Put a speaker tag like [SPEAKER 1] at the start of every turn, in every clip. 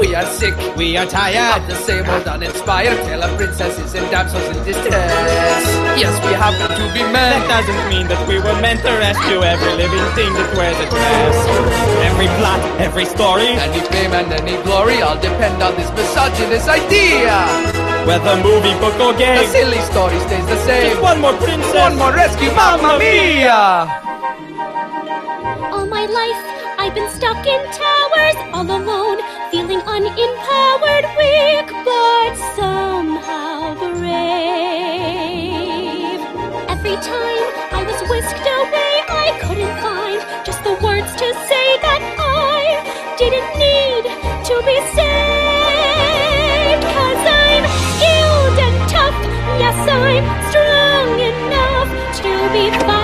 [SPEAKER 1] We are sick
[SPEAKER 2] We are tired.
[SPEAKER 1] of the same old uninspired tale of princesses and damsels in distress. Yes, we happen to be men.
[SPEAKER 2] That doesn't mean that we were meant to rescue every living thing that wears a dress. Every plot, every story,
[SPEAKER 1] Any fame and any glory all depend on this misogynist idea.
[SPEAKER 2] whether movie, book, or game,
[SPEAKER 1] The
[SPEAKER 2] game.
[SPEAKER 1] silly story stays the same.
[SPEAKER 2] Just one more princess.
[SPEAKER 1] One more rescue, Mamma Mia!
[SPEAKER 3] All my life, I've been stuck in towers, all alone, feeling unempowered, weak, but somehow brave. Every time I was whisked away, I couldn't find just the words to say that I didn't need to be saved. Cause I'm skilled and tough, yes, I'm strong enough to be fighting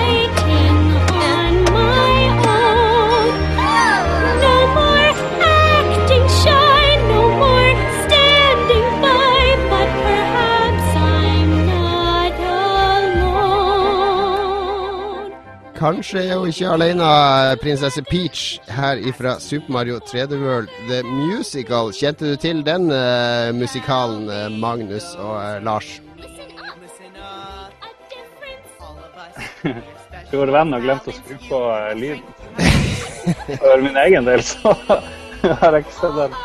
[SPEAKER 4] Kanskje er hun ikke alene, prinsesse Peach, her ifra Super Mario 3D World The Musical. Kjente du til den uh, musikalen, eh, Magnus og uh, Lars?
[SPEAKER 3] Tror up. A difference.
[SPEAKER 5] Vår venn har glemt å skru på lyden. For min egen del så har jeg ikke sett den.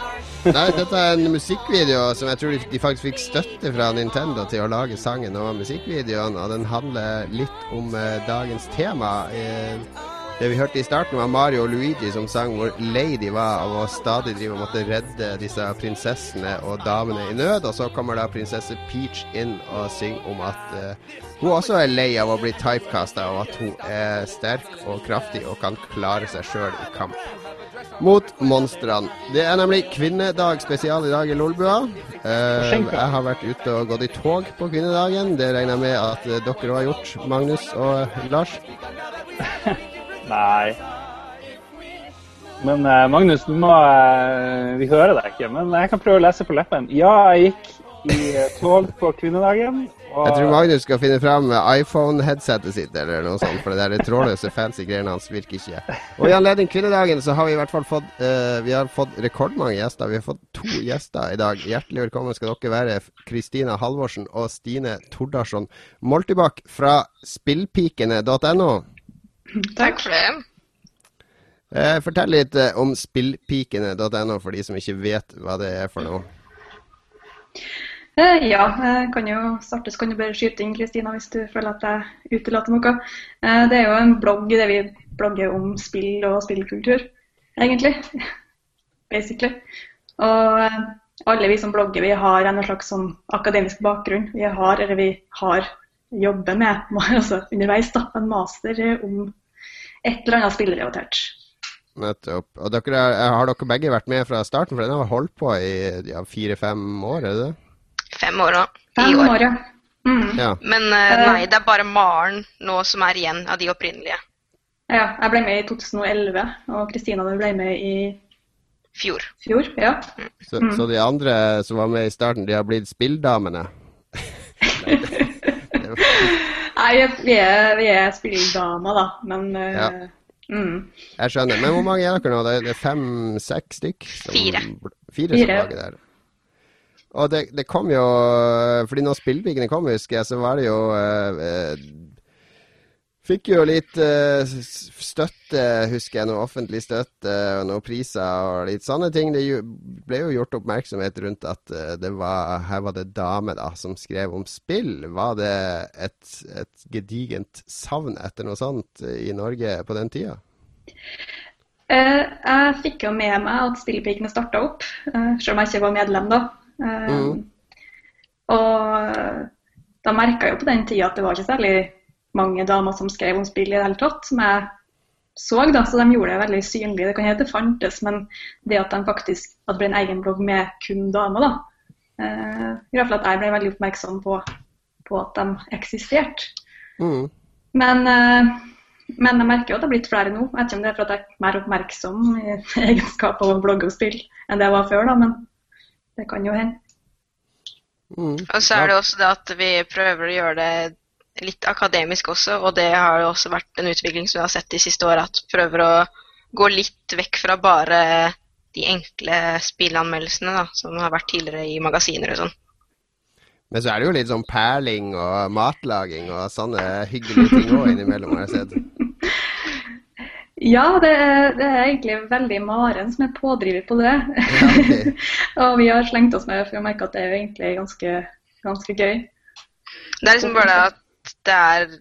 [SPEAKER 4] Nei, dette er en musikkvideo som jeg tror de, faktisk fikk støtte fra Nintendo til å lage sangen og musikkvideoen, og den handler litt om eh, dagens tema. Eh, det vi hørte i starten, var Mario og Luigi som sang hvor lei de var av å stadig drive og måtte redde disse prinsessene og damene i nød. Og så kommer da prinsesse Peach inn og synger om at eh, hun også er lei av å bli typecasta, og at hun er sterk og kraftig og kan klare seg sjøl i kamp mot monstrene. Det er nemlig kvinnedag spesial i dag i Lolbua. Eh, jeg har vært ute og gått i tog på kvinnedagen. Det regner jeg med at eh, dere òg har gjort, Magnus og Lars.
[SPEAKER 5] Nei. Men eh, Magnus, du må, eh, vi hører deg ikke, men jeg kan prøve å lese på leppen. Ja, jeg gikk i eh, tog på kvinnedagen. Og
[SPEAKER 4] Jeg tror Magnus skal finne fram iPhone-headsetet sitt eller noe sånt, for det der trådløse fancy greiene hans virker ikke. Og i anledning kvinnedagen så har vi i hvert fall fått uh, Vi har fått rekordmange gjester. Vi har fått to gjester i dag. Hjertelig velkommen skal dere være, Kristina Halvorsen og Stine Tordarsson Moltibakk fra spillpikene.no.
[SPEAKER 6] Takk for det.
[SPEAKER 4] Eh, fortell litt eh, om spillpikene.no for de som ikke vet hva det er for noe.
[SPEAKER 7] Eh, Ja, jeg kan jo starte, så kan du bare skyte inn Kristina hvis du føler at jeg utelater noe. Eh, Det er jo en blogg der vi blogger om spill og spillkultur, egentlig. Basically. Og eh, alle vi som blogger, vi har en slags sånn akademisk bakgrunn. Vi har, eller vi har jobber med, altså underveis, da, en master om et eller annet spillrelatert.
[SPEAKER 4] Nettopp. Og dere er, har dere begge vært med fra starten? For den har holdt på i ja, fire-fem år, er det det?
[SPEAKER 6] Fem år nå.
[SPEAKER 7] Fem
[SPEAKER 6] år.
[SPEAKER 7] år, ja. Mm.
[SPEAKER 4] Ja.
[SPEAKER 6] Men eh, nei, det er bare Maren nå som er igjen av de opprinnelige.
[SPEAKER 7] ja. Jeg ble med i 2011, og Kristina ble med i
[SPEAKER 6] Fjor.
[SPEAKER 7] fjor. Ja.
[SPEAKER 4] Så,
[SPEAKER 7] Mm.
[SPEAKER 4] så de andre som var med i starten, de har blitt spilldamene?
[SPEAKER 7] Nei, vi er, vi er spilldamer, da, men eh,
[SPEAKER 4] Ja.
[SPEAKER 7] mm.
[SPEAKER 4] Jeg skjønner. Men hvor mange er dere nå? Det er- fem-seks stykk? som-
[SPEAKER 6] Fire.
[SPEAKER 4] Fire som
[SPEAKER 7] Fire.
[SPEAKER 4] lager der. Og det, det kom jo Fordi når spillpikene kom, husker jeg, så var det jo eh, eh, Fikk jo litt eh, støtte, husker jeg, noe offentlig støtte og noen priser og litt sånne ting. Det ble jo gjort oppmerksomhet rundt at eh, det var, her var det dame da, som skrev om spill. Var det et, et gedigent savn etter noe sånt i Norge på den tida?
[SPEAKER 7] Eh, jeg fikk jo med meg at Spillpikene starta opp, eh, selv om jeg ikke var medlem da. Eh,
[SPEAKER 4] Mhm.
[SPEAKER 7] Og da merka jeg jo på den tida at det var ikke særlig mange damer som skrev om spill i det hele tatt, som jeg så, da, så de gjorde det veldig synlig. Det kan hende det fantes, men det at de faktisk at det ble en egen blogg med kun damer, da, eh, gjorde i hvert fall at jeg ble veldig oppmerksom på, på at de eksisterte.
[SPEAKER 4] Mm.
[SPEAKER 7] Men, eh, men jeg merker jo at det har blitt flere nå. Jeg vet ikke om det er for at jeg er mer oppmerksom i egenskap av å blogge og spille enn det jeg var før, da, men det kan jo hende.
[SPEAKER 4] Mm.
[SPEAKER 6] Og så er det også det at vi prøver å gjøre det litt akademisk også, og det har jo også vært en utvikling som vi har sett de siste åra, at vi prøver å gå litt vekk fra bare de enkle spillanmeldelsene da, som har vært tidligere i magasiner og sånn.
[SPEAKER 4] Men så er det jo litt sånn perling og matlaging og sånne hyggelige ting òg innimellom, har jeg sett.
[SPEAKER 7] Ja, det er, det er egentlig veldig Maren som er pådriver på det.
[SPEAKER 4] Ja, okay.
[SPEAKER 7] og vi har slengt oss med for å merke at det er jo egentlig ganske, ganske gøy.
[SPEAKER 6] Det er liksom bare det at det er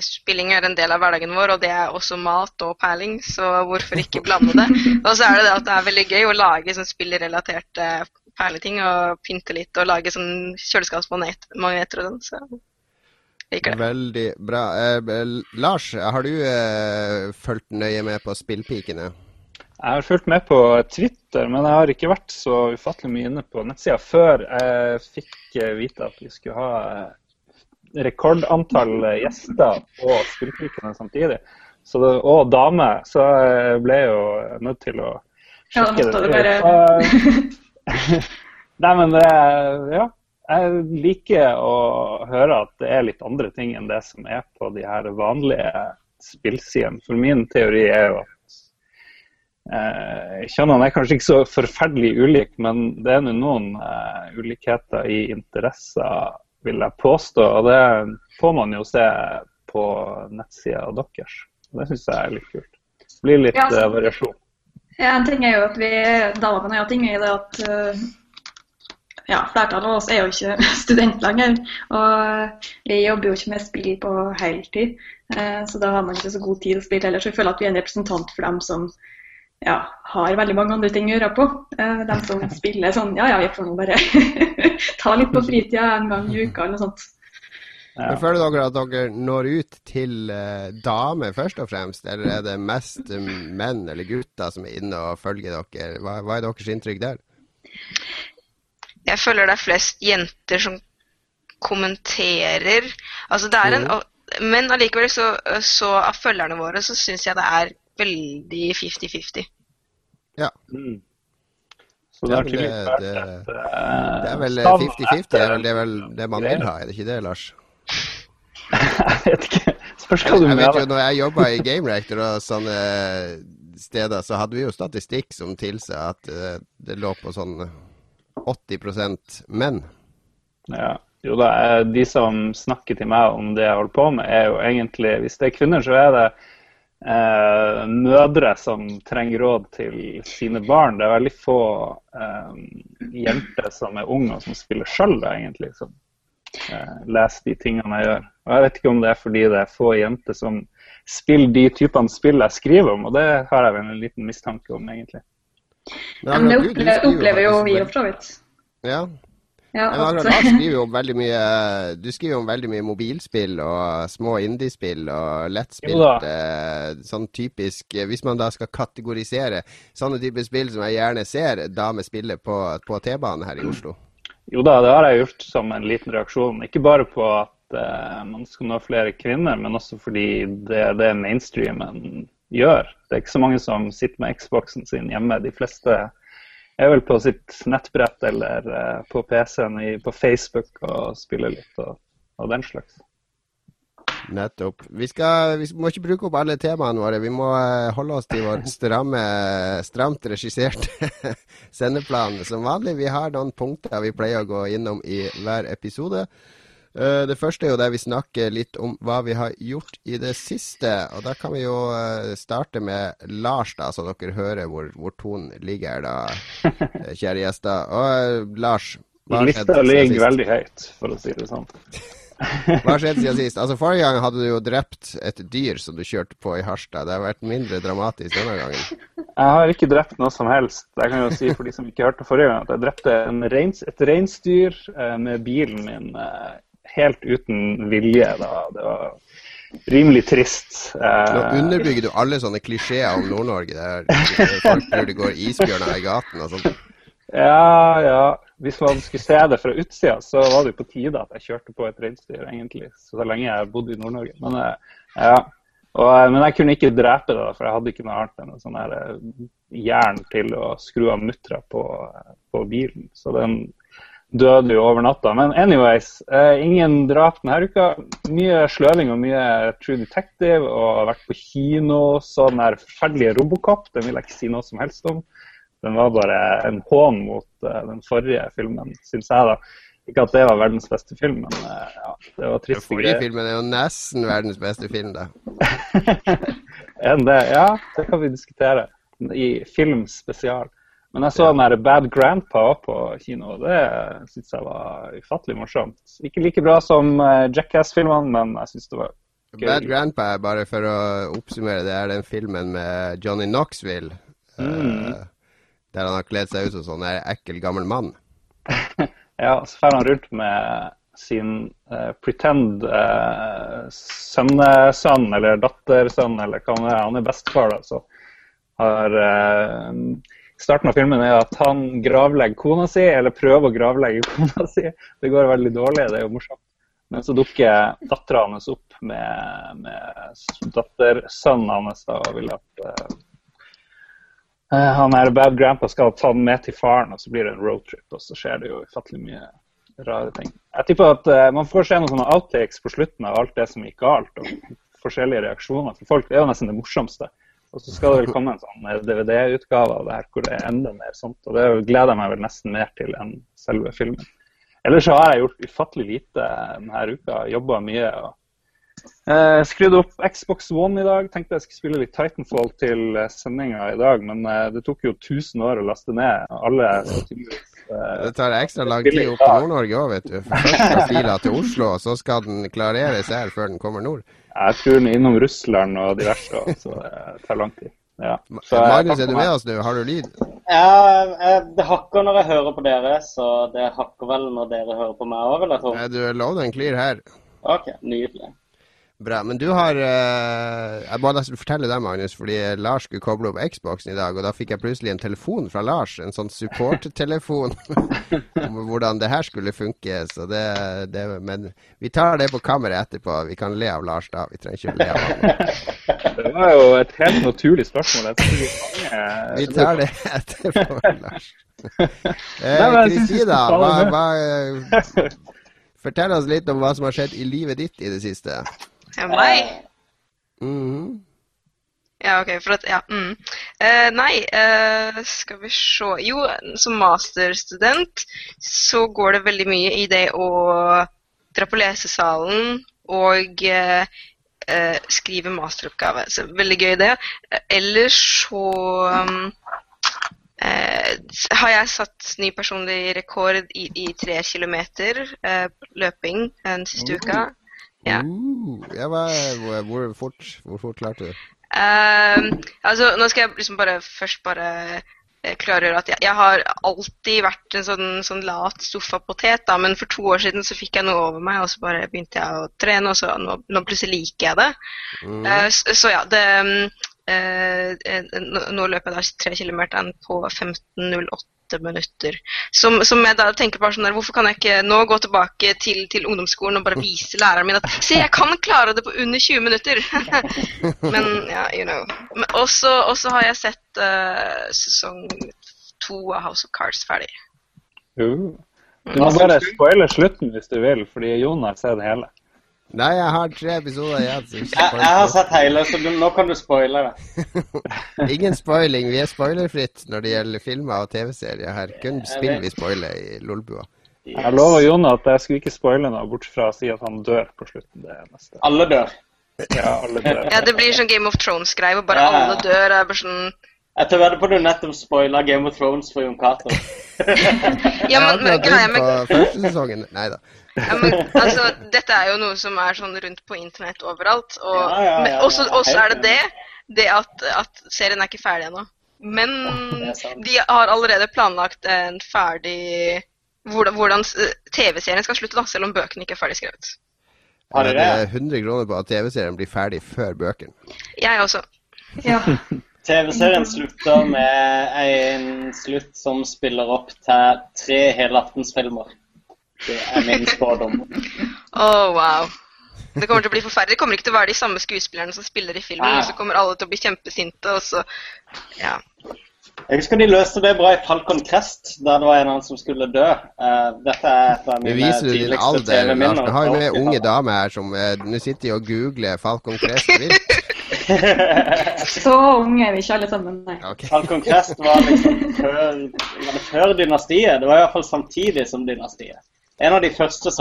[SPEAKER 6] Spilling er en del av hverdagen vår, og det er også mat og perling, så hvorfor ikke blande det? Og så er det det at det er veldig gøy å lage sånn spillrelaterte perleting og pynte litt og lage sånn kjøleskapsmagneter og sånn. Så liker det.
[SPEAKER 4] Veldig bra. Eh, Lars, har du eh, fulgt nøye med på Spillpikene?
[SPEAKER 2] Jeg har fulgt med på Twitter, men jeg har ikke vært så ufattelig mye inne på nettsida før jeg fikk eh, vite at vi skulle ha eh, rekordantall eh, gjester på Spillpikene samtidig. Så det, og dame, så jeg ble jo nødt til å sjekke
[SPEAKER 7] ja,
[SPEAKER 2] det.
[SPEAKER 7] bare
[SPEAKER 2] Nei, men det Ja. Jeg liker å høre at det er litt andre ting enn det som er på de her vanlige spillsidene. For min teori er jo at eh, Kjønnene er kanskje ikke så forferdelig ulike, men det er nå noen eh, ulikheter i interesser, vil jeg påstå. Og det får man jo se på nettsida deres. Det syns jeg er litt kult. Det blir litt
[SPEAKER 7] Ja, altså-
[SPEAKER 2] variasjon.
[SPEAKER 7] Ja, en ting er jo at vi kan ha ting i det at eh, ja, flertallet av oss er jo ikke student lenger. Og vi jobber jo ikke med spill på heltid, eh, så da har man ikke så god tid å spille heller. Så vi føler at vi er en representant for dem som ja, har veldig mange andre ting å gjøre på. De som spiller sånn ja ja, vi får nå bare ta litt på fritida en gang i uka eller noe sånt.
[SPEAKER 2] Ja.
[SPEAKER 4] Men Føler dere at dere når ut til eh, damer først og fremst, eller er det mest eh, menn eller gutter som er inne og følger dere? Hva, hva er deres inntrykk der?
[SPEAKER 6] Jeg føler det er flest jenter som kommenterer. Altså det er en, Men allikevel, så, så av følgerne våre, så syns jeg det er veldig 50-50.
[SPEAKER 2] Mm. Så det
[SPEAKER 4] er
[SPEAKER 2] tydeligvis
[SPEAKER 4] det- det-
[SPEAKER 2] eh,
[SPEAKER 4] Det er vel
[SPEAKER 2] stav
[SPEAKER 4] 50-50, det er vel det, er vel det man vil ha, er det ikke det, Lars?
[SPEAKER 2] Jeg vet ikke. Spørs hva du
[SPEAKER 4] Jeg vet jo, når jeg jobba i Game Reactor og sånne steder, så hadde vi jo statistikk som tilsa at eh, det lå på sånn 80% menn.
[SPEAKER 2] Ja. Jo da, eh, de som snakker til meg om det jeg holder på med, er jo egentlig Hvis det er kvinner, så er det eh, mødre som trenger råd til sine barn. Det er veldig få eh, jenter som er unge og som spiller sjøl, egentlig. Som eh, leser de tingene jeg gjør. Og Jeg vet ikke om det er fordi det er få jenter som spiller de typene spill jeg skriver om, og det har jeg vel en liten mistanke om, egentlig.
[SPEAKER 7] Men det
[SPEAKER 4] opplever, du- du
[SPEAKER 7] opplever jo vi for så vidt.
[SPEAKER 4] Ja,
[SPEAKER 7] Ja,
[SPEAKER 4] Men
[SPEAKER 7] at,
[SPEAKER 4] Lars skriver jo om veldig mye Du skriver om veldig mye mobilspill og små indiespill og lettspill. Eh, Sånn typisk eh, Hvis man da skal kategorisere sånne typer spill som jeg gjerne ser damer spille på, på T-banen her i Oslo.
[SPEAKER 2] Jo da, det har jeg gjort som en liten reaksjon. Ikke bare på at uh, man skal nå flere kvinner, men også fordi det er det mainstreamen gjør. Det er ikke så mange som sitter med Xboxen sin hjemme. De fleste er vel på sitt nettbrett eller eh, på PC-en på Facebook og spiller litt og, og den slags.
[SPEAKER 4] Nettopp. Vi, skal, vi må ikke bruke opp alle temaene våre. Vi må eh, holde oss til vår stramme, stramt regisserte sendeplan. Som vanlig, vi har noen punkter vi pleier å gå innom i hver episode. Eh, Det første er jo der vi snakker litt om hva vi har gjort i det siste. Og da kan vi jo eh, starte med Lars, da, så dere hører hvor, hvor tonen ligger da, eh, kjære gjester. Og Lars, hva har skjedd siden
[SPEAKER 2] ligger veldig høyt, for å si det sånn.
[SPEAKER 4] Hva har skjedd siden sist? Altså Forrige gang hadde du jo drept et dyr som du kjørte på i Harstad. Det har vært mindre dramatisk denne gangen.
[SPEAKER 2] Jeg har ikke drept noe som helst. Jeg kan jo si for de som ikke hørte forrige gang, at jeg drepte en reins, et reinsdyr eh, med bilen min eh, helt uten vilje. Da. Det var rimelig trist.
[SPEAKER 4] Nå
[SPEAKER 2] Eh,
[SPEAKER 4] underbygger du alle sånne klisjeer om Nord-Norge. Der folk tror det går isbjørner i gaten og sånt.
[SPEAKER 2] ja, ja. Hvis man skulle se det fra utsida, så var det jo på tide at jeg kjørte på et reinsdyr, egentlig. Så lenge jeg bodde i Nord-Norge. Men, eh, ja. Og, eh, men jeg kunne ikke drepe det, for jeg hadde ikke noe annet enn en sånn jern til å skru av muttera på, på bilen. Så den døde jo over natta. Men anyways, eh, ingen drap denne uka. Mye sløving og mye True Detective, og har vært på kino. Så den der forferdelige Robocop, den vil jeg ikke si noe som helst om. Den var bare en hån mot eh, den forrige filmen, syns jeg. da. Ikke at det var verdens beste film, men eh, ja, det var
[SPEAKER 4] trist.
[SPEAKER 2] Den
[SPEAKER 4] forrige filmen er jo nesten verdens beste film, da.
[SPEAKER 2] Enn det? Ja, det kan vi diskutere. I film spesial. Men jeg så den der Bad Grandpa på kino, og det syns jeg var ufattelig morsomt. Ikke like bra som eh, Jackass-filmene, men jeg syns det var gøy.
[SPEAKER 4] Bad Grandpa, bare for å oppsummere, det er den filmen med Johnny Knoxville.
[SPEAKER 2] Mm.
[SPEAKER 4] eh, der han har kledd seg ut som sånn ekkel gammel mann.
[SPEAKER 2] Ja, så drar han rundt med sin uh, pretend uh, sønnesønn eller dattersønn, eller hva han er. Han er bestefar, da. Så har eh, Starten av filmen er at han gravlegger kona si, eller prøver å gravlegge kona si. Det går veldig dårlig, det er jo morsomt. Men så dukker dattera hans opp med, med dattersønnen hans da, og vil at Eh, han er bad grandpa skal ta den med til faren, og så blir det en roadtrip. Og så skjer det jo ufattelig mye rare ting. Jeg tipper at uh, man får se noen sånne outtakes på slutten av alt det som gikk galt, og forskjellige reaksjoner. fra folk det er jo nesten det morsomste. Og så skal det vel komme en sånn eh, DVD-utgave av det her hvor det er enda mer sånt. Og det gleder jeg meg vel nesten mer til enn selve filmen. Ellers så har jeg gjort ufattelig lite denne uka. Jobba mye. og Eh, skrudde opp Xbox One i dag. Tenkte jeg skulle spille litt Titanfall til eh, sendinga i dag, men eh, det tok jo 1000 år å laste ned alle. eh,
[SPEAKER 4] Det tar ekstra lang tid opp til Nord-Norge òg, vet du. Først skal fila til Oslo, og så skal den klareres her før den kommer nord.
[SPEAKER 2] Jeg tror den er innom Russland og diverse, så det tar lang tid. Ja. Så
[SPEAKER 4] Magnus, er du med oss nå? Har du lyd?
[SPEAKER 8] Ja, eh, det hakker når jeg hører på dere, så det hakker vel når dere hører på meg òg, vil jeg tro.
[SPEAKER 4] Er du low and clear her?
[SPEAKER 8] OK, nydelig.
[SPEAKER 4] Bra. Men du har uh, Jeg må nesten fortelle deg, Magnus, fordi Lars skulle koble opp Xboxen i dag, og da fikk jeg plutselig en telefon fra Lars. En sånn support-telefon om hvordan det her skulle funke. Så det, det Men vi tar det på kammeret etterpå. Vi kan le av Lars da. Vi trenger ikke å le av ham.
[SPEAKER 2] Det var jo et helt naturlig spørsmål. Tror
[SPEAKER 4] Vi tar det etterpå, Lars. Eh, Kristina,
[SPEAKER 2] skal
[SPEAKER 4] hva, hva, fortell oss litt om hva som har skjedd i livet ditt i det siste.
[SPEAKER 6] Ja, meg?
[SPEAKER 4] Mhm.
[SPEAKER 6] Ja, OK. For at Ja. Mm. Uh, nei, uh, skal vi se Jo, som masterstudent så går det veldig mye i det å dra på lesesalen og eh, eh, skrive masteroppgave. Så veldig gøy, det. Ellers så um, Uh, har jeg satt ny personlig rekord i, i tre kilometer uh, løping den siste uka. Ja.
[SPEAKER 4] Uh, ja, hva, hvor, fort, hvor fort klarte du?
[SPEAKER 6] Ehm, altså, nå skal jeg liksom bare først bare eh, klargjøre at jeg, jeg har alltid vært en sånn, sånn lat sofapotet, da, men for to år siden så fikk jeg noe over meg, og så bare begynte jeg å trene, og så nå, nå plutselig liker jeg det.
[SPEAKER 4] Mm.
[SPEAKER 6] Uh, så, så ja, det eh, eh, nå, nå løper jeg da tre kilometer på 15.08 minutter. Som, som jeg da tenker bare sånn der, Hvorfor kan jeg ikke nå gå tilbake til, til ungdomsskolen og bare vise læreren min at Se, jeg kan klare det på under 20 minutter! Men ja, you know. Og også har jeg sett uh, sesong to av House of Cards ferdig.
[SPEAKER 2] Uh. Du må bare spoile slutten hvis du vil, fordi Jonas ser det hele.
[SPEAKER 4] Nei, jeg har tre episoder igjen.
[SPEAKER 8] Jeg, jeg har sett hele, så du, nå kan du spoile det.
[SPEAKER 4] Ingen spoiling. Vi er spoilerfritt når det gjelder filmer og TV-serier her. Kun spill vi spoiler i Lolbua.
[SPEAKER 2] Jeg lover Jon at jeg skulle ikke spoile noe, bortsett fra å si at han dør på slutten. Det neste.
[SPEAKER 8] Alle dør.
[SPEAKER 2] Ja, alle dør.
[SPEAKER 6] Ja, det blir sånn Game of Thrones-greie hvor bare
[SPEAKER 8] Ja,
[SPEAKER 6] alle dør. er bare sånn
[SPEAKER 8] Jeg tør vedde på du nettopp spoila Game of Thrones for Jon Cato.
[SPEAKER 6] Ja, men, men greia med
[SPEAKER 4] første sesongen. Nei da.
[SPEAKER 6] Ja, men altså, dette er jo noe som er sånn rundt på internett overalt. Og
[SPEAKER 8] Ja, ja, ja, ja,
[SPEAKER 6] også, også er det det, det at, at serien er ikke ferdig ennå. Men de har allerede planlagt en ferdig Hvordan, hvordan TV-serien skal slutte, da, selv om bøkene ikke er ferdig skrevet.
[SPEAKER 8] Har
[SPEAKER 4] Det
[SPEAKER 8] dere
[SPEAKER 4] er 100 kroner på at TV-serien blir ferdig før bøkene.
[SPEAKER 6] Jeg også.
[SPEAKER 7] Ja.
[SPEAKER 8] TV-serien slutter med en slutt som spiller opp til tre helaftensfilmer. Det er min spådom.
[SPEAKER 6] oh, wow. Det kommer til å bli forferdelig. Det kommer ikke til å være de samme skuespillerne som spiller i filmen.
[SPEAKER 8] Ah.
[SPEAKER 6] Og så kommer alle til å bli kjempesinte, og så Ja.
[SPEAKER 8] Jeg husker de løste det bra i Falcon Crest, der det var en annen som skulle dø. Uh, dette er et av mine
[SPEAKER 4] viser du din alder, Lars. Vi har jo med unge damer her som uh, Nå sitter og googler Falcon Crest.
[SPEAKER 7] Så unge er vi ikke alle sammen, nei.
[SPEAKER 4] Okay.
[SPEAKER 8] Falcon Crest var liksom før, var det før dynastiet. Det var iallfall samtidig som dynastiet. En av de første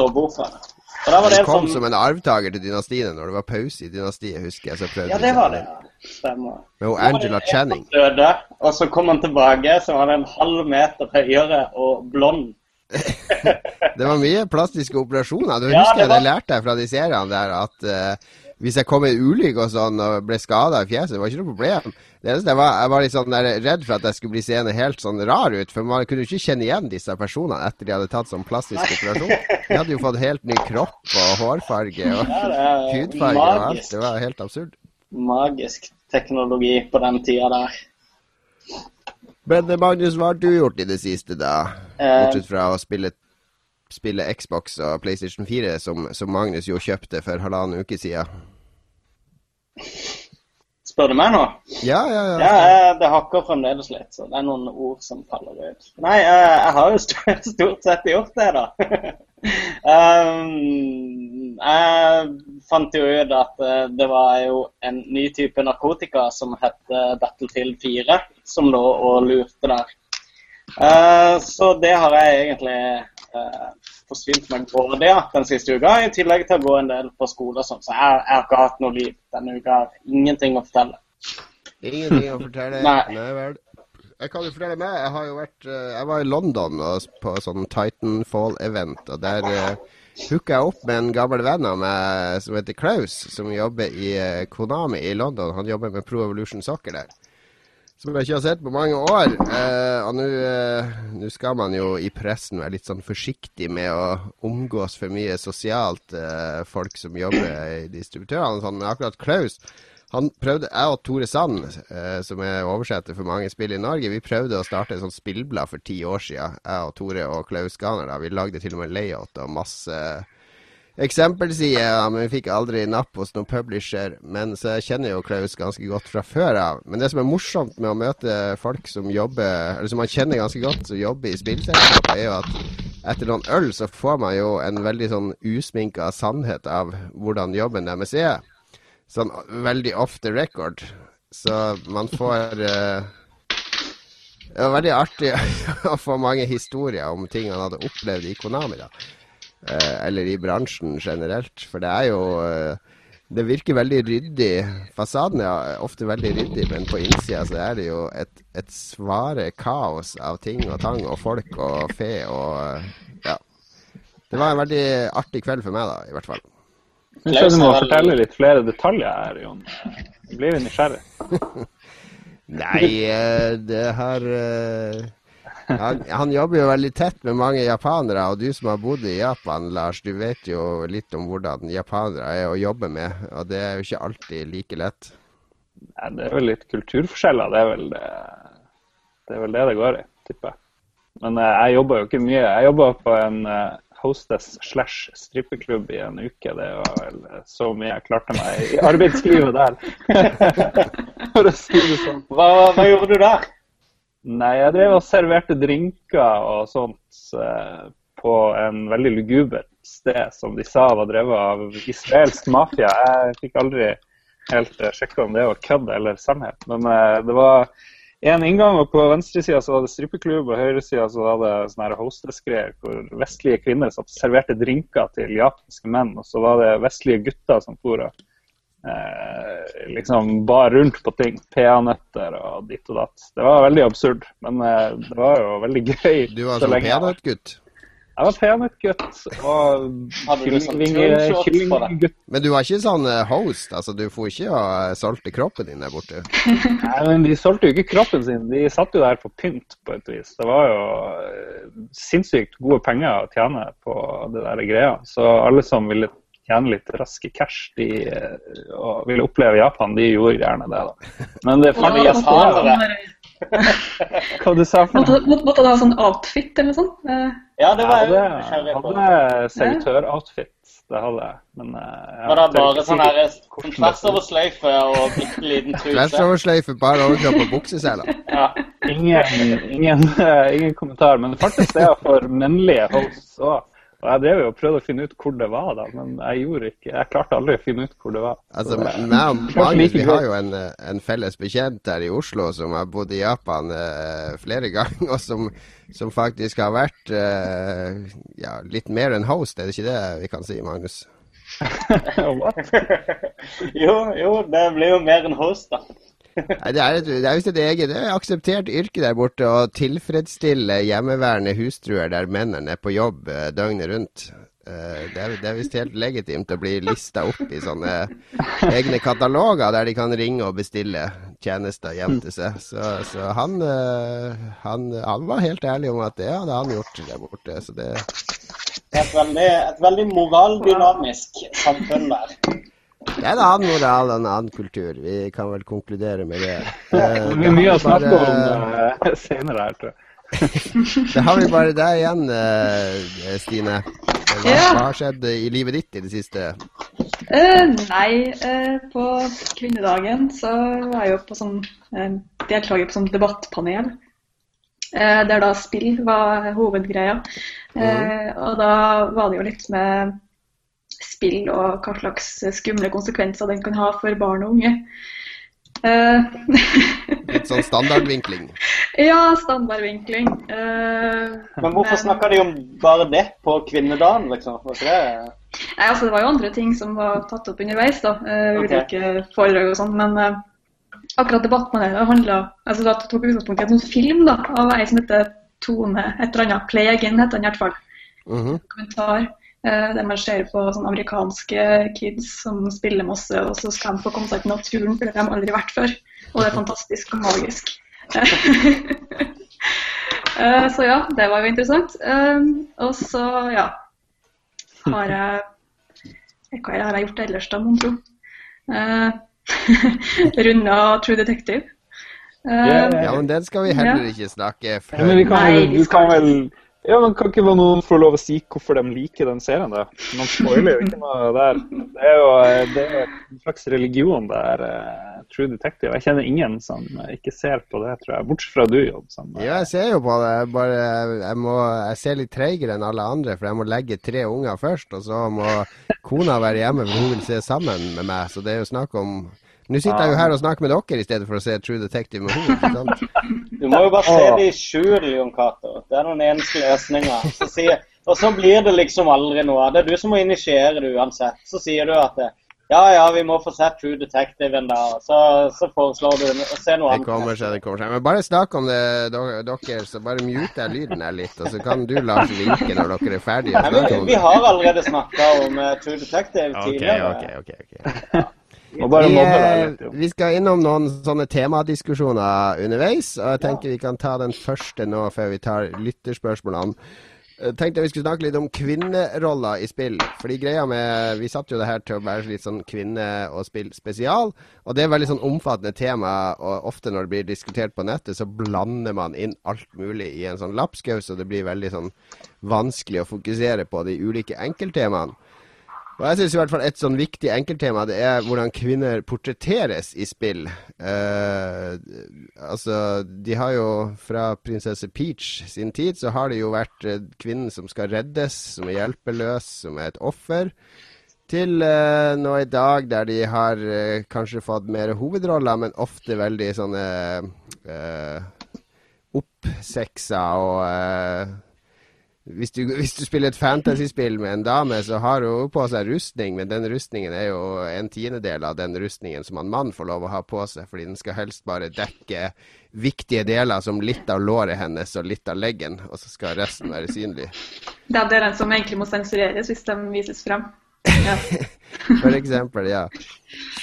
[SPEAKER 8] var
[SPEAKER 4] Den
[SPEAKER 8] en
[SPEAKER 4] kom
[SPEAKER 8] som
[SPEAKER 4] som en arvtaker til dynastiene når det var pause i dynastiet, husker jeg. Så prøvde
[SPEAKER 8] Ja, det var det. Stemmer.
[SPEAKER 4] Med
[SPEAKER 8] var det
[SPEAKER 4] Angela Channing.
[SPEAKER 8] Døde, og så kom han tilbake, så var han en halv meter høyere og blond.
[SPEAKER 4] Det var mye plastiske operasjoner. Du
[SPEAKER 8] Ja,
[SPEAKER 4] husker
[SPEAKER 8] det
[SPEAKER 4] jeg
[SPEAKER 8] var-
[SPEAKER 4] det lærte jeg fra de seriene der at eh, hvis jeg kom i en ulykke og sånn og ble skada i fjeset, det var ikke noe problem. Det eneste jeg var, jeg var litt sånn redd for at jeg skulle bli seende helt sånn rar ut. For man kunne jo ikke kjenne igjen disse personene etter de hadde tatt sånn plastisk operasjon. De hadde jo fått helt ny kropp og hårfarge og hudfarge og alt. Det var helt absurd.
[SPEAKER 8] Magisk teknologi på den tida der.
[SPEAKER 4] Men eh, Magnus, hva har du gjort i det siste, da?
[SPEAKER 8] Eh,
[SPEAKER 4] Bortsett fra å spille, spille Xbox og PlayStation 4, som, som Magnus jo kjøpte for halvannen uke siden.
[SPEAKER 8] Spør du meg nå?
[SPEAKER 4] Ja, ja, ja.
[SPEAKER 8] Ja, det hakker fremdeles litt, så det er noen ord som faller ut. Nei, eh, jeg har jo st- stort sett gjort det, da. um, jeg fant jo ut at eh, det var jo en ny type narkotika som het Battlefield 4, som lå og lurte der. Eh, så det har jeg egentlig forsvint meg både det den siste uka, i tillegg til å gå en del på skole og sånn. Så jeg, jeg har ikke hatt noe liv denne uka. Ingenting å fortelle.
[SPEAKER 4] Ingenting å fortelle.
[SPEAKER 8] Nei.
[SPEAKER 4] vel. Jeg kan jo fortelle meg, jeg har jo vært eh, Jeg var i London på sånn Titanfall-event, og der uh, hooka jeg opp med en gammel venn av meg som heter Klaus, som jobber i eh, Konami i London. Han jobber med Pro Evolution Soccer der. Som jeg ikke har sett på mange år. Eh, og nå eh, skal man jo i pressen være litt sånn forsiktig med å omgås for mye sosialt eh, folk som jobber i distributørene sånn. Men akkurat Klaus han prøvde, Jeg og Tore Sand, eh, som er oversetter for mange spill i Norge, vi prøvde å starte et sånt spillblad for ti år siden. Jeg og Tore og Klaus Ganer. da, Vi lagde til og med layout og masse eksempelsider, ja, men vi fikk aldri napp hos noen publisher. Men så jeg kjenner jo Klaus ganske godt fra før av. Men det som er morsomt med å møte folk som jobber, eller som man kjenner ganske godt, som jobber i spillselskap, er jo at etter noen øl så får man jo en veldig sånn usminka sannhet av hvordan jobben deres er. Sånn veldig off the record. Så man får uh, Det var veldig artig å få mange historier om ting han hadde opplevd i Konami, da. Eh, eller i bransjen generelt. For det er jo eh, Det virker veldig ryddig. Fasaden er ofte veldig ryddig, men på innsida så er det jo et, et svare kaos av ting og tang og folk og fe og eh, Ja. Det var en veldig artig kveld for meg, da, i hvert fall.
[SPEAKER 2] Jeg jeg du må fortelle litt flere detaljer her, Jon. Jeg blir nysgjerrig.
[SPEAKER 4] Nei, det har han, han jobber jo veldig tett med mange japanere, og du som har bodd i Japan, Lars, du vet jo litt om hvordan japanere er å jobbe med, og det er jo ikke alltid like lett.
[SPEAKER 2] Nei, det er vel litt kulturforskjeller. Det er vel det det, er vel det, det går i, tipper jeg. Men eh, jeg jobba jo ikke mye. Jeg jobba på en eh, hostess slash strippeklubb i en uke. Det var vel eh, så mye jeg klarte meg i arbeidslivet der. For å si det sånn.
[SPEAKER 8] Hva, hva gjorde du der?
[SPEAKER 2] Nei, jeg drev og serverte drinker og sånt eh, på en veldig lugubert sted som de sa var drevet av israelsk mafia. Jeg fikk aldri helt uh, sjekka om det var kødd eller sannhet. Men eh, det var en inngang, og på venstresida så var det strippeklubb, og høyresida så var det sånne her hostess-greier hvor vestlige kvinner satt og serverte drinker til japanske menn. Og så var det vestlige gutter som for og eh, liksom bar rundt på ting. Peanøtter og ditt og datt. Det var veldig absurd, men eh, det var jo veldig gøy.
[SPEAKER 4] Du var
[SPEAKER 2] så
[SPEAKER 4] sånn peanøttgutt.
[SPEAKER 2] Jeg var peanøttgutt og
[SPEAKER 8] sånn
[SPEAKER 2] kyllinggutt.
[SPEAKER 4] Men du var ikke sånn eh, host, altså du får ikke ha solgt kroppen din der borte.
[SPEAKER 2] Nei, men De solgte jo ikke kroppen sin, de satt jo der på pynt på et vis. Det var jo eh, sinnssykt gode penger å tjene på det der greia. Så alle som ville tjene litt raske cash de, og ville oppleve Japan, de gjorde gjerne det. da. Men det
[SPEAKER 8] er
[SPEAKER 2] fant
[SPEAKER 8] det
[SPEAKER 2] jeg? Hva du sa for
[SPEAKER 7] Måtte,
[SPEAKER 2] noe?
[SPEAKER 7] måtte, måtte ha sånn outfit eller noe sånt? Eh,
[SPEAKER 8] Ja, det var jeg
[SPEAKER 2] Jeg
[SPEAKER 8] nysgjerrig på.
[SPEAKER 2] hadde, hadde servitør-outfit, det hadde jeg. Men eh, jeg
[SPEAKER 8] Var det bare sånn her
[SPEAKER 2] hvordan
[SPEAKER 8] tvers over sløyfe og bitte liten truse?
[SPEAKER 4] Tværsoversløyfe, bare overkropp og bukseseler.
[SPEAKER 8] Ja.
[SPEAKER 2] Ingen, ingen, ingen kommentar, men det fantes steder for mennlige hosts òg.
[SPEAKER 5] Og jeg drev jo og prøvde å finne ut hvor det var, da, men jeg gjorde ikke, jeg klarte aldri å finne ut hvor det var.
[SPEAKER 4] Altså, meg og Magnus vi har jo en, eh, en felles bekjent her i Oslo som har bodd i Japan uh, flere ganger, og som, som faktisk har vært uh, ja, litt mer enn host, er det ikke det vi kan si, Magnus?
[SPEAKER 8] Jo, jo, det blir jo mer enn host, da.
[SPEAKER 4] Det er, et, visst et eget er akseptert yrke der borte å tilfredsstille hjemmeværende hustruer der mennene er på jobb eh, døgnet rundt. Eh, det er, er visst helt legitimt å bli lista opp i sånne egne kataloger der de kan ringe og bestille tjenester hjem til seg. Så, så han, eh, han, han var helt ærlig om at det hadde han gjort der borte. Så det
[SPEAKER 8] et veldig, et veldig moraldynamisk samfunn der.
[SPEAKER 4] Det er en annen moral og en annen kultur. Vi kan vel konkludere med det. Eh,
[SPEAKER 5] Det blir mye å snakke
[SPEAKER 4] bare-
[SPEAKER 5] om uh, senere her, tror jeg.
[SPEAKER 4] Da har vi bare deg igjen, eh, Stine. Hva,
[SPEAKER 7] Ja.
[SPEAKER 4] hva har skjedd i livet ditt i det siste?
[SPEAKER 7] Eh, nei, eh, på kvinnedagen så var jeg jo på sånn eh, deltaker på sånn debattpanel. Eh, der da spill var hovedgreia. Mm. og da var det jo litt med spill og hva slags skumle konsekvenser den kan ha for barn og unge. Uh,
[SPEAKER 4] Litt sånn standardvinkling.
[SPEAKER 7] ja, standardvinkling. Uh,
[SPEAKER 8] Men hvorfor
[SPEAKER 7] men-
[SPEAKER 8] snakker de om bare det på kvinnedagen, liksom? Det
[SPEAKER 7] Nei, altså Det var jo andre ting som var tatt opp underveis. da, Uh,
[SPEAKER 8] Ok.
[SPEAKER 7] Ulike foredrag og sånn. Men eh, akkurat debattpanelet handla altså, da tok utgangspunkt i en sånn film da, av ei som heter Tone et eller annet. Again' heter den i hvert fall.
[SPEAKER 4] Mhm.
[SPEAKER 7] Kommentar. Eh, der man ser på sånn amerikanske kids som spiller masse, og så skal de få komme seg til naturen, for det har de aldri vært før. Og det er fantastisk og magisk. Eh, så ja, det var jo interessant. Eh, og så, ja har jeg Hva har jeg gjort ellers, da, mon tro? Runda True Detective.
[SPEAKER 5] Ja,
[SPEAKER 4] men den skal vi heller ikke snakke
[SPEAKER 5] Ja, men vi
[SPEAKER 4] før.
[SPEAKER 5] kan,
[SPEAKER 7] Nei, vi skal
[SPEAKER 5] kan vel ja, men Kan ikke noen få lov å si hvorfor de liker den serien? da? Man spoiler jo ikke noe der. Det er jo det er en slags religion der. uh, True Detective. Jeg kjenner ingen som ikke ser på det, tror jeg. Bortsett fra du, Jobb. Som, uh...
[SPEAKER 4] Ja, jeg ser jo på det. Bare, jeg, må, jeg ser litt treigere enn alle andre, for jeg må legge tre unger først. Og så må kona være hjemme, for hun vil se sammen med meg. Så det er jo snakk om Nå sitter jeg jo her og snakker med dere i stedet for å se True Detective med henne.
[SPEAKER 8] Du må jo bare se det i skjul, Jon Cato. Det er den eneste. Så sier- Og så blir det liksom aldri noe. av. Det er du som må initiere det uansett. Så sier du at det, ja ja, vi må få sett True Detective en dag. Så, så foreslår du å se noe annet.
[SPEAKER 4] Det kommer seg, det kommer seg. Men bare snakk om det, dere. Så bare mute jeg lyden her litt, og så kan du, Lars, vinke når dere er ferdige.
[SPEAKER 8] Nei,
[SPEAKER 4] om
[SPEAKER 8] Vi har allerede snakka om eh, True Detective tidligere.
[SPEAKER 4] ok, ok. ok.
[SPEAKER 5] okay. bare
[SPEAKER 4] Vi,
[SPEAKER 5] deg
[SPEAKER 4] eh, vi skal innom noen sånne temadiskusjoner underveis, og jeg tenker vi kan ta den første nå før vi tar lytterspørsmålene. Jeg tenkte vi skulle snakke litt om kvinneroller i spill. Fordi greia med Vi satt jo det her til å være litt sånn kvinne- og spill spesial. Og det er veldig sånn omfattende tema, og ofte når det blir diskutert på nettet, så blander man inn alt mulig i en sånn lapskaus, og det blir veldig sånn vanskelig å fokusere på de ulike enkelttemaene. Og jeg syns i hvert fall et sånn viktig enkelttema det er hvordan kvinner portretteres i spill. Eh, altså, de har jo fra prinsesse Peach sin tid, så har det jo vært eh, kvinnen som skal reddes, som er hjelpeløs, som er et offer. Til eh, nå i dag der de har eh, kanskje fått mer hovedroller, men ofte veldig sånne uh, oppseksa og eh, hvis du, hvis du spiller et fantasyspill med en dame, så har hun på seg rustning, men den rustningen er jo en tiendedel av den rustningen som en mann får lov å ha på seg, fordi den skal helst bare dekke viktige deler som litt av låret hennes og litt av leggen, og så skal resten være synlig.
[SPEAKER 7] Det er den som egentlig må sensureres hvis den vises frem.
[SPEAKER 4] For eksempel, ja.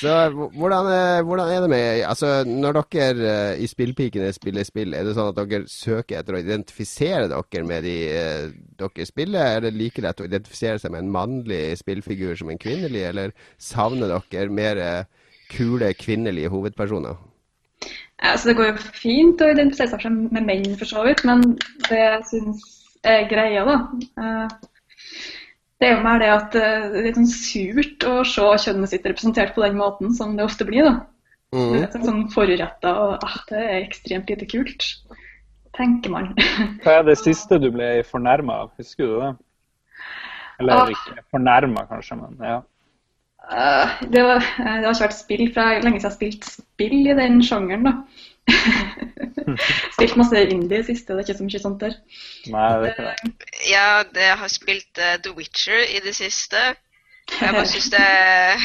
[SPEAKER 4] Så hvordan, er- hvordan er det med Altså, når dere eh, i Spillpikene spiller spill, er det sånn at dere søker etter å identifisere dere med de eh, dere spiller? Er det like lett å identifisere seg med en mannlig spillfigur som en kvinnelig, eller savner dere mer eh, kule kvinnelige hovedpersoner?
[SPEAKER 7] Altså, det går jo fint å identifisere seg med menn, for så vidt, men det jeg syns er greia, da eh, Det er jo mer det at eh, det er litt sånn surt å se kjønnet sitt representert på den måten som det ofte blir. da. Det
[SPEAKER 4] Mhm.
[SPEAKER 7] er sånn foruretta, og ah, det er ekstremt lite kult, tenker man.
[SPEAKER 5] Hva er det siste du ble fornærma av? Husker du det? Eller ikke fornærma, kanskje, men ja.
[SPEAKER 7] Uh, det, var, eh, det har ikke vært spill fra lenge siden jeg har spilt spill i den sjangeren, da. spilt masse indie i det siste, det er ikke så mye sånt der.
[SPEAKER 5] Nei, det er ikke det.
[SPEAKER 6] Ja, jeg har spilt uh, The Witcher i det siste. Jeg bare syns det er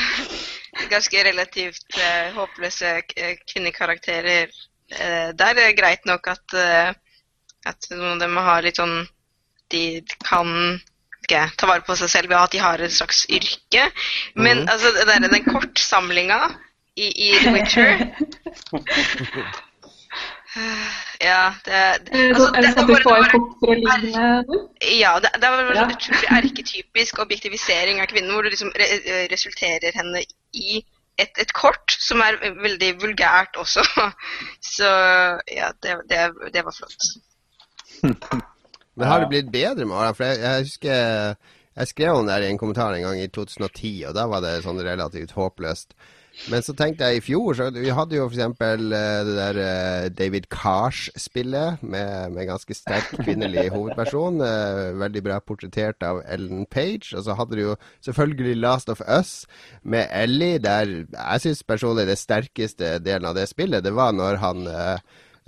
[SPEAKER 6] ganske relativt uh, håpløse kvinnekarakterer uh, der. Det er greit nok at, eh, at noen av dem har litt sånn De kan ikke, ta vare på seg selv ved at de har et slags yrke. Men altså, det der, den kortsamlinga i, i The Witcher Ja, det, det,
[SPEAKER 7] Eh,
[SPEAKER 6] altså,
[SPEAKER 7] Er det
[SPEAKER 6] det,
[SPEAKER 7] sånn
[SPEAKER 6] det ja, det, det var
[SPEAKER 7] Ja.
[SPEAKER 6] utrolig erketypisk objektivisering av kvinnen, hvor du liksom re eh, resulterer henne i et, et kort som er veldig vulgært også. Så ja, det, det, det var flott.
[SPEAKER 4] Men har det blitt bedre med årene? For jeg, jeg husker jeg skrev om det her i en kommentar en gang i 2010, og da var det sånn relativt håpløst. Men så tenkte jeg i fjor så Vi hadde jo f.eks. det der eh, David Cars-spillet med, med ganske sterk kvinnelig hovedperson. eh, veldig bra portrettert av Ellen Page. Og så hadde du jo selvfølgelig Last of Us med Ellie, der jeg syns personlig det sterkeste delen av det spillet, det var når han eh,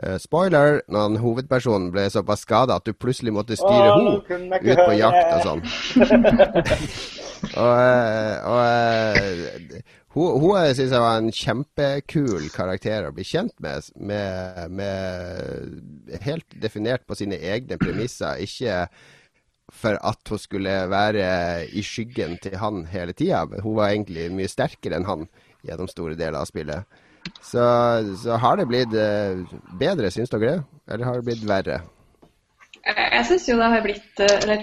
[SPEAKER 4] eh, spoiler, når han hovedpersonen ble såpass skada at du plutselig måtte styre
[SPEAKER 8] Å,
[SPEAKER 4] henne ut på jakt og sånn. Og, eh, og eh, hun, hun syns jeg var en kjempekul karakter å bli kjent med, med, med Helt definert på sine egne premisser. Ikke for at hun skulle være i skyggen til han hele tida. Hun var egentlig mye sterkere enn han gjennom store deler av spillet. Så, så har det blitt eh, bedre, syns dere det? Eller har det blitt verre?
[SPEAKER 7] Jeg, syns jo det har blitt eh, Eller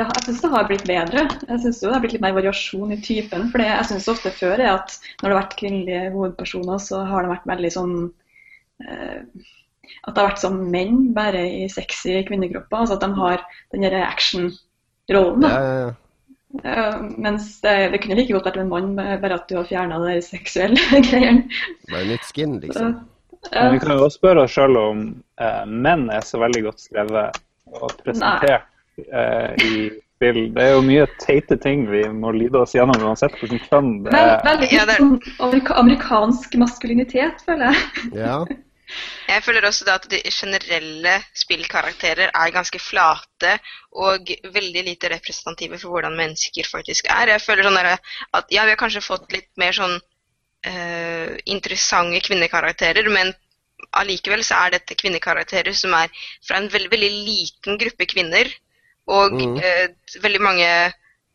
[SPEAKER 7] det, jeg syns det har blitt bedre. Jeg syns det har blitt litt mer variasjon i typen. For det jeg syns ofte før er at når det har vært kvinnelige hovedpersoner, så har det vært veldig sånn eh, At det har vært som menn, bare i sexy kvinnekropper. Altså at de har den derre action-rollen. Da.
[SPEAKER 4] ja, ja.
[SPEAKER 7] Eh, mens det, det kunne like godt vært en mann, bare at du har fjerna de seksuelle greiene.
[SPEAKER 4] Bare litt skin, liksom.
[SPEAKER 5] Men vi kan jo også spørre oss sjøl om uh, menn er så veldig godt skrevet og presentert eh, i spill. Det er jo mye teite ting vi må lide oss gjennom uansett hvordan kjønn det er.
[SPEAKER 7] veldig
[SPEAKER 6] Ja, det er-
[SPEAKER 7] sånn amerikansk maskulinitet, føler jeg.
[SPEAKER 4] Ja.
[SPEAKER 6] Jeg føler også da at de generelle spillkarakterer er ganske flate og veldig lite representative for hvordan mennesker faktisk er. Jeg føler sånn at ja, vi har kanskje fått litt mer sånn uh, interessante kvinnekarakterer, men allikevel så er dette kvinnekarakterer som er fra en veldig, veldig liten gruppe kvinner. Og
[SPEAKER 4] mm.
[SPEAKER 6] eh, veldig mange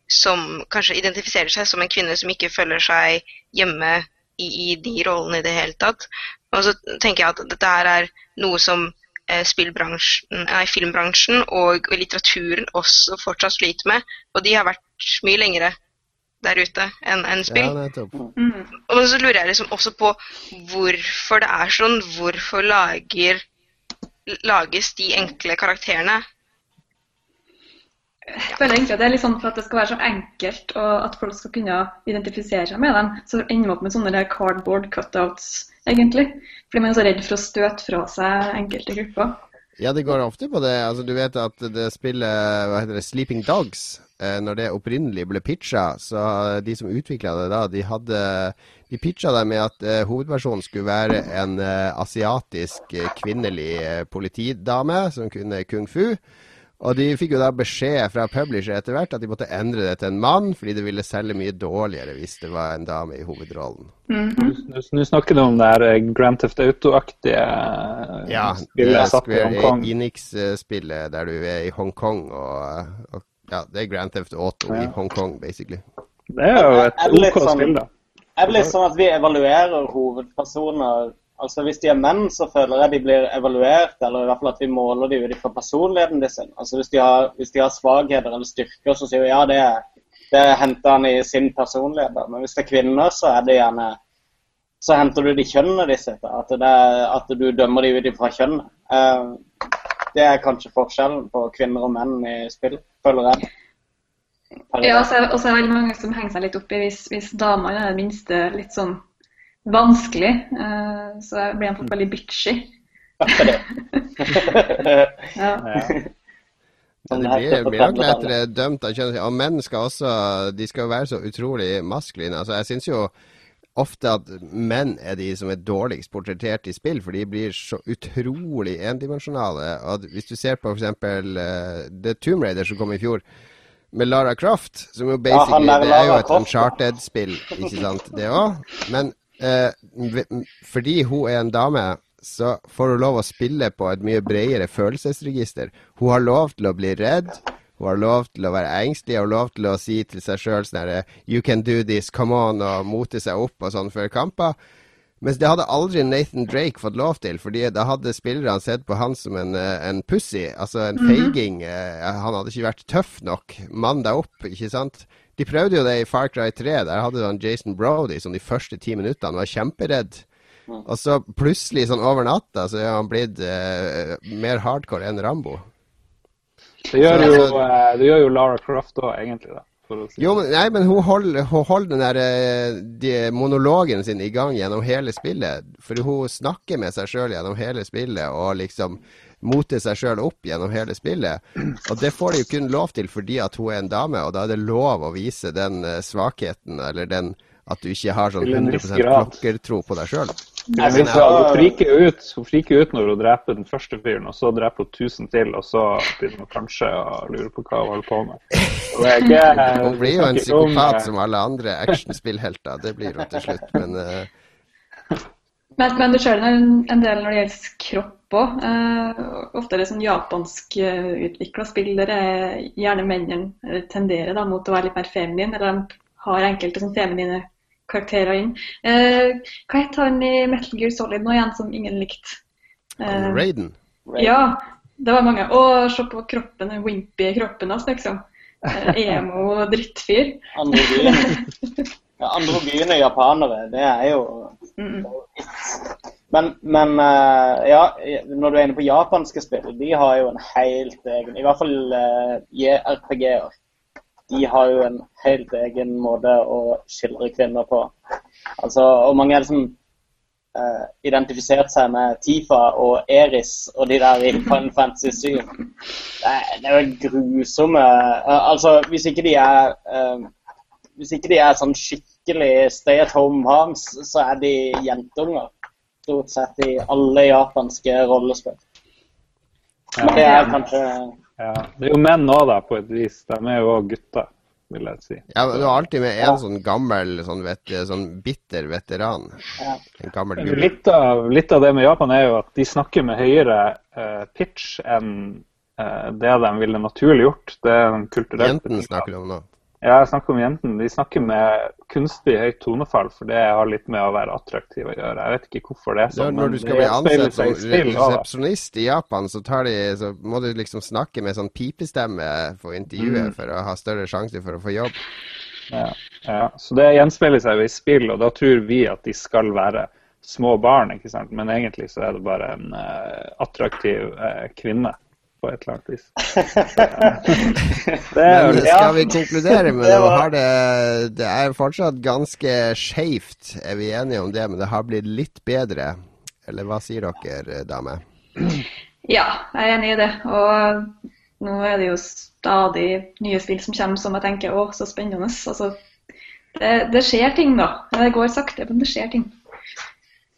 [SPEAKER 6] som kanskje identifiserer seg som en kvinne som ikke føler seg hjemme i, i de rollene i det hele tatt. Og så tenker jeg at dette her er noe som eh, nei, filmbransjen og litteraturen også fortsatt sliter med. Og de har vært mye lengre der ute enn spill.
[SPEAKER 4] ja, mm.
[SPEAKER 6] Og så lurer jeg liksom også på hvorfor det er sånn. Hvorfor lager, lages de enkle karakterene?
[SPEAKER 7] Jeg føler egentlig at det er litt sånn for at det skal være så enkelt, og at folk skal kunne identifisere seg med dem, så ender man opp med sånne cardboard cutouts, egentlig. Fordi man er så redd for å støte fra seg enkelte grupper.
[SPEAKER 4] Ja, det går ofte på det. Altså, du vet at det spillet hva heter det, Sleeping Dogs, eh, når det opprinnelig ble pitcha, så de som utvikla det da, de hadde De pitcha det med at eh, hovedpersonen skulle være en eh, asiatisk kvinnelig politidame som kunne kung fu. Og de fikk jo da beskjed fra publisher etter hvert at de måtte endre det til en mann, fordi det ville selge mye dårligere hvis det var en dame i hovedrollen.
[SPEAKER 7] Mm
[SPEAKER 5] Nå nå snakker du om det her eh, Grand Theft Auto-aktige eh,
[SPEAKER 4] Ja,
[SPEAKER 5] spillet
[SPEAKER 4] er
[SPEAKER 5] satt i Hongkong.
[SPEAKER 4] Ja, Enix-spillet der du er i Hongkong og, og Ja, det er Grand Theft Auto i
[SPEAKER 5] Ja.
[SPEAKER 4] Hongkong, basically.
[SPEAKER 5] Det er jo et OK
[SPEAKER 8] sånn-
[SPEAKER 5] spill, da.
[SPEAKER 8] Jeg blir sånn at vi evaluerer hovedpersoner. Altså Hvis de er menn, så føler jeg de blir evaluert, eller i hvert fall at vi måler de ut fra personligheten sin. Altså Hvis de har, hvis de har svakheter eller styrker, så sier vi ja, det, det henter han i sin personlighet. Men hvis det er kvinner, så er det gjerne så henter du de kjønnene de sitter. At, er, at du dømmer de ut fra kjønnet. Eh, det er kanskje forskjellen på kvinner og menn i spill, føler jeg.
[SPEAKER 7] Ja, og så er det veldig mange som henger seg litt opp i hvis, hvis damene er det minste litt sånn vanskelig, eh, så blir ble fått veldig bitchy. Ja.
[SPEAKER 5] Ja.
[SPEAKER 4] Det blir, blir nok lettere dømt av kjønn. Og menn skal også De skal jo være så utrolig maskuline. Altså, jeg syns jo ofte at menn er de som er dårligst portrettert i spill, for de blir så utrolig endimensjonale. Og hvis du ser på f.eks. Uh, The Tomb Raider som kom i fjor, med Lara Croft, som jo
[SPEAKER 8] Ja,
[SPEAKER 4] basically
[SPEAKER 8] der
[SPEAKER 4] Det er jo et uncharted-spill, ikke sant, det òg. Men eh, fordi hun er en dame, så får hun lov å spille på et mye bredere følelsesregister. Hun har lov til å bli redd. Hun har lov til å være engstelig og lov til å si til seg sjøl sånn herre You can do this, come on, og mote seg opp og sånn før kamper. Mens det hadde aldri Nathan Drake fått lov til, fordi da hadde spillerne sett på han som en, eh, en pussy, altså en feiging. eh, Han hadde ikke vært tøff nok. Mann deg opp, ikke sant? De prøvde jo det i Far Cry 3. Der hadde du han Jason Brody som de første ti minuttene var kjemperedd. Og så plutselig, sånn over natta, så er han blitt eh, mer hardcore enn Rambo.
[SPEAKER 5] Det gjør
[SPEAKER 4] Så-
[SPEAKER 5] jo, eh, det gjør jo Lara Croft òg, egentlig. da. For å si.
[SPEAKER 4] Jo, men, nei, men hun holder, hun holder den der eh, de, monologen sin i gang gjennom hele spillet. For hun snakker med seg sjøl gjennom hele spillet, og liksom moter seg sjøl opp gjennom hele spillet. Og det får de jo kun lov til fordi at hun er en dame, og da er det lov å vise den eh, svakheten, eller den at du ikke har sånn
[SPEAKER 5] Til en viss
[SPEAKER 4] 100
[SPEAKER 5] grad.
[SPEAKER 4] klokkertro på deg sjøl.
[SPEAKER 5] Hun friker jo ut Hun friker ut når hun dreper den første fyren, og så dreper hun 1000 til, og så begynner hun kanskje å lure på hva hun holder på med. Ikke,
[SPEAKER 4] Hun blir jo en psykopat
[SPEAKER 5] eh,
[SPEAKER 4] som alle andre actionspillhelter. Det blir hun til slutt, men eh,
[SPEAKER 7] Men, men du ser det en, en del når det gjelder kropp òg. Eh, ofte er det sånn japansk spillere utvikla spill der er gjerne mennene eh, tenderer da, mot å være litt mer feminine, eller de har enkelte sånn feminine karakterer inn. Eh, hva het han i Metal Gear Solid nå igjen som ingen likte? Eh,
[SPEAKER 4] Raiden
[SPEAKER 7] ja, det var mange. Å, se på kroppen, den wimpy kroppen hans, liksom. Eh, emo drittfyr.
[SPEAKER 8] Ja, androgyne japanere, det er jo
[SPEAKER 7] Mm.
[SPEAKER 8] Men, men eh, ja, når du er inne på japanske spill, de har jo en helt egen I hvert fall uh, JRPG-er. De har jo en helt egen måte å skildre kvinner på. Altså, og mange er liksom uh, identifisert seg med Tifa og Eris og de der i Final Fantasy 7. Det er, det er jo grusomme uh, Altså, hvis ikke de er uh, Hvis ikke de er sånn skikkelig stay at home moms, så er de jentunger stort sett i alle japanske rollespill. Men det er kanskje
[SPEAKER 5] Ja, det er jo menn òg, da, på et vis. De er jo òg gutter, vil jeg si.
[SPEAKER 4] Ja, men Du har alltid med en sånn gammel, sånn, vet, sånn bitter veteran.
[SPEAKER 8] Ja.
[SPEAKER 4] En gammel gutt.
[SPEAKER 5] Litt av, litt av det med Japan er jo at de snakker med høyere uh, pitch enn uh, det de ville naturlig gjort. Det er en kulturell
[SPEAKER 4] Jenten snakker du om nå.
[SPEAKER 5] Ja, jeg snakker om jentene. De snakker med kunstig høyt tonefall, for det har litt med å være attraktiv å gjøre. Jeg vet ikke hvorfor det er sånn.
[SPEAKER 4] når du skal bli ansett som resepsjonist i Japan, så, tar de, så må du liksom snakke med sånn pipestemme på intervjuet
[SPEAKER 5] Mm.
[SPEAKER 4] for å ha større sjanse for å få jobb.
[SPEAKER 5] Ja, ja. Så det gjenspeiler seg jo i spill, og da tror vi at de skal være små barn, ikke sant. Men egentlig så er det bare en uh, attraktiv uh, kvinne på et eller annet vis. det
[SPEAKER 4] Men skal vi konkludere med
[SPEAKER 5] Det
[SPEAKER 4] det?
[SPEAKER 5] var-
[SPEAKER 4] det, det er fortsatt ganske skeivt, er vi enige om det, men det har blitt litt bedre. Eller hva sier dere, dame?
[SPEAKER 7] Ja, jeg er enig i det. Og nå er det jo stadig nye spill som kommer som jeg tenker å, så spennende. Altså, det, det skjer ting, da. Det går sakte, men det skjer ting.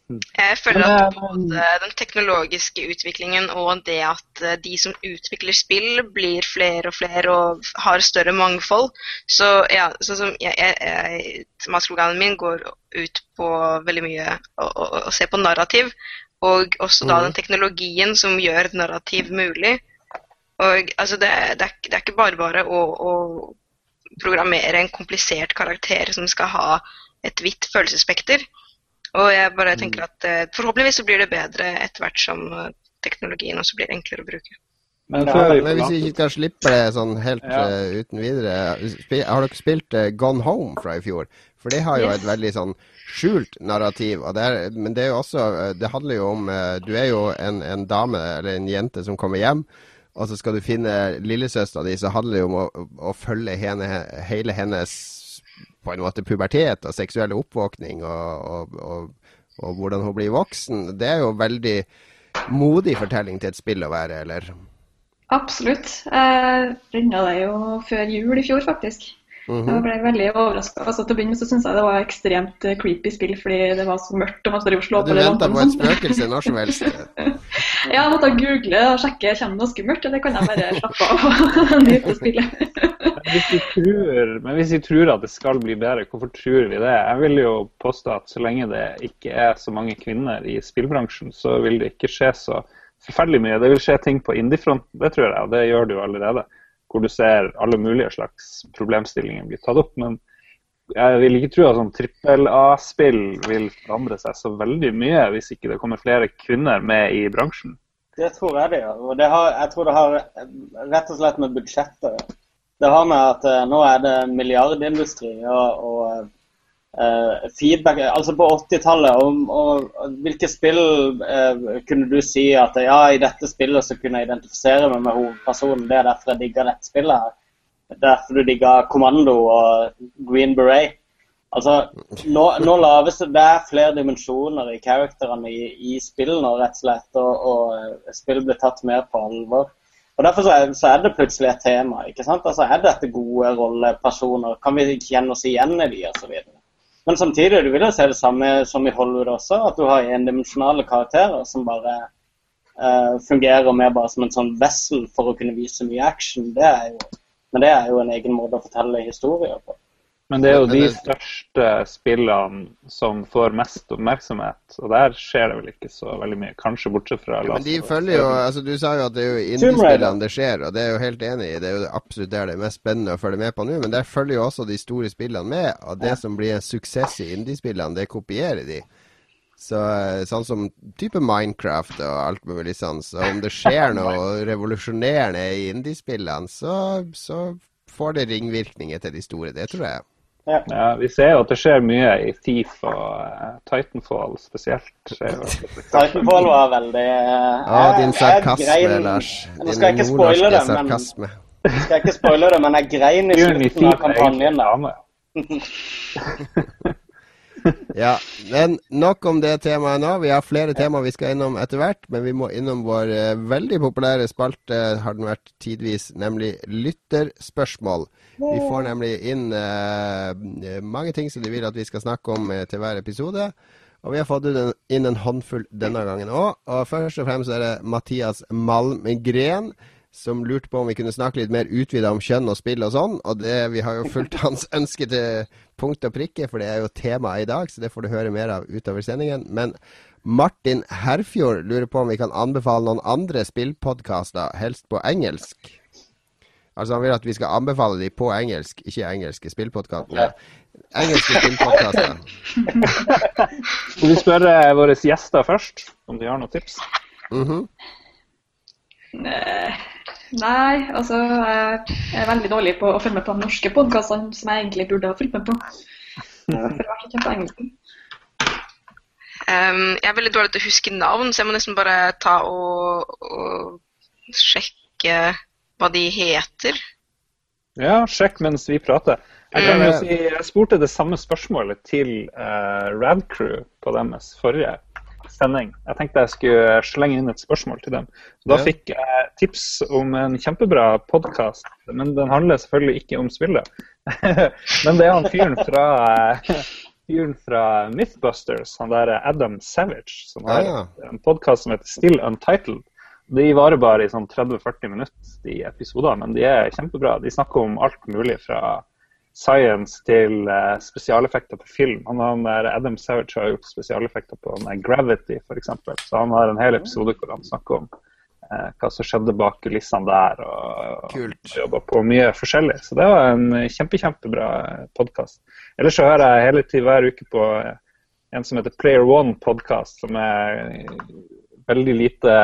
[SPEAKER 6] Jeg føler at
[SPEAKER 5] eh,
[SPEAKER 6] både den teknologiske utviklingen og det at eh, de som utvikler spill, blir flere og flere og har større mangfold. Så ja, sånn som jeg, jeg, jeg, min går ut på veldig mye å, å, å se på narrativ. Og også da den teknologien som gjør et narrativ mulig. Og altså, det, det, er, det er ikke bare bare å, å programmere en komplisert karakter som skal ha et vidt følelsesspekter. Og jeg bare tenker at eh, forhåpentligvis så blir det bedre etter hvert som eh, teknologien også blir enklere å bruke.
[SPEAKER 5] Men
[SPEAKER 8] Ja,
[SPEAKER 4] Men hvis vi ikke skal slippe det sånn helt
[SPEAKER 5] Ja.
[SPEAKER 4] uh, uten videre Har dere spilt uh, Gone Home fra i fjor? For det har jo
[SPEAKER 7] Yes.
[SPEAKER 4] et veldig sånn skjult narrativ. Og det er, men det er jo også Det handler jo om uh, Du er jo en, en dame eller en jente som kommer hjem. Og så skal du finne lillesøstera di, så handler det jo om å, å følge henne, hele hennes på en måte pubertet og seksuelle oppvåkning og, og, og, og hvordan hun blir voksen. Det er jo veldig modig fortelling til et spill å være, eller?
[SPEAKER 7] Absolutt. Jeg runda det jo før jul i fjor, faktisk.
[SPEAKER 4] Mhm.
[SPEAKER 7] Jeg ble veldig overraska. Altså, til å begynne med så syntes jeg det var ekstremt eh, creepy spill fordi det var så mørkt. og man står i Oslo. slå
[SPEAKER 4] Du venta på et spøkelse når som helst.
[SPEAKER 7] Ja, jeg måtte google og sjekke kommer det noe skummelt, eller kan jeg bare slappe av og nyte spillet.
[SPEAKER 2] Hvis, vi tror, men hvis vi tror at det skal bli bedre, hvorfor tror vi det? Jeg vil jo påstå at så lenge det ikke er så mange kvinner i spillbransjen, så vil det ikke skje så forferdelig mye. Det vil skje ting på indie-fronten, det tror jeg, og det gjør det jo allerede. Hvor du ser alle mulige slags problemstillinger bli tatt opp. Men jeg vil ikke tro at sånn trippel A-spill vil forandre seg så veldig mye hvis ikke det kommer flere kvinner med i bransjen.
[SPEAKER 8] Det tror jeg det gjør. Og det har, jeg tror det har rett og slett med budsjettet. Det har med at eh, nå er det milliardindustri og, og eh, feedback Altså på 80-tallet, og, og, og hvilke spill eh, kunne du si at ja, i dette spillet så kunne jeg identifisere meg med hovedpersonen. Det er derfor jeg digger dette spillet her. Er derfor du digger Kommando og Green Beret. Altså, nå, nå laves det, det er flere dimensjoner i karakterene i, i spillene, rett og slett, og, og spillet blir tatt mer på alvor. Og Derfor så er, så er det plutselig et tema. ikke sant? Altså, Er dette gode rollepersoner? Kan vi kjenne oss igjen i de, osv.? Men samtidig du vil jo se det samme som i Hollywood også, at du har endimensjonale karakterer som bare uh, fungerer mer bare som en sånn vessel for å kunne vise mye action. Det jo, men det er jo en egen måte å fortelle historier på.
[SPEAKER 2] Men det er jo de største spillene som får mest oppmerksomhet, og der skjer det vel ikke så veldig mye. Kanskje bortsett fra
[SPEAKER 4] Men de følger jo altså Du sa jo at det er jo indiespillene det skjer, og det er jo helt enig i. Det er jo absolutt der det er mest spennende å følge med på nå. Men der følger jo også de store spillene med. Og det som blir en suksess i indiespillene, det kopierer de. Så, eh, sånn som type Minecraft og alt mulig sånn. Så om det skjer noe revolusjonerende i indiespillene, så, så får det ringvirkninger til de store. Det tror jeg.
[SPEAKER 2] Ja, Vi ser jo at det skjer mye i Thief og eh, Titanfall spesielt.
[SPEAKER 8] Titanfall var veldig Ja,
[SPEAKER 4] Å, din sarkasme,
[SPEAKER 8] grein-
[SPEAKER 4] Lars. Din
[SPEAKER 8] skal jeg ikke spoile
[SPEAKER 4] nordnorske
[SPEAKER 8] det, men
[SPEAKER 4] sarkasme.
[SPEAKER 8] skal jeg ikke spoile det, men jeg grein i slutten av kampanjen. da.
[SPEAKER 4] Ja, men nok om det temaet nå. Vi har flere temaer vi skal innom etter hvert, men vi må innom vår eh, veldig populære spalte, har den vært tidvis, nemlig lytterspørsmål. Vi får nemlig inn eh, mange ting som de vil at vi skal snakke om eh, til hver episode. Og vi har fått inn en håndfull denne gangen òg. Og først og fremst er det Mathias Malmgren som lurte på om vi kunne snakke litt mer utvida om kjønn og spill og sånn. Og det, vi har jo fulgt hans ønske til punkt og prikke, for det er jo temaet i dag, så det får du høre mer av utover sendingen. Men Martin Herfjord lurer på om vi kan anbefale noen andre spillpodkaster, helst på engelsk. Altså Han vil at vi skal anbefale de på engelsk, ikke engelske spillpodkaster. Engelske spillpodkaster.
[SPEAKER 2] Skal vi spørre våre gjester først om de har noen tips?
[SPEAKER 4] Mm
[SPEAKER 7] -hmm. Nei, altså jeg er veldig dårlig på å følge med på de norske podkastene som jeg egentlig burde ha fulgt med på. For jeg har ikke kjent på engelsk.
[SPEAKER 6] Ehm, jeg er veldig dårlig til å huske navn, så jeg må nesten bare ta og, og sjekke hva de heter.
[SPEAKER 2] Ja, sjekk mens vi prater. Jeg kan
[SPEAKER 4] Mm.
[SPEAKER 2] jo si, jeg spurte det samme spørsmålet til uh, Radcrew på deres forrige sending. Jeg tenkte jeg skulle slenge inn et spørsmål til dem. Så da
[SPEAKER 4] Ja.
[SPEAKER 2] fikk jeg tips om en kjempebra podkast, men den handler selvfølgelig ikke om spillet. men det er han fyren fra fyren fra Mythbusters, han der Adam Savage, som har
[SPEAKER 4] Ah,
[SPEAKER 2] en podkast som heter Still Untitled. De varer bare i sånn 30-40 minutter, de episodene, men de er kjempebra. De snakker om alt mulig fra science til eh, spesialeffekter på film. Han, han der Adam Savage har gjort spesialeffekter på Gravity f.eks. Så han har en hel episode hvor han snakker om eh, hva som skjedde bak kulissene der. Og,
[SPEAKER 4] Kult.
[SPEAKER 2] jobba på mye forskjellig. Så det var en kjempe, kjempebra podkast. Ellers så hører jeg hele tiden hver uke på eh, en som heter Player One-podkast, som er veldig lite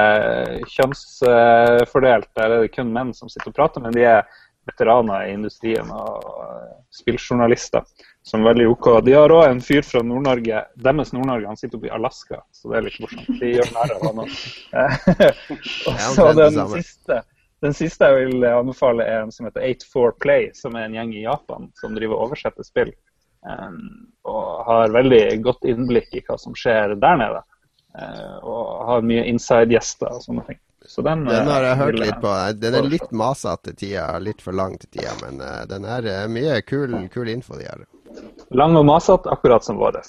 [SPEAKER 2] kjønnsfordelt. Der er det kun menn som sitter og prater, men de er veteraner i industrien og spilljournalister. Som er veldig OK. De har òg en fyr fra Nord-Norge. Deres Nord-Norge han sitter oppe i Alaska, så det er litt morsomt. De gjør narr av han òg. Og så
[SPEAKER 4] det
[SPEAKER 2] den siste, den siste jeg vil anbefale, er en som heter 84 Play, som er en gjeng i Japan som driver og oversetter spill. Um, og har veldig godt innblikk i hva som skjer der nede.
[SPEAKER 5] Eh, og har mye inside-gjester og sånne ting. Så den,
[SPEAKER 4] Den har jeg
[SPEAKER 5] eh,
[SPEAKER 4] hørt litt på. Den er litt masete til tida, litt for lang til tida, men eh, den er eh, mye kul, kul info de har.
[SPEAKER 5] Lang og masete, akkurat som vår.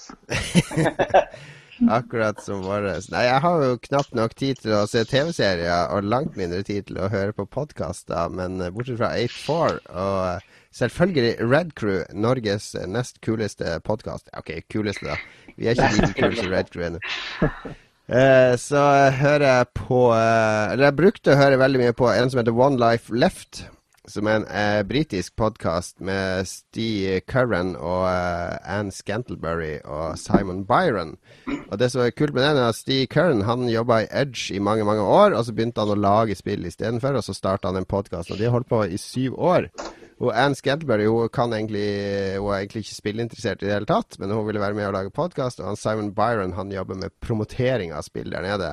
[SPEAKER 4] Akkurat som vår. Nei, jeg har jo knapt nok tid til å se TV-serier, og langt mindre tid til å høre på podkaster, men eh, bortsett fra 84 og eh, selvfølgelig Red Crew, Norges nest kuleste podkast. OK, kuleste, da. Vi er ikke like kule som Red Crew ennå. Eh, så hører jeg på eh, Eller jeg brukte å høre veldig mye på en som heter One Life Left. Som er en eh, britisk podkast med Steve Curran og Anne Scantlebury og Simon Byron. Og det som er kult med den, er at Steve Curran han jobba i Edge i mange mange år. Og så begynte han å lage spill istedenfor, og så starta han en podkast. Og de har holdt på i syv år. Og Anne Scantlebury hun, kan egentlig, hun er egentlig ikke spillinteressert i det hele tatt, men hun ville være med og lage podkast. Og han Simon Byron han jobber med promotering av spill der nede.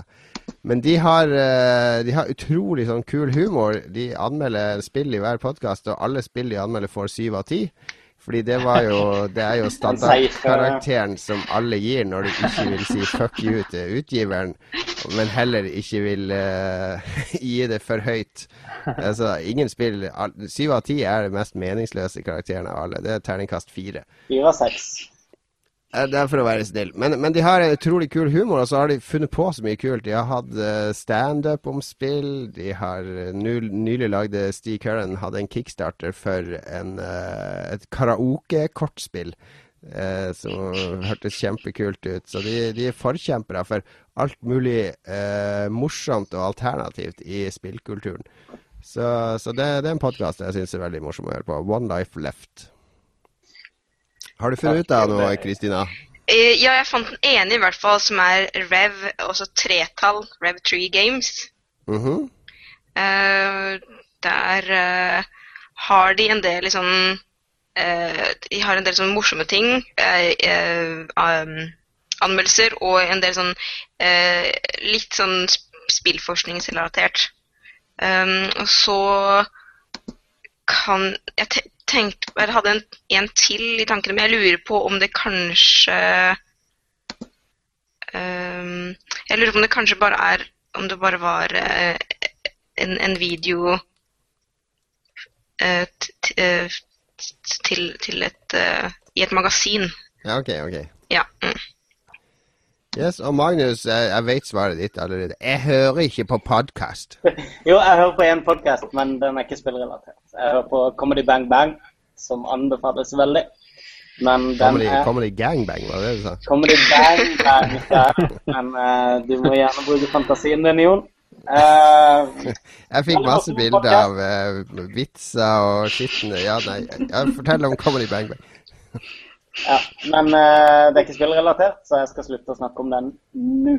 [SPEAKER 4] Men de har, eh, de har utrolig sånn kul humor. De anmelder spill i hver podkast, og alle spill de anmelder, får syv av ti. Fordi det var jo Det er jo standardkarakteren som alle gir når du ikke vil si fuck you til utgiveren, men heller ikke vil uh, gi det for høyt. Altså, ingen spill Syv av ti er den mest meningsløse karakteren av alle. Det er terningkast fire.
[SPEAKER 8] Fire av seks.
[SPEAKER 4] Eh, Det er for å være snill. Men, men de har en utrolig kul humor, og så har de funnet på så mye kult. De har hatt eh, standup om spill. De har eh, nylig lagd Steve Curran hadde en kickstarter for en, et karaoke-kortspill. Eh, som hørtes kjempekult ut. Så de, de er forkjempere for alt mulig eh, morsomt og alternativt i spillkulturen. Så, så det, det er en podkast jeg syns er veldig morsom å høre på. One Life Left. Har du funnet ut av noe, Kristina?
[SPEAKER 6] Eh, Ja, jeg fant den ene i hvert fall, som er Rev, også tretall, Rev 3 Games.
[SPEAKER 4] Mm
[SPEAKER 6] -hmm. uh, der uh, har de en del liksom uh, De har en del sånn morsomme ting. um, anmeldelser og en del sånn litt sånn sp- spillforskningsrelatert. Um, og så kan Jeg tenkte Jeg hadde en, en til i tankene, men jeg lurer på om det kanskje um, Jeg lurer på om det kanskje bare er Om det bare var uh, en, en video uh, t t- til, til et I et magasin.
[SPEAKER 4] Ja, OK. ok. Yes, Og Magnus, jeg, jeg vet svaret ditt allerede. Jeg hører ikke på podkast.
[SPEAKER 8] Jo, jeg hører på én podkast, men den er ikke spillrelatert. Jeg hører på Comedy Bang Bang, som anbefales veldig. Men den
[SPEAKER 4] Comedy,
[SPEAKER 8] er
[SPEAKER 4] comedy gangbang, var det det du sa?
[SPEAKER 8] Comedy Bang Bang. Ja. Men uh, du må gjerne bruke fantasien din, Jon. Uh,
[SPEAKER 4] Jeg fikk masse bilder av uh, vitser og skitne Ja, nei, fortell om Comedy Bang Bang.
[SPEAKER 8] ja. Men uh, det er ikke spillrelatert, så jeg skal slutte å snakke om den nå.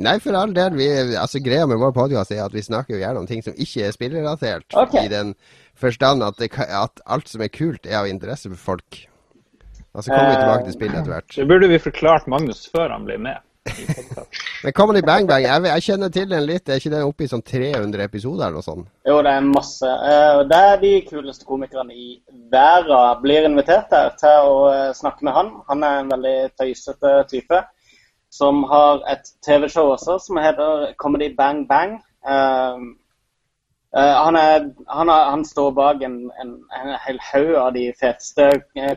[SPEAKER 4] Nei, for all del. Vi, altså, greia med vår podkast er at vi snakker jo gjerne om ting som ikke er spillrelatert.
[SPEAKER 8] Okay.
[SPEAKER 4] I den forstand at, det, at alt som er kult, er av interesse for folk. Og så kommer vi
[SPEAKER 8] Eh,
[SPEAKER 4] tilbake til spillet etter hvert.
[SPEAKER 5] Det burde vi forklart Magnus før han ble med.
[SPEAKER 4] Men Comedy Bang Bang, jeg, jeg kjenner til den litt. Er ikke den oppe i sånn 300 episoder eller noe sånt?
[SPEAKER 8] Jo, det er masse. Eh, det er de kuleste komikerne i verden blir invitert her til å eh, snakke med han. Han er en veldig tøysete type som har et TV-show også som heter Comedy Bang Bang. Eh, han, er, han, er, han står bak en, en, en hel haug av de feteste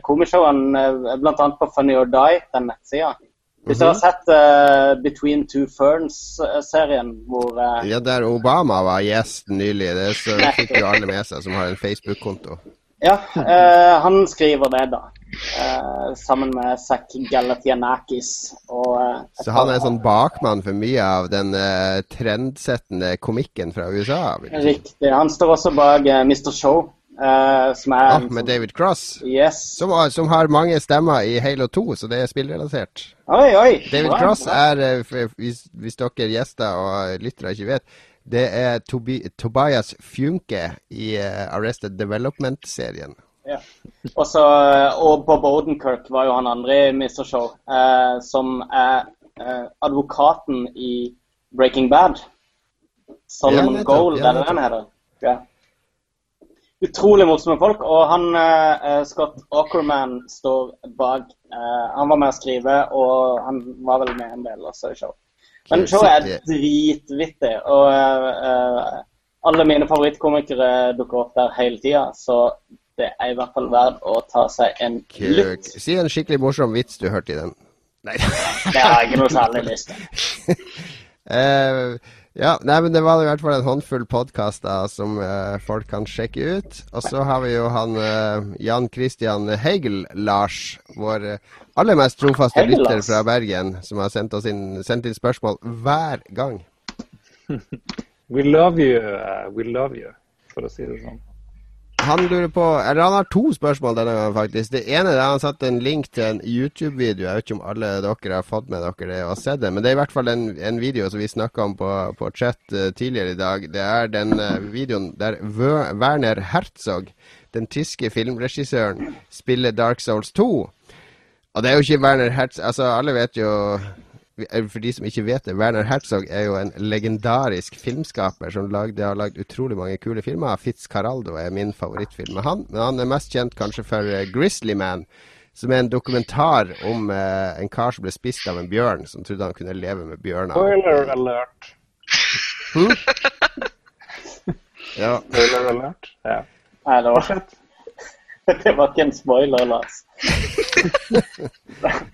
[SPEAKER 8] komishowene, bl.a. på Funny or Die, den nettsida. Hvis du har sett uh, Between Two Ferns-serien, hvor uh,
[SPEAKER 4] Ja, der Obama var gjest nylig. Det så fikk jo alle med seg som har en Facebook-konto.
[SPEAKER 8] Ja, uh, han skriver det, da. Sammen med Zack Galatianakis. Og,
[SPEAKER 4] Så han er sånn bakmann for mye av den trendsettende komikken fra USA.
[SPEAKER 8] Riktig. Han står også bak Mr. Show, eh, som er
[SPEAKER 4] Ah, med
[SPEAKER 8] sånn-
[SPEAKER 4] David Cross.
[SPEAKER 8] Yes.
[SPEAKER 4] Som, har- som har mange stemmer i Halo 2, så det er spillrelatert.
[SPEAKER 8] Oi, oi.
[SPEAKER 4] David
[SPEAKER 8] wow.
[SPEAKER 4] Cross er, eh, hvis, hvis dere gjester og lyttere ikke vet, det er Tobi Tobias Funke i eh, Arrested Development-serien.
[SPEAKER 8] Ja. Også, og Bob Odenkirk var jo han andre i Mr. Show, eh, som er eh, advokaten i Breaking Bad. Solomon
[SPEAKER 4] Ja,
[SPEAKER 8] Gold,
[SPEAKER 4] ja,
[SPEAKER 8] er det heter? Ja. Utrolig morsomme folk. Og han eh, Scott Aukerman står bak. Eh, han var med å skrive, og han var vel med en del også i show. Men showet er dritvittig, og eh, eh, alle mine favorittkomikere dukker opp der hele tida, så det er i hvert fall verdt å ta seg en lytt.
[SPEAKER 4] Si en skikkelig morsom vits du hørte i den. Nei.
[SPEAKER 8] Det har jeg ikke noe særlig lyst til.
[SPEAKER 4] Ja, nei, men det var i hvert fall en håndfull podkaster som eh, folk kan sjekke ut. Og så har vi jo han eh, Jan Christian Heigel-Lars, vår eh, aller mest trofaste
[SPEAKER 8] Heigel-Lars.
[SPEAKER 4] lytter fra Bergen, som har sendt, oss inn, sendt inn spørsmål hver gang.
[SPEAKER 5] We love you, uh, we love you, for å si det sånn.
[SPEAKER 4] Han lurer på Eller han har to spørsmål denne gangen, faktisk. Det ene er han satt en link til en YouTube-video. Jeg vet ikke om alle dere har fått med dere det og sett det, men det er i hvert fall en, en video som vi snakka om på, på chat eh, tidligere i dag. Det er den eh, videoen der Werner Herzog, den tyske filmregissøren, spiller Dark Souls 2. Og det er jo ikke Werner Herzog Altså, alle vet jo For de som ikke vet det, Werner Herzog er jo en legendarisk filmskaper som lagde, har lagd utrolig mange kule filmer. Fitzcarraldo er min favorittfilm med han. Men han er mest kjent kanskje for uh, Grizzly Man, som er en dokumentar om uh, en kar som ble spist av en bjørn, som trodde han kunne leve med bjørner.
[SPEAKER 5] Spoiler alert.
[SPEAKER 4] Ja.
[SPEAKER 5] Spoiler alert. Ja.
[SPEAKER 8] Nei, det var, det var ikke en spoiler, Lars.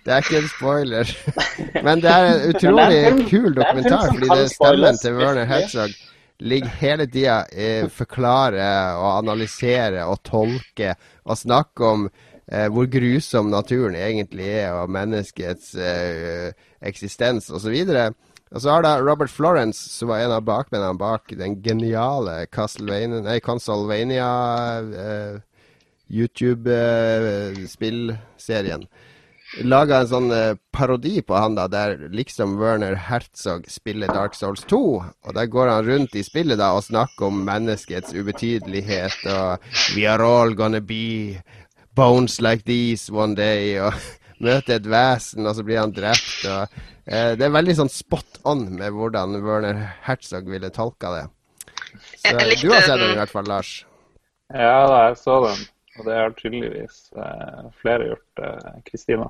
[SPEAKER 4] Det er ikke en spoiler. Men det er en utrolig
[SPEAKER 8] er en kul
[SPEAKER 4] dokumentar, fordi det stemmen til Werner. Herzog ligger hele tida i forklare og analysere og tolke og snakke om eh, hvor grusom naturen egentlig er, og menneskets eh, eksistens osv. Og så har da Robert Florence, som var en av bakmennene bak den geniale Castlevania, nei, Consolvania eh, YouTube-spillserien laga en sånn eh, parodi på han, da, der liksom Werner Herzog spiller Dark Souls 2. Og der går han rundt i spillet da og snakker om menneskets ubetydelighet og We are all gonna be bones like these one day. Og møter et vesen, og så blir han drept. Og, eh, det er veldig sånn spot on med hvordan Werner Herzog ville tolka det. Så du har sett den
[SPEAKER 6] den.
[SPEAKER 4] i hvert fall, Lars.
[SPEAKER 5] Ja da, jeg så den. Og det har tydeligvis eh, flere gjort. eh, Kristina.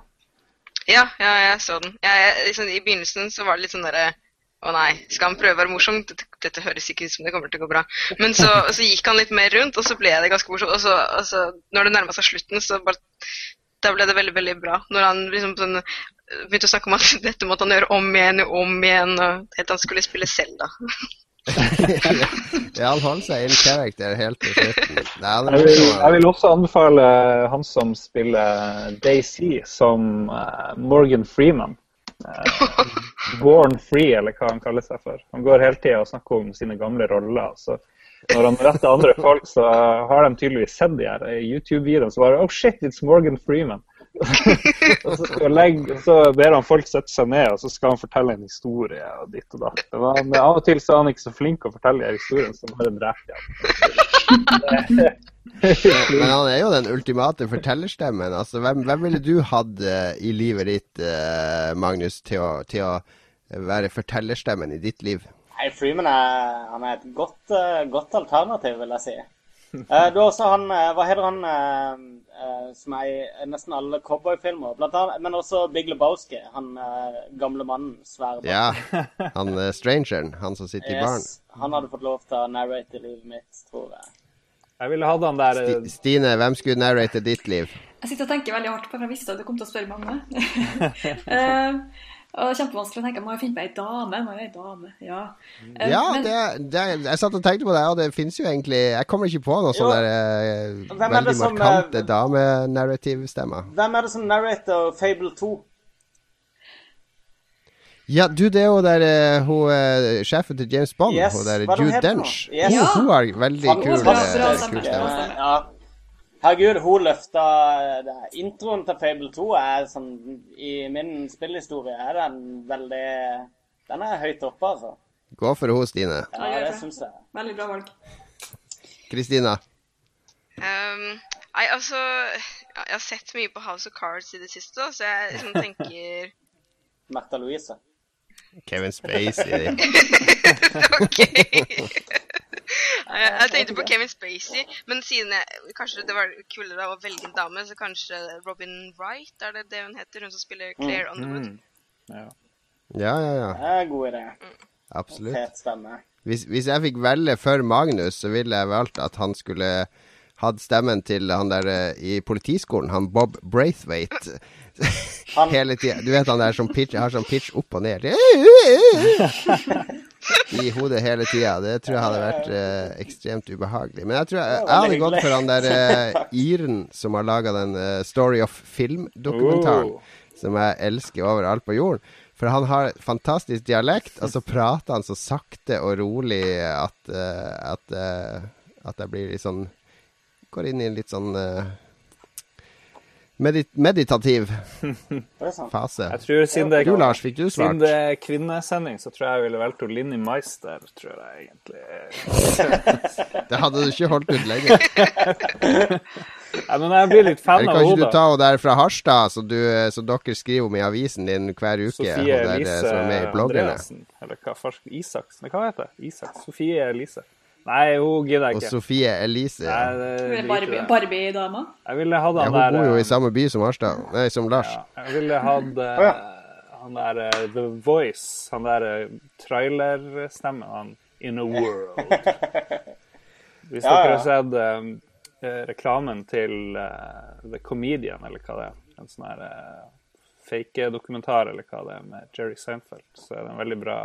[SPEAKER 6] Ja, ja, jeg så den. Jeg, liksom, I begynnelsen så var det litt sånn derre Å nei, skal han prøve å være morsom? Dette, dette høres ikke ut som det kommer til å gå bra. Men så, så gikk han litt mer rundt, og så ble det ganske morsomt. Og så, og så når det nærma seg slutten, så bare Da ble det veldig, veldig bra. Når han liksom sånn begynte å snakke om at dette måtte han gjøre om igjen og om igjen, og helt til han skulle spille Selda.
[SPEAKER 4] ja, han seg in character helt til slutten.
[SPEAKER 5] Jeg jeg vil også anbefale han som spiller Daisy, som eh, Morgan Freeman. Eh, Born Free, eller hva han kaller seg for. Han går hele tida og snakker om sine gamle roller. Så når han retter andre folk, så har de tydeligvis sett de her i YouTube-videoene. Så bare Oh shit, it's Morgan Freeman. Og så, skal han legge, så ber han folk sette seg ned, og så skal han fortelle en historie og ditt og datt. Men av og til så er han ikke så flink å fortelle en historie så har en de igjen.
[SPEAKER 4] Men han er jo den ultimate fortellerstemmen. Altså, hvem, hvem ville du hatt eh, i livet ditt, eh, Magnus, til å, til å være fortellerstemmen i ditt liv?
[SPEAKER 8] Nei, Freeman er, han er et godt, eh, godt alternativ, vil jeg si. Eh, du har også han eh, Hva heter han eh, eh, som er i nesten alle cowboyfilmer? Blant annet, men også Big Lebowski. Han eh, gamle mannen. Svære bak.
[SPEAKER 4] Ja, han eh, strangeren, han som sitter i baren.
[SPEAKER 8] Han hadde fått lov til å narrate livet mitt, tror jeg.
[SPEAKER 5] Jeg ville hatt han der eh,
[SPEAKER 4] Sti Stine, hvem skulle narrate ditt liv?
[SPEAKER 7] Jeg sitter og tenker veldig hardt på for jeg visste at du kom til å spørre meg om det. Eh, og det er kjempevanskelig å tenke. Må jeg finne på ei dame? Må jeg dame? Ja. Eh,
[SPEAKER 4] Ja,
[SPEAKER 7] men-
[SPEAKER 4] det, det, jeg satt og tenkte på det, og det finnes jo egentlig Jeg kommer ikke på noen
[SPEAKER 8] sånn
[SPEAKER 4] sånne der, eh,
[SPEAKER 8] Hvem er det
[SPEAKER 4] veldig
[SPEAKER 8] som,
[SPEAKER 4] markante
[SPEAKER 8] eh,
[SPEAKER 4] damenarrativstemmer.
[SPEAKER 8] Hvem er det som narrater Fable 2?
[SPEAKER 4] Ja, du, det er jo der hun sjefen til James Bond,
[SPEAKER 8] Yes,
[SPEAKER 4] hun der
[SPEAKER 8] er
[SPEAKER 4] Jude? Dench.
[SPEAKER 8] Yes.
[SPEAKER 4] Hun, hun har veldig kul, kul
[SPEAKER 7] stemme.
[SPEAKER 8] ja. Herregud, hun løfta. Introen til Fable 2 er sånn I min spillhistorie er den veldig Den er høyt oppe, altså.
[SPEAKER 4] Gå for henne, Stine.
[SPEAKER 7] Ja,
[SPEAKER 8] Ja, det
[SPEAKER 7] det.
[SPEAKER 8] syns jeg.
[SPEAKER 7] Veldig bra valg.
[SPEAKER 4] Kristina.
[SPEAKER 6] Um, nei, altså Jeg har sett mye på House of Cards i det siste, så jeg liksom tenker
[SPEAKER 8] Märtha Louise.
[SPEAKER 4] Kevin Spacey.
[SPEAKER 6] OK. jeg, jeg tenkte på Kevin Spacey, men siden jeg, kanskje det var kulere å velge en dame, så kanskje Robin Wright, er det det hun heter? Hun som spiller Claire Underwood.
[SPEAKER 5] mm, ja.
[SPEAKER 4] Ja, ja, ja.
[SPEAKER 8] Det er en god idé.
[SPEAKER 4] Absolutt.
[SPEAKER 8] Fet stemme.
[SPEAKER 4] Hvis, hvis jeg fikk velge for Magnus, så ville jeg valgt at han skulle hatt stemmen til han der eh, i politiskolen, han Bob Braithwaite.
[SPEAKER 8] Han-
[SPEAKER 4] Hele tida. Du vet han der som pitch, har sånn pitch opp og ned. I hodet hele tida. Det tror jeg hadde vært eh, ekstremt ubehagelig. Men jeg tror jeg, jeg hadde gått for han der eh, Iren som har laga den eh, Story of Film-dokumentaren.
[SPEAKER 2] Oh.
[SPEAKER 4] Som jeg elsker overalt på jorden. For han har fantastisk dialekt, og så prater han så sakte og rolig at, eh, at, eh, at jeg blir litt sånn Går inn i en litt sånn eh, medit meditativ fase.
[SPEAKER 2] Jeg tror siden det,
[SPEAKER 4] Du, Lars, fikk du svart?
[SPEAKER 2] siden det er kvinnesending, så tror jeg jeg ville valgt Linni Meister, tror jeg egentlig.
[SPEAKER 4] Det hadde du ikke holdt ut lenge.
[SPEAKER 2] Nei, men jeg blir litt fan
[SPEAKER 4] Eller
[SPEAKER 2] av
[SPEAKER 4] kan ikke
[SPEAKER 2] henne.
[SPEAKER 4] du ta henne der fra Harstad, som, du, som dere skriver om i avisen din hver uke?
[SPEAKER 2] Sofie
[SPEAKER 4] eh,
[SPEAKER 2] Elise
[SPEAKER 4] som med i bloggerne.
[SPEAKER 2] Andreassen. Eller hva Isaksen? Hva heter det? Isak? Sofie Elise. Nei, hun gidder jeg ikke. Og.
[SPEAKER 4] Sofie Elise.
[SPEAKER 2] Nei, det
[SPEAKER 7] Barbie-
[SPEAKER 2] jeg.
[SPEAKER 7] Barbie-dama.
[SPEAKER 2] Jeg ville hatt
[SPEAKER 4] Ja, hun
[SPEAKER 2] der
[SPEAKER 4] bor jo
[SPEAKER 2] eh,
[SPEAKER 4] i samme by som Arstad. Nei, som Lars.
[SPEAKER 2] Ja, jeg ville hatt
[SPEAKER 8] uh, ja.
[SPEAKER 2] han der uh, The Voice, han der uh, trailerstemmen, han In a World. Hvis
[SPEAKER 8] Ja,
[SPEAKER 2] dere har sett eh, eh, reklamen til eh, The Comedian, eller hva det er, en sånn her uh, fake-dokumentar, eller hva det er, med Jerry Seinfeld, så er det en veldig bra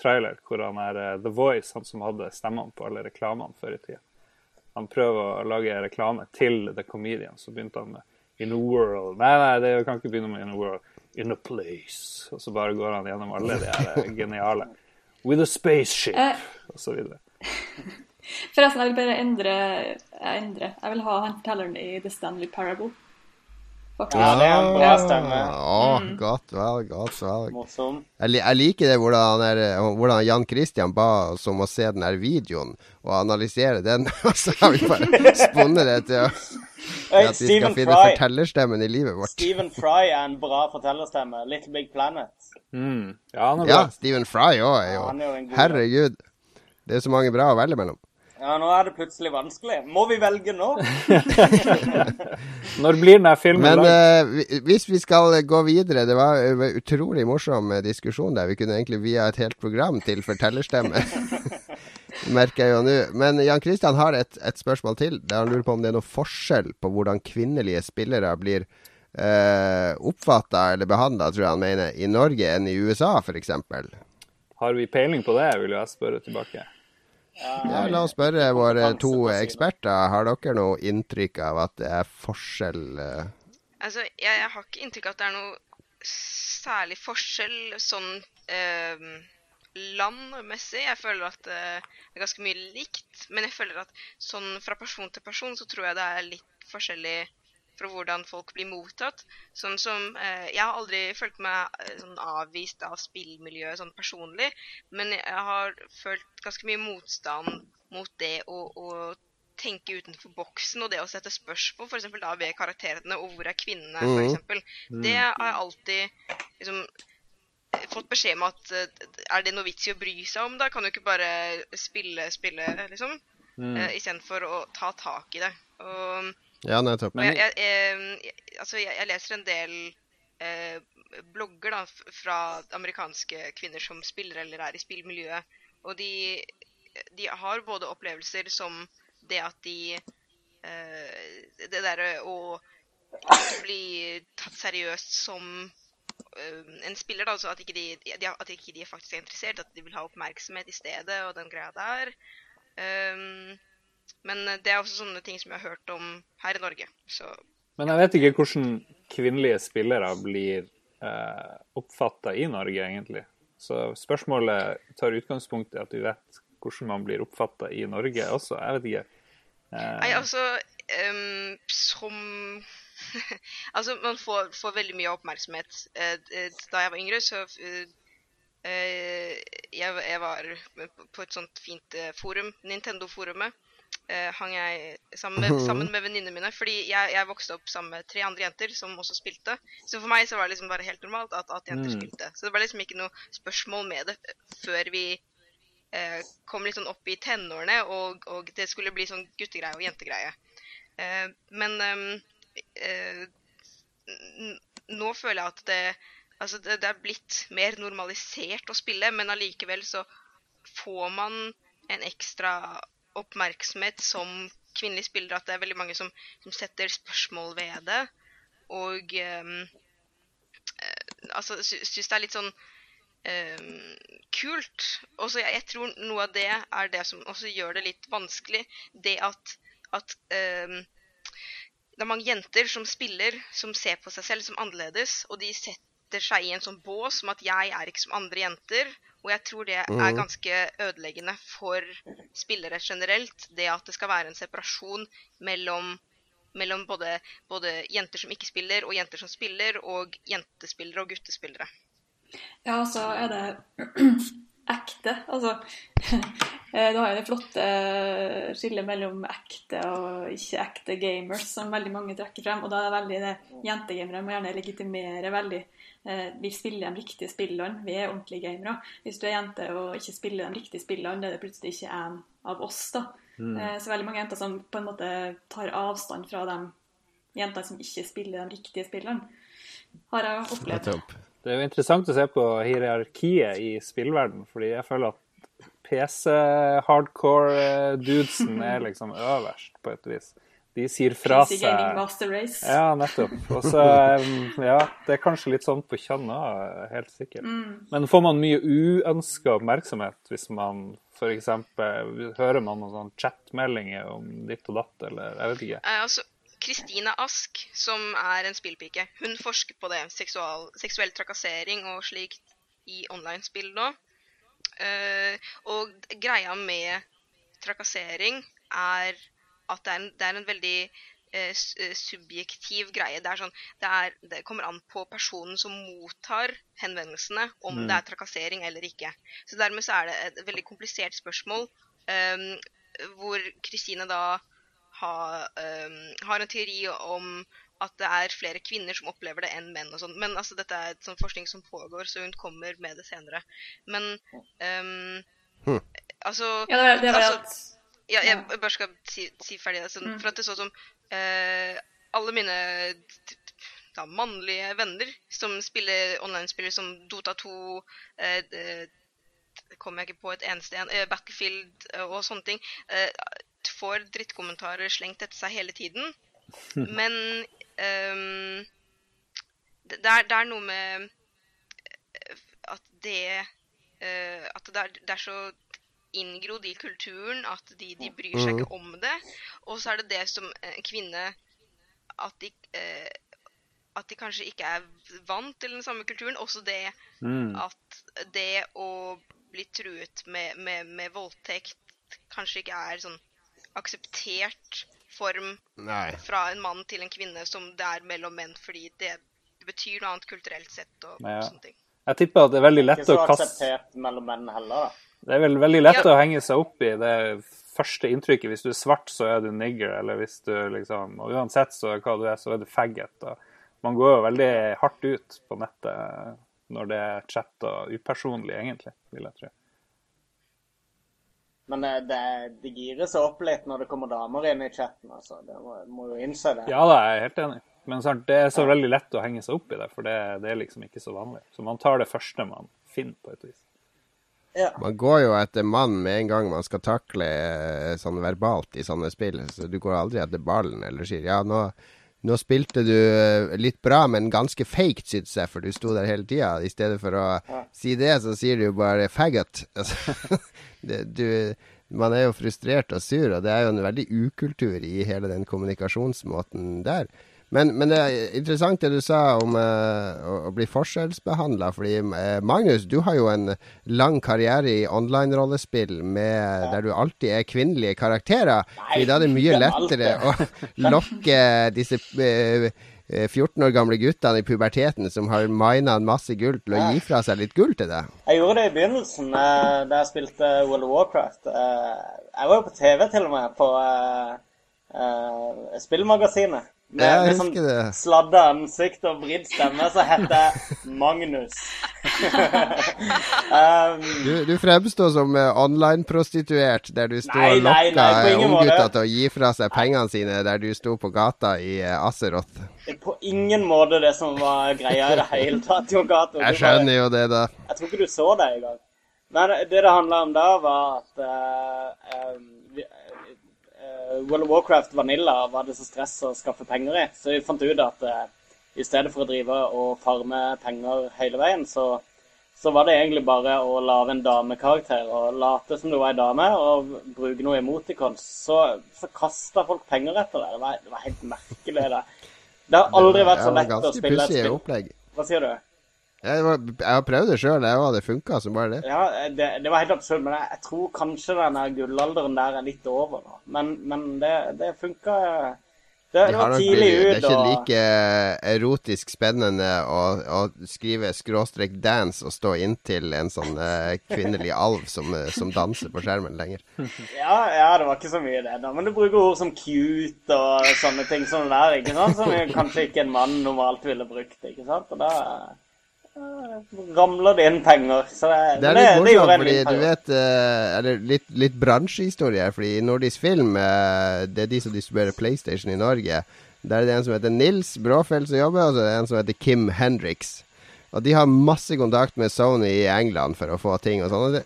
[SPEAKER 2] trailer hvor han er eh, The Voice, han som hadde stemmene på alle reklamene før i tida. Han prøver å lage reklame til The Comedian, så begynte han med In a World. Nei, nei, det kan ikke begynne med In a World. In a Place. Og så bare går han gjennom alle de her eh, geniale. With a spaceship,
[SPEAKER 7] Eh.
[SPEAKER 2] og så videre.
[SPEAKER 7] Forresten, jeg vil bare endre, jeg endre. Jeg vil ha han fortelleren i The Stanley Parable. Faktisk.
[SPEAKER 8] Ja, det er en bra stemme.
[SPEAKER 4] Å,
[SPEAKER 7] Mm.
[SPEAKER 4] godt valg, godt valg. Jeg, jeg liker det hvordan, han er, hvordan Jan Christian ba oss om å se den her videoen og analysere den. Og så har vi bare spunnet det til, til at vi skal finne
[SPEAKER 8] Fry.
[SPEAKER 4] fortellerstemmen i livet vårt.
[SPEAKER 8] Stephen Fry er en bra fortellerstemme. Little Big Planet.
[SPEAKER 2] Mm. Ja, han er
[SPEAKER 4] Ja,
[SPEAKER 2] bra.
[SPEAKER 4] Stephen Fry òg er
[SPEAKER 8] Ja, er jo
[SPEAKER 4] Herregud. Det er så mange bra å velge mellom.
[SPEAKER 8] Ja, nå er det plutselig vanskelig. Må vi velge nå?
[SPEAKER 2] Når blir den filmen
[SPEAKER 4] Men eh, hvis vi skal gå videre Det var en utrolig morsom eh, diskusjon der. Vi kunne egentlig via et helt program til fortellerstemme. Merker jeg jo nå. Men Jan Kristian har et, et spørsmål til. Der han lurer på om det er noen forskjell på hvordan kvinnelige spillere blir uh, oppfatta eller behandla, tror jeg han mener, i Norge enn i USA, f.eks.
[SPEAKER 2] Har vi peiling på det, vil jeg spørre tilbake.
[SPEAKER 4] Ja, la oss spørre våre to eksperter. Har dere noe inntrykk av at det er forskjell eh?
[SPEAKER 6] Altså, jeg, jeg har ikke inntrykk av at det er noe særlig forskjell sånn eh, landmessig. Jeg føler at eh, det er ganske mye likt. Men jeg føler at sånn fra person til person så tror jeg det er litt forskjellig fra hvordan folk blir mottatt. Sånn som eh, Jeg har aldri følt meg eh, sånn avvist av spillmiljøet sånn personlig, men jeg har følt ganske mye motstand mot det å, å tenke utenfor boksen og det å sette spørsmål f.eks. da ved karakterene og hvor er kvinnene, for
[SPEAKER 4] Mhm.
[SPEAKER 6] Det har jeg alltid liksom eh, fått beskjed om at eh, er det noe vits i å bry seg om da? Kan du ikke bare spille, spille, liksom?
[SPEAKER 2] Mm.
[SPEAKER 6] Uh, Istedenfor å ta tak i det. Og,
[SPEAKER 4] Ja, nettopp.
[SPEAKER 6] jeg, jeg, eh, jeg, altså jeg, jeg leser en del eh, blogger da, fra amerikanske kvinner som spiller eller er i spillmiljøet. Og de, de har både opplevelser som det at de eh, Det derre å bli tatt seriøst som eh, en spiller, da, altså at ikke de, de, at ikke de faktisk er interessert, at de vil ha oppmerksomhet i stedet og den greia der. Um, men det er også sånne ting som jeg har hørt om her i Norge. Så
[SPEAKER 2] Men jeg vet ikke hvordan kvinnelige spillere blir eh, oppfatta i Norge, egentlig. Så spørsmålet tar utgangspunkt i at du vet hvordan man blir oppfatta i Norge også. Jeg vet ikke. Eh,
[SPEAKER 6] Nei, altså um, Som Altså, man får, får veldig mye oppmerksomhet. Eh, eh, da jeg var yngre, så eh, eh, jeg, jeg var på et sånt fint eh, forum, Nintendo-forumet. Eh, hang jeg sammen med, sammen med venninnene mine. Fordi jeg, jeg vokste opp sammen med tre andre jenter som også spilte. Så for meg så var det liksom bare helt normalt at, at jenter
[SPEAKER 2] Mm.
[SPEAKER 6] spilte. Så det var liksom ikke noe spørsmål med det før vi eh, kom litt sånn opp i tenårene, og, og det skulle bli sånn guttegreie og jentegreie. Eh, men ehm, eh, nå føler jeg at det Altså, det, det er blitt mer normalisert å spille, men allikevel så får man en ekstra oppmerksomhet som kvinnelig spiller, at det er veldig mange som, som setter spørsmål ved det. Og um, altså, syns det er litt sånn um, kult. Og jeg, jeg, tror noe av det er det som også gjør det litt vanskelig. Det at, at um, det er mange jenter som spiller, som ser på seg selv som annerledes, og de setter seg i en sånn bås som at jeg er ikke som andre jenter. Og jeg tror det er
[SPEAKER 4] Mhm.
[SPEAKER 6] ganske ødeleggende for spillere generelt. Det at det skal være en separasjon mellom, mellom både, både jenter som ikke spiller, og jenter som spiller, og jentespillere og guttespillere.
[SPEAKER 7] Ja, så er det ekte. Altså eh, Du har jo det flotte skillet mellom ekte og ikke ekte gamers som veldig mange trekker frem. Og da er det veldig det jentegamere må gjerne legitimere veldig eh, Vi spiller de riktige spillene, vi er ordentlige gamere. Hvis du er jente og ikke spiller de riktige spillene, det er det plutselig ikke en av oss. da. Eh, Så veldig mange jenter som på en måte tar avstand fra de jentene som ikke spiller de riktige spillene, har jeg opplevd.
[SPEAKER 2] Det er jo interessant å se på hierarkiet i spillverden, fordi jeg føler at PC-hardcore-dudesen er liksom øverst, på et vis. De sier fra seg
[SPEAKER 7] Master Race.
[SPEAKER 2] Ja, nettopp. Og så, um, ja, det er kanskje litt sånn på kjønn òg, helt sikkert. Men får man mye uønska oppmerksomhet hvis man f.eks. hører man noen sånn chatmeldinger om ditt og datt, eller jeg vet ikke.
[SPEAKER 6] Eh, altså, Kristina Ask, som er en spillpike, hun forsker på det. Seksual, seksuell trakassering og slikt i online-spill nå. Eh, og greia med trakassering er at det er en, det er en veldig eh, eh, subjektiv greie. Det, er sånn, det, er, det kommer an på personen som mottar henvendelsene, om det er trakassering eller ikke. Så dermed så er det et veldig komplisert spørsmål, um, hvor Kristine da ha, um, har en teori om at det er flere kvinner som opplever det enn menn. og sånn. Men altså, dette er et sånn forskning som pågår, så hun kommer med det senere. Men um,
[SPEAKER 4] Hm.
[SPEAKER 6] altså,
[SPEAKER 7] Ja, det er, det er
[SPEAKER 6] altså
[SPEAKER 7] at
[SPEAKER 6] ja, jeg bare skal si, si ferdig det. Sånn,
[SPEAKER 7] Mm.
[SPEAKER 6] For at det er sånn som eh, alle mine da, mannlige venner som spiller online-spiller som Dota 2 eh, det- det kommer jeg ikke på et eneste en. eh, Battlefield eh, og sånne ting. eh, får drittkommentarer slengt etter seg hele tiden. Men ehm, det, det, er, det er noe med eh, at det Uh, At det er, det er så inngrodd i kulturen at de, de bryr seg ikke om det. Og så er det det som en kvinne At de, eh, at de kanskje ikke er vant til den samme kulturen. Også det
[SPEAKER 2] Mm.
[SPEAKER 6] at det å bli truet med, med, med voldtekt kanskje ikke er sånn akseptert form
[SPEAKER 4] Nei.
[SPEAKER 6] fra en mann til en kvinne som det er mellom menn, fordi det, det betyr noe annet kulturelt sett og
[SPEAKER 2] Ja.
[SPEAKER 6] sånne ting.
[SPEAKER 2] Jeg tipper at det er veldig lett å kaste Ikke så
[SPEAKER 8] akseptert mellom menn heller, da.
[SPEAKER 2] Det er vel veldig lett
[SPEAKER 6] Ja.
[SPEAKER 2] å henge seg opp i det første inntrykket. Hvis du er svart, så er du nigger, eller hvis du liksom Og uansett så hva du er, så er du faggot. Man går jo veldig hardt ut på nettet når det er chat og upersonlig, egentlig, vil jeg tro.
[SPEAKER 8] Men eh, det, det girer seg opp litt når det kommer damer inn i chatten, altså. Det må, må jo innse det.
[SPEAKER 2] Ja da, jeg er helt enig. Men sant, det er så veldig lett å henge seg opp i det, for det, det er liksom ikke så vanlig. Så man tar det første man finner, på et vis.
[SPEAKER 8] Ja.
[SPEAKER 4] Man går jo etter mann med en gang man skal takle eh, sånn verbalt i sånne spill. Så du går aldri etter ballen eller sier ja, nå, nå spilte du eh, litt bra, men ganske fake, syns jeg, for du sto der hele tida. I stedet for å si det, så sier du bare faggot. Altså, det, du, man er jo frustrert og sur, og det er jo en veldig ukultur i hele den kommunikasjonsmåten der. Men, men det er interessant det du sa om uh, å, bli forskjellsbehandla. Fordi uh, Magnus, du har jo en lang karriere i online-rollespill ja. der du alltid er kvinnelige karakterer. Fordi da er det mye lettere å lokke disse eh, eh, 14 år gamle guttene i puberteten som har mina en masse gull, til å gi fra seg litt gull til deg.
[SPEAKER 8] Jeg gjorde det i begynnelsen, da jeg spilte World of Warcraft. Jeg var jo på TV til og med, på Spillmagasinet.
[SPEAKER 4] Jeg
[SPEAKER 8] liksom
[SPEAKER 4] husker det.
[SPEAKER 8] sladda ansikt og vridd stemme, så heter jeg Magnus. Um,
[SPEAKER 4] Du, du fremstår som eh, online-prostituert, der du sto og lokka unggutta til å gi fra seg pengene sine der du sto på gata i Aseroth. Azeroth.
[SPEAKER 8] det er på ingen måte det som var greia i det hele tatt. Jo, gata.
[SPEAKER 4] Jeg skjønner jo det, da.
[SPEAKER 8] Jeg tror ikke du så det engang. Men det det handla om da, var at uh, eh, eh, World of Warcraft Vanilla var det så stress å skaffe penger i. Så vi fant ut at uh, i stedet for å drive og farme penger hele veien, så, så var det egentlig bare å lage en damekarakter og late som du var ei dame, og bruke noe emoticons. Så, så kasta folk penger etter det. Det var, det var helt merkelig, det. Det har aldri vært så lett å spille et spill. Hva sier du?
[SPEAKER 4] Jeg, var, jeg har prøvd det sjøl, og det funka som bare det.
[SPEAKER 8] Ja, det, det var helt absurd, men jeg, jeg tror kanskje den gullalderen der er litt over nå. Men, men det, det funka Det, det var tidlig
[SPEAKER 4] ut. det er ikke like erotisk spennende å, å skrive skråstrek dance og stå inntil en sånn eh, kvinnelig alv som, eh, som danser på skjermen lenger.
[SPEAKER 8] ja, ja, det var ikke så mye det, da. Men du bruker ord som cute og sånne ting som det der, ikke sant? Som kanskje ikke en mann normalt ville brukt, ikke sant? Og da ramler det inn penger. Så det,
[SPEAKER 4] Det er litt morsomt, fordi
[SPEAKER 8] liten
[SPEAKER 4] du vet eh, Eller litt, litt bransjehistorie fordi i Nordisk Film eh, Det er de som distribuerer PlayStation i Norge. Der er det en som heter Nils Bråfeld som jobber, og så er det en som heter Kim Hendrix. Og de har masse kontakt med Sony i England for å få ting og sånne,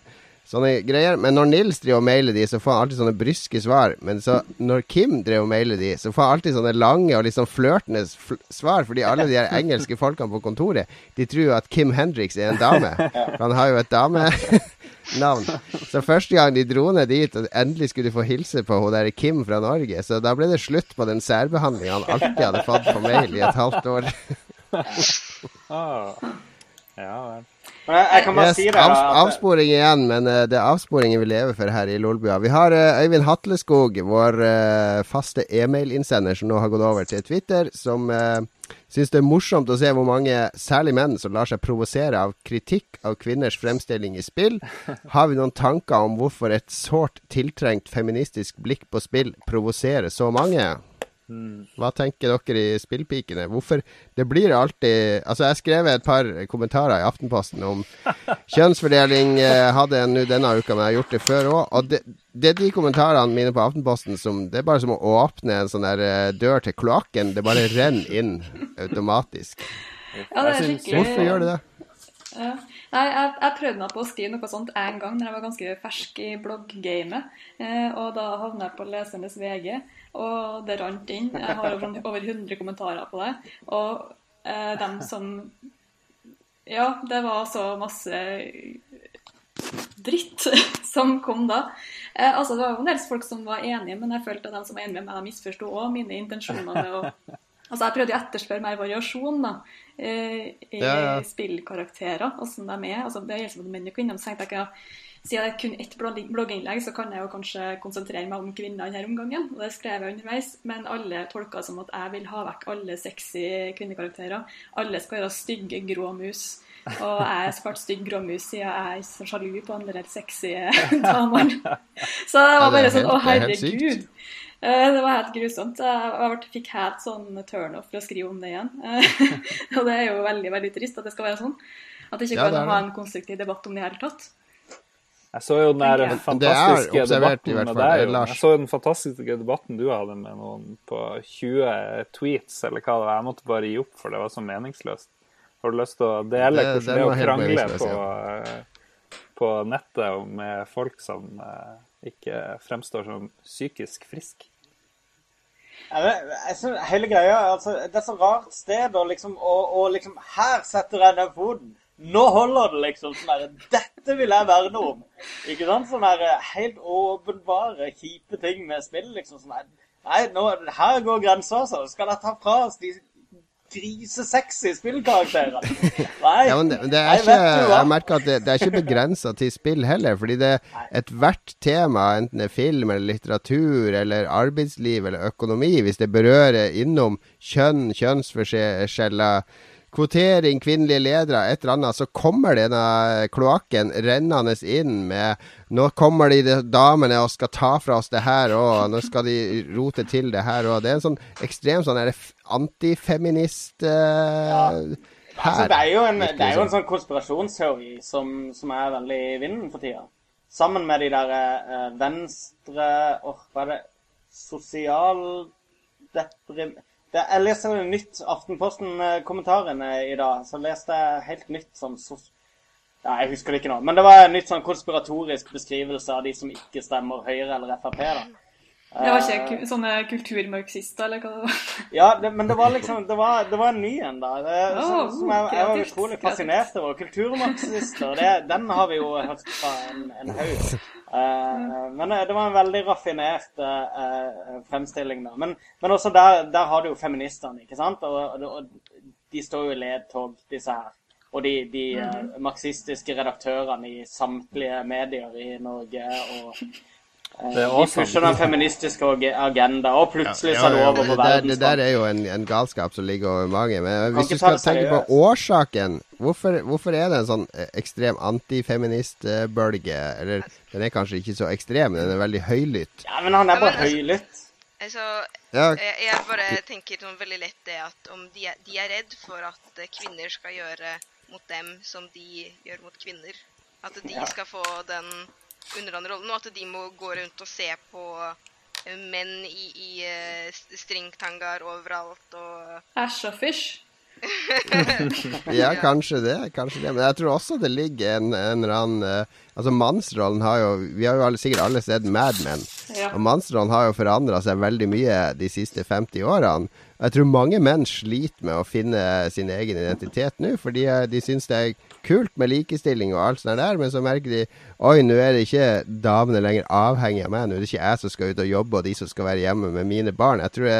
[SPEAKER 4] sånne greier. Men når Nils driver og mailer de, så får han alltid sånne bryske svar. Men så når Kim driver og mailer de, så får han alltid sånne lange og litt sånn flørtende fl svar. Fordi alle de her engelske folkene på kontoret, de tror jo at Kim Hendrix er en dame. For han har jo et damenavn. Så første gang de dro ned dit, og endelig skulle de få hilse på hun der Kim fra Norge, så da ble det slutt på den særbehandlinga han alltid hadde fått på mail i et halvt år.
[SPEAKER 2] Ah. Ja vel.
[SPEAKER 8] Men jeg, jeg kan bare
[SPEAKER 4] Yes,
[SPEAKER 8] si det, Avs
[SPEAKER 4] av, avsporing igjen, men uh, det er avsporingen vi lever for her i Lolbua. Vi har uh, Øyvind Hatleskog, vår uh, faste e-mailinnsender, som nå har gått over til Twitter, som uh, syns det er morsomt å se hvor mange, særlig menn, som lar seg provosere av kritikk av kvinners fremstilling i spill. Har vi noen tanker om hvorfor et sårt tiltrengt feministisk blikk på spill provoserer så mange? Hva tenker dere i Spillpikene? Hvorfor Det blir alltid Altså, jeg skrev et par kommentarer i Aftenposten om kjønnsfordeling. Eh, hadde jeg nå denne uka, men jeg har gjort det før òg. Og det, det er de kommentarene mine på Aftenposten som Det er bare som å åpne en sånn der eh, dør til kloakken. Det bare renner inn automatisk.
[SPEAKER 7] Ja, det er skikkelig
[SPEAKER 4] Hvorfor gjør det det?
[SPEAKER 7] Ja. Nei, jeg, jeg prøvde meg på å skrive noe sånt en gang når jeg var ganske fersk i blogggamet. Eh, og da havna jeg på Lesernes VG, og det rant inn. Jeg har over, over 100 kommentarer på det. Og eh, dem som Ja, det var så masse dritt som kom da. Eh, altså, det var jo en del folk som var enige, men jeg følte at de som var enige med meg, misforsto òg mine intensjoner med å Altså, Jeg prøvde å etterspørre mer variasjon da, eh, i
[SPEAKER 4] Ja, ja.
[SPEAKER 7] spillkarakterer, åssen de er. Altså, det gjelder både menn og kvinner. Så tenkte jeg ikke, Siden det er kun ett blogginnlegg, så kan jeg jo kanskje konsentrere meg om kvinner denne omgangen. Og det skrev jeg underveis, men alle tolka som at jeg vil ha vekk alle sexy kvinnekarakterer. Alle skal være stygge grå mus. Og jeg er så klart stygg gråmus siden jeg er så sjalu på andre helt sexy damene. Så det var bare sånn Å,
[SPEAKER 4] er
[SPEAKER 7] herregud. Eh, Det var helt grusomt. Jeg fikk helt sånn turnoff for å skrive om det igjen. Eh, Og det er jo veldig veldig trist at det skal være sånn. At det ikke
[SPEAKER 4] Ja,
[SPEAKER 7] kan
[SPEAKER 4] det
[SPEAKER 7] ha en konstruktiv debatt om det i hele tatt.
[SPEAKER 2] Jeg så jo den der
[SPEAKER 4] det er
[SPEAKER 2] fantastiske debatten
[SPEAKER 4] fall,
[SPEAKER 2] jo.
[SPEAKER 4] Lars.
[SPEAKER 2] Jeg så den fantastiske debatten du hadde med noen på 20 tweets, eller hva det var. Jeg måtte bare gi opp, for det var så meningsløst. Har du lyst til å dele
[SPEAKER 4] Det-
[SPEAKER 2] hvordan det er å krangle på, ja. på nettet med folk som eh, ikke fremstår som psykisk friske?
[SPEAKER 8] Jeg synes, hele greia altså, Det er så rart sted, og liksom, og, og liksom Her setter jeg ned foten. Nå holder det, liksom. sånn der, Dette vil jeg verne om. Ikke sant? Sånne der, helt åpenbare, kjipe ting med spill. liksom sånn her, Nei, nå, her går grensa, altså. Skal jeg ta fra oss de grisesexy spillkarakterer. Nei.
[SPEAKER 4] Ja, men det, det
[SPEAKER 8] Nei,
[SPEAKER 4] ikke, jeg merker at det, det er ikke begrensa til spill heller. Fordi det ethvert tema, enten det er film eller litteratur eller arbeidsliv eller økonomi, hvis det berører innom kjønn, kjønnsforskjeller, kvotering, kvinnelige ledere, et eller annet, så kommer denne kloakken rennende inn med Nå kommer de de damene og skal ta fra oss det her òg, nå skal de rote til det her òg. Det er en sånn ekstrem sånn antifeminist eh,
[SPEAKER 8] Altså, det, er jo en, det er jo en sånn konspirasjonsteori som, som er veldig i vinden for tida. Sammen med de der eh, venstre Åh, hva er det Sosialdeprim... Det, jeg leste en nytt Aftenposten-kommentarene i dag. Så leste jeg helt nytt sånn sos... Ja, jeg husker det ikke nå. Men det var en nytt sånn konspiratorisk beskrivelse av de som ikke stemmer Høyre eller Frp. da.
[SPEAKER 7] Det var
[SPEAKER 8] Eh,
[SPEAKER 7] ikke sånne kulturmarxister, eller hva det var.
[SPEAKER 8] ja, det, men det var liksom Det var, det var en ny en, da. Det,
[SPEAKER 7] oh,
[SPEAKER 8] som, som jeg, jeg var utrolig fascinert over. Kulturmarxister, det, den har vi jo hørt fra en, en haug. Eh, men eh, det var en veldig raffinert eh, eh, fremstilling, da. Men, men også der, der har du jo feministene, ikke sant? Og, og, og de står jo i ledtog, disse her. Og de, de eh,
[SPEAKER 7] Mhm.
[SPEAKER 8] marxistiske redaktørene i samtlige medier i Norge. og eh, de
[SPEAKER 2] awesome.
[SPEAKER 8] pusher den feministiske agenda, og plutselig så er det
[SPEAKER 4] Ja, ja,
[SPEAKER 8] over på
[SPEAKER 4] det, det der er jo en, en galskap som ligger over mange. Men hvis du skal tenke på årsaken, hvorfor, hvorfor er det en sånn eh, ekstrem antifeministbølge? Eller den er kanskje ikke så ekstrem, men den er veldig høylytt.
[SPEAKER 8] Ja, men han er bare
[SPEAKER 6] altså-
[SPEAKER 8] høylytt.
[SPEAKER 6] Altså, jeg, jeg bare tenker sånn veldig lett det at om de er, de er redd for at eh, kvinner skal gjøre mot dem som de gjør mot kvinner. At de skal få den underdånne rollen, og at de må gå rundt og se på eh, menn i, i eh, stringtangaer overalt og
[SPEAKER 7] Æsj og fysj.
[SPEAKER 4] ja, kanskje det. kanskje det Men jeg tror også det ligger en, en eller annen uh, Altså Mannsrollen har jo Vi har jo alle, sikkert alle sett Mad Men.
[SPEAKER 7] Ja.
[SPEAKER 4] Og mannsrollen har jo forandra seg veldig mye de siste 50 årene. Og Jeg tror mange menn sliter med å finne sin egen identitet nå, fordi de syns det er kult med likestilling og alt sånt der, men så merker de Oi, nå er det ikke damene lenger avhengig av meg, nå er det ikke jeg som skal ut og jobbe, og de som skal være hjemme med mine barn. Jeg tror det,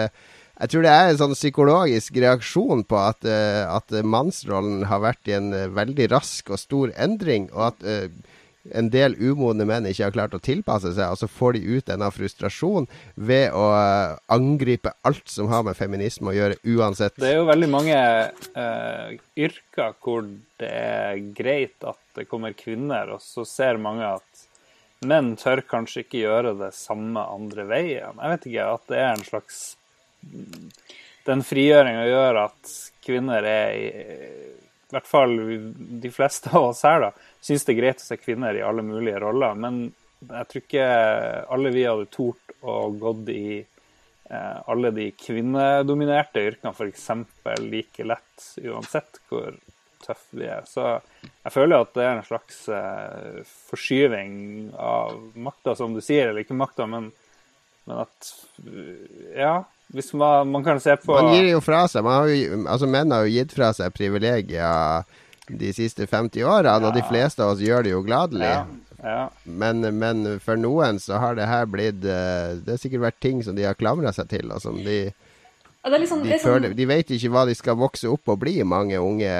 [SPEAKER 4] jeg tror det er en sånn psykologisk reaksjon på at, uh, at mannsrollen har vært i en uh, veldig rask og stor endring, og at eh, en del umodne menn ikke har klart å tilpasse seg, og så får de ut denne frustrasjonen ved å eh, angripe alt som har med feminisme å gjøre, uansett.
[SPEAKER 2] Det er jo veldig mange uh, yrker hvor det er greit at det kommer kvinner, og så ser mange at menn tør kanskje ikke gjøre det samme andre veien. Jeg vet ikke, at det er en slags Den frigjøringa gjør at kvinner er i i hvert fall de fleste av oss her, da, syns det er greit å se kvinner i alle mulige roller. Men jeg tror ikke alle vi hadde tort å gått i eh, alle de kvinnedominerte yrkene f.eks. like lett, uansett hvor tøff vi er. Så jeg føler at det er en slags eh, forskyving av makta, som du sier, eller ikke makta, men, men at Ja, hvis man, man kan se på
[SPEAKER 4] Man gir jo fra seg man har jo, altså Menn har jo gitt fra seg privilegier de siste 50 årene, og de fleste av oss gjør det jo gladelig.
[SPEAKER 2] ja, ja.
[SPEAKER 4] Men, men for noen så har det her blitt eh, Det har sikkert vært ting som de har klamra seg til, og som de
[SPEAKER 7] Ja, er sånn,
[SPEAKER 4] de,
[SPEAKER 7] sånn
[SPEAKER 4] føler, de vet ikke hva de skal vokse opp og bli, mange unge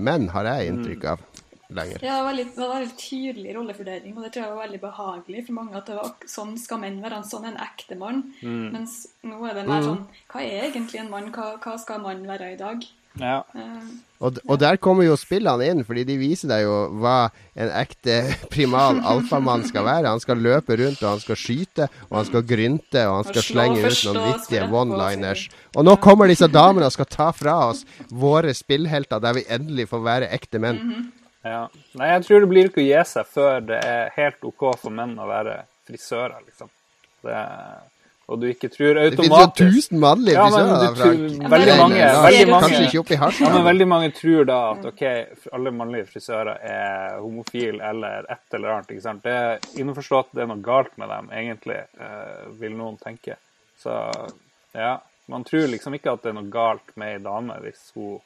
[SPEAKER 4] menn, har jeg inntrykk av. Lenger.
[SPEAKER 7] Ja, det var litt, det var veldig tydelig rollefordeling, og det tror jeg var veldig behagelig for mange. at det var, Sånn skal menn være, sånn er en ekte mann. Mens nå er det mer sånn Hva er egentlig en mann? Hva, hva skal en mann være i dag?
[SPEAKER 2] ja.
[SPEAKER 7] Eh,
[SPEAKER 4] Og, og der kommer jo spillene inn, fordi de viser deg jo hva en ekte primal alfamann skal være. Han skal løpe rundt, og han skal skyte, og han skal grynte, og han skal slenge ut noen vittige one-liners. Og nå kommer disse damene og skal ta fra oss våre spillhelter, der vi endelig får være ekte menn.
[SPEAKER 2] Ja. Nei, jeg tror det blir ikke å gi seg før det er helt OK for menn å være frisører, liksom. Det, og du ikke tror automatisk
[SPEAKER 4] Det finnes jo
[SPEAKER 2] automatisk
[SPEAKER 4] tusen mannlige
[SPEAKER 2] Ja,
[SPEAKER 4] frisører, Frank.
[SPEAKER 7] Ja,
[SPEAKER 2] veldig
[SPEAKER 7] men-
[SPEAKER 2] mange,
[SPEAKER 7] Ja,
[SPEAKER 2] veldig mange
[SPEAKER 4] Kanskje ikke oppi
[SPEAKER 2] ja, men veldig mange tror da at OK, alle mannlige frisører er homofile eller et eller annet. ikke sant? Det er innforstått det er noe galt med dem, egentlig, eh, vil noen tenke. Så ja, man tror liksom ikke at det er noe galt med ei dame hvis hun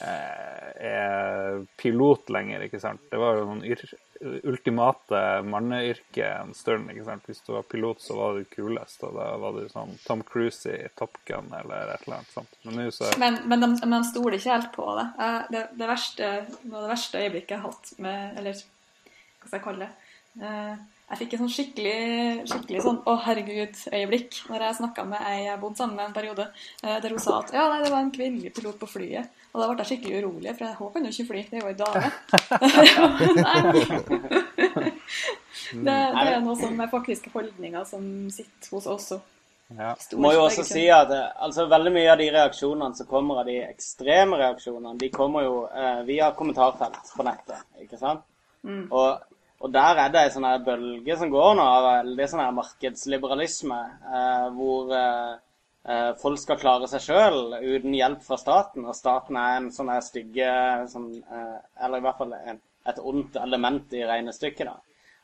[SPEAKER 2] er pilot lenger, ikke sant. Det var jo noen ultimate manneyrke en stund, ikke sant. Hvis du var pilot, så var du kulest, og da var du sånn Tom Cruise i Top Gun eller et eller annet sånt. Men så
[SPEAKER 7] Men, men, de, de stoler ikke helt på det. Eh, Det, det, verste, noe av det verste øyeblikket jeg har hatt med Eller hva skal jeg kalle det? Jeg fikk en sånn skikkelig, skikkelig sånn å herregud-øyeblikk når jeg snakka med ei jeg bodde sammen med en periode, eh, der hun sa at ja, nei, det var en kvinnelig pilot på flyet. Og da ble jeg skikkelig urolig, for hun kan jo ikke fly, det er jo ei dame. Det, det er noe som er faktiske holdninger som sitter hos oss òg.
[SPEAKER 2] Ja.
[SPEAKER 8] Må jo også si at eh, altså, veldig mye av de reaksjonene som kommer av de ekstreme reaksjonene, de kommer jo eh, via kommentarfelt på nettet, ikke sant? Og, og der er det en sånn her bølge som går nå av veldig sånn her markedsliberalisme, eh, hvor eh, eh, folk skal klare seg sjøl uten hjelp fra staten, og staten er en sånn her stygge sånn, eh, Eller i hvert fall en, et ondt element i regnestykket, da.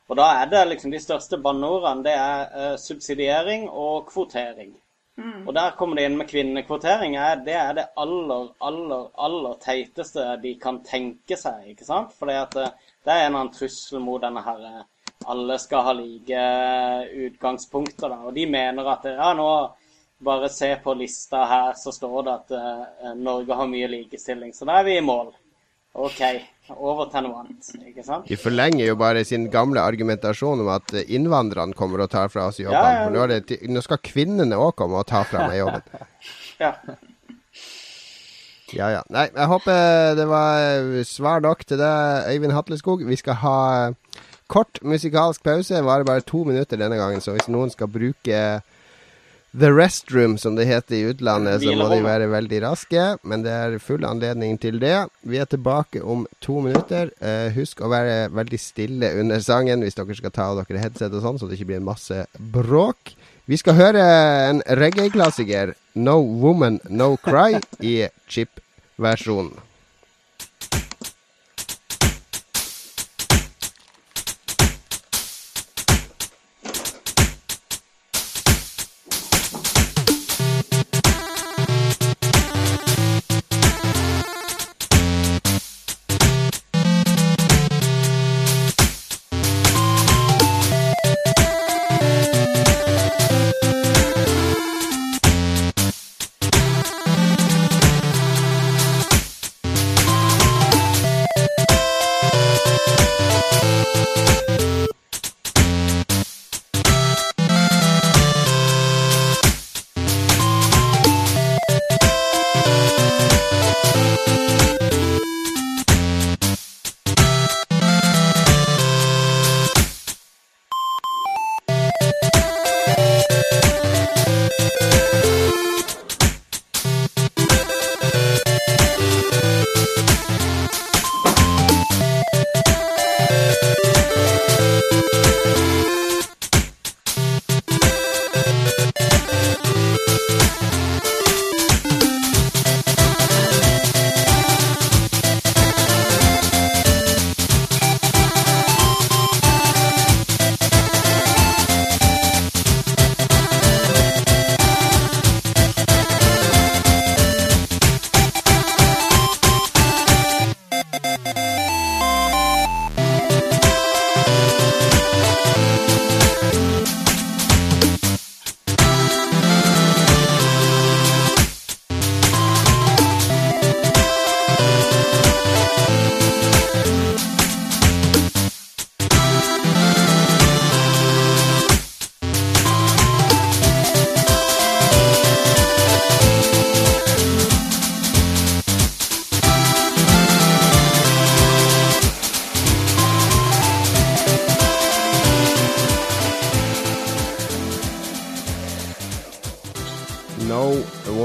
[SPEAKER 8] Og da er det liksom de største banneordene, det er eh, subsidiering og kvotering. Og der kommer det inn med kvinnekvotering. er- Det er det aller, aller, aller teiteste de kan tenke seg, ikke sant? For det, det er en eller annen trussel mot denne her eh, alle skal ha like utgangspunkter, da. Og de mener at ja, nå bare se på lista her, så står det at uh, Norge har mye likestilling. Så da er vi i mål. OK, over til noe annet, ikke sant?
[SPEAKER 4] De forlenger jo bare sin gamle argumentasjon om at eh, innvandrerne kommer og tar fra oss jobben.
[SPEAKER 8] Ja, ja.
[SPEAKER 4] Nå, det, nå skal kvinnene òg komme og ta fra meg jobben.
[SPEAKER 8] Ja.
[SPEAKER 4] Ja, ja. Nei, jeg håper det var svar nok til deg, Øyvind Hatleskog. Vi skal ha kort musikalsk pause. Varer bare to minutter denne gangen, så hvis noen skal bruke The Restroom, som det heter i utlandet, så må de være veldig raske. Men det er full anledning til det. Vi er tilbake om to minutter. Eh, husk å være veldig stille under sangen hvis dere skal ta av dere headset og sånn, så det ikke blir en masse bråk. Vi skal høre en reggae-klassiker, No Woman No Cry, i chip-versjonen.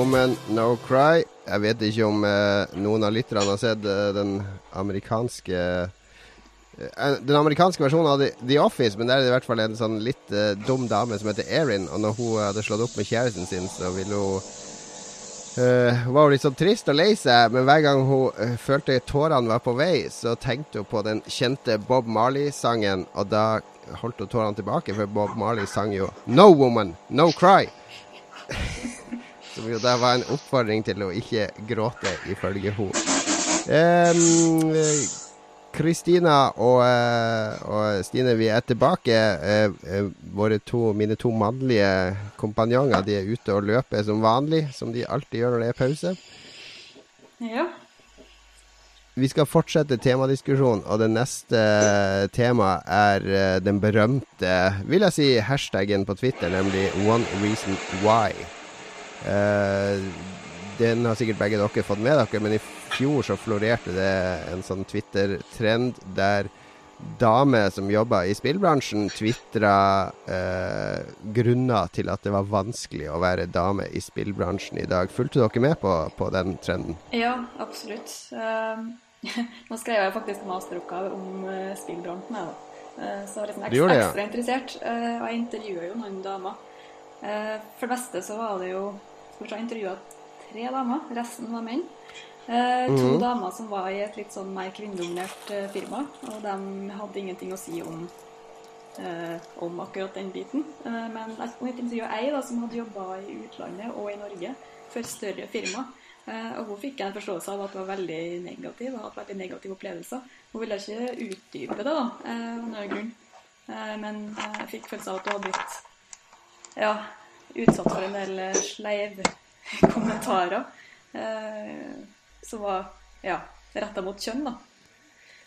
[SPEAKER 4] Woman No Cry. Jeg vet ikke om eh, noen av lytterne har sett eh, den amerikanske eh, Den amerikanske versjonen av The, The Office, men der er det i hvert fall en sånn litt eh, dum dame som heter Erin. Og når hun hadde slått opp med kjæresten sin, så ville hun Uh, var hun litt sånn trist og lei seg, men hver gang hun uh, følte tårene var på vei, så tenkte hun på den kjente Bob Marley-sangen, og da holdt hun tårene tilbake, for Bob Marley sang jo No Woman No Cry. Som jo da var en oppfordring til å ikke gråte, ifølge henne. Kristina og, eh, og Stine, vi er tilbake. Eh, eh, våre to, mine to mannlige kompanjonger de er ute og løper som vanlig, som de alltid gjør når det er pause.
[SPEAKER 7] Ja.
[SPEAKER 4] Vi skal fortsette temadiskusjonen, og det neste temaet er den berømte, vil jeg si, hashtaggen på Twitter, nemlig One Reason Why. Eh, den har sikkert begge dere fått med dere, men i fjor så florerte det en sånn Twitter-trend der dame som jobba i spillbransjen, tvitra eh, grunner til at det var vanskelig å være dame i spillbransjen i dag. Fulgte dere med på, på den trenden?
[SPEAKER 7] Ja, absolutt. Uh, nå skrev jeg faktisk masteroppgave om uh, spillbransjen. Jeg, da. Uh, så liksom ekstra, det, ja. ekstra interessert. og jeg intervjua jo noen damer. for det beste så var det jo Vi se, intervjua tre damer. Resten var menn. Eh, to mm. damer som var i et litt sånn mer kvinnedominert eh, firma, og de hadde ingenting å si om, eh, om akkurat den biten. Eh, men jeg intervjua ei da, som hadde jobba i utlandet og i Norge for større firma. Eh, og hun fikk en forståelse av at det var veldig negativ, og vært veldig negative opplevelser. Hun ville ikke utdype det, da, eh, av noen grunn. men jeg fikk følelse av at hun hadde blitt ja, utsatt for en del sleive kommentarer. Eh, som var ja, retta mot kjønn, da.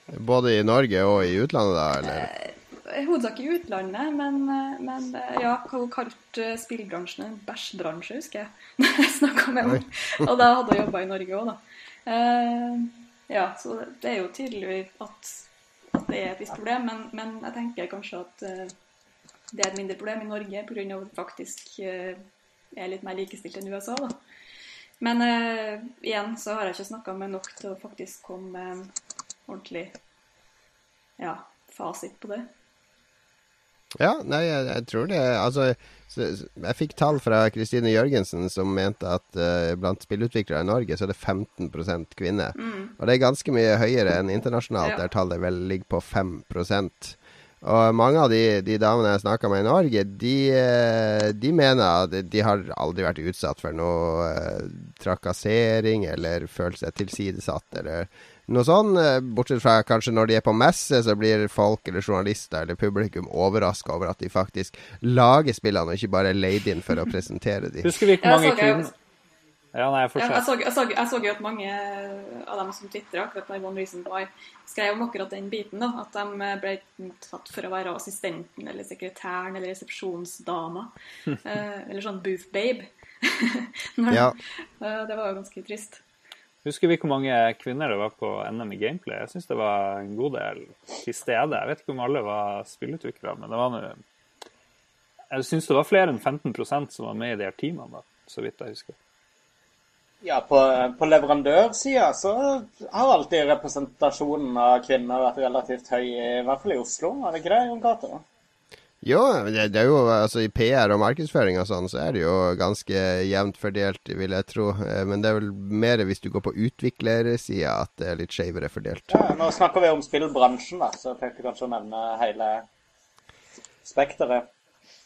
[SPEAKER 4] Både i Norge og i utlandet, da? eller?
[SPEAKER 7] Eh, Hovedsak i utlandet, men, eh, men eh, ja, hun kalte spillbransjen en bæsjbransje, husker jeg. Når jeg snakka med henne. Og da hadde hun jobba i Norge òg, da. Ja, så det er jo tydelig at, at det er et visst problem, men, men, jeg tenker kanskje at det er et mindre problem i Norge pga. at det faktisk uh, er litt mer likestilt enn USA, da. Men uh, igjen så har jeg ikke snakka med nok til å faktisk komme med en ordentlig ja, fasit på det.
[SPEAKER 4] Ja, nei, jeg, jeg tror det Altså, så, jeg fikk tall fra Kristine Jørgensen som mente at uh, blant spillutviklere i Norge så er det 15 kvinner. Mm. Og det er ganske mye høyere enn internasjonalt, ja. der tallet vel ligger på 5 og mange av de, de damene jeg snakka med i Norge, de, eh, de, mener at de har aldri vært utsatt for noe eh, trakassering eller følt seg tilsidesatt eller noe sånt. Eh, bortsett fra kanskje når de er på messe, så blir folk eller journalister eller publikum overraska over at de faktisk lager spillene, og ikke bare er leid inn for å presentere dem.
[SPEAKER 2] Husker vi ikke mange kvinner ja, nei,
[SPEAKER 7] jeg, jeg, så, jeg, så, jeg, så, jo at mange av dem som tvitra akkurat når One Reason Why skrev om akkurat den biten. da, At de ble tatt for å være assistenten eller sekretæren eller resepsjonsdama. eh, eller sånn booth babe. ja. det var jo ganske trist.
[SPEAKER 2] Husker vi hvor mange kvinner det var på NM i gameplay? Jeg syns det var en god del til stede. Jeg vet ikke om alle var spillutviklere, men det var noe Jeg syns det var flere enn 15% som var med i de her teamene, da, så vidt jeg husker.
[SPEAKER 8] Ja, på, på leverandørsida så har alltid representasjonen av kvinner vært relativt høy, i hvert fall i Oslo. Er det ikke det, Jon Cato?
[SPEAKER 4] Jo, det, det, er jo altså i PR og markedsføring og sånn, så er det jo ganske jevnt fordelt, vil jeg tro. Eh, men det er vel mer hvis du går på utviklersida at det er litt skjevere fordelt.
[SPEAKER 8] Ja, Nå snakker vi om spillbransjen, da, så jeg tenkte kanskje å nevne hele spekteret.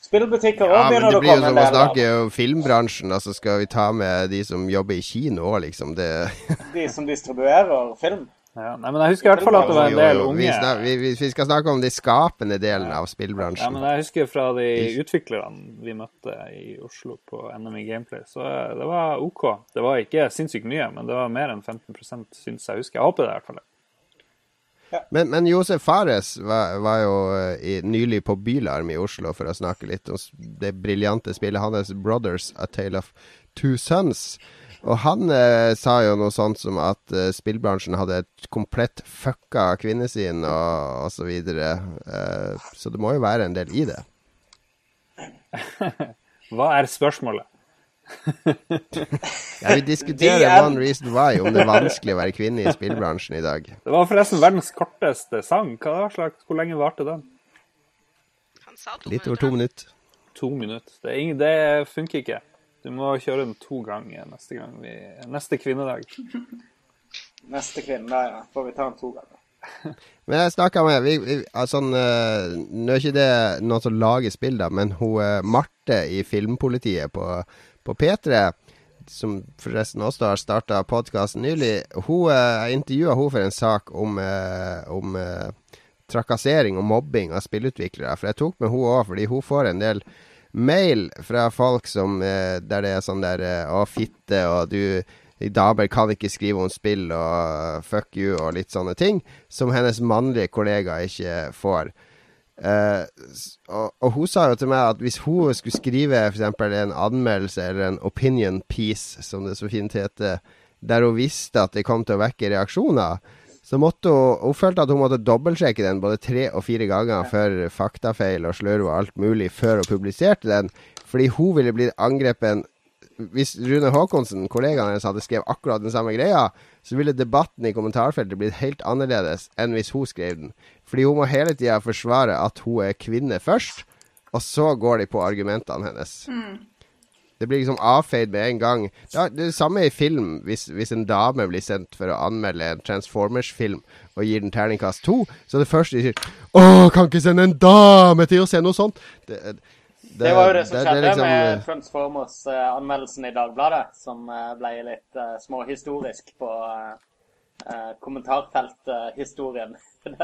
[SPEAKER 8] Spillbutikker òg ja, begynner
[SPEAKER 4] å
[SPEAKER 8] komme. Det
[SPEAKER 4] blir jo som å snakke om filmbransjen. Altså skal vi ta med de som jobber i kino òg, liksom. Det...
[SPEAKER 8] de som distribuerer film?
[SPEAKER 2] Ja, nei, men jeg husker i hvert fall at det var en del unge
[SPEAKER 4] vi, vi, vi, skal snakke om de skapende delene av spillbransjen.
[SPEAKER 2] Ja, men jeg husker fra de utviklerne vi møtte i Oslo på NMI Gameplay, så det var OK. Det var ikke sinnssykt mye, men det var mer enn 15 syns jeg husker. Jeg håper det i hvert fall.
[SPEAKER 4] Men, men, Josef Fares var, var jo eh, i, nylig på Bylarm i Oslo for å snakke litt om det briljante spillet hans 'Brothers A Tale of Two Sons'. Og han eh, sa jo noe sånt som at eh, spillbransjen hadde et komplett fucka kvinnesyn og, og så videre. Eh, så det må jo være en del i det.
[SPEAKER 2] Hva er spørsmålet?
[SPEAKER 4] Ja, vi diskuterer One Reason Why, om det er vanskelig å være kvinne i spillbransjen i dag.
[SPEAKER 2] Det var forresten verdens korteste sang. Hva slags, Hvor lenge varte den?
[SPEAKER 4] Litt over to minutter.
[SPEAKER 2] To minutter. Det, ingen, det, funker ikke. Du må kjøre den to ganger neste gang vi Neste kvinnedag.
[SPEAKER 8] Neste kvinnedag, ja. Får vi ta den to ganger.
[SPEAKER 4] Men jeg snakka med vi, vi, altså, Nå er ikke det noen som lager spill, da, men hun uh, Marte i Filmpolitiet på på P3, som forresten også har starta podkasten nylig, hun, eh, jeg intervjua henne for en sak om, eh, om eh, trakassering og mobbing av spillutviklere. For jeg tok med henne òg, fordi hun får en del mail fra folk som, der det er sånn der Å, fitte, og du damer kan ikke skrive om spill, og fuck you, og litt sånne ting. Som hennes mannlige kollega ikke får. Uh, og, og, hun sa jo til meg at hvis hun skulle skrive f.eks. en anmeldelse eller en opinion piece, som det så fint heter, der hun visste at det kom til å vekke reaksjoner, Så måtte hun, hun følte at hun måtte dobbeltsjekke den både tre og fire ganger for faktafeil og slurv og alt mulig før hun publiserte den. Fordi hun ville blitt angrepet Hvis Rune Haakonsen, kollegaen hennes, hadde skrevet akkurat den samme greia, så ville debatten i kommentarfeltet blitt helt annerledes enn hvis hun skrev den. Fordi hun må hele tida forsvare at hun er kvinne først, og så går de på argumentene hennes. Det blir liksom avfeid med en gang. Ja, det er det samme i film. Hvis, hvis en dame blir sendt for å anmelde en Transformers-film og gir den terningkast to, så er det første de sier Å, kan ikke sende en dame til å se noe sånt! Det,
[SPEAKER 8] Det, var jo det som
[SPEAKER 4] det- det
[SPEAKER 8] skjedde
[SPEAKER 4] liksom,
[SPEAKER 8] med Transformers-anmeldelsen i Dagbladet, som eh, ble litt uh, småhistorisk på uh, kommentarfelthistorien.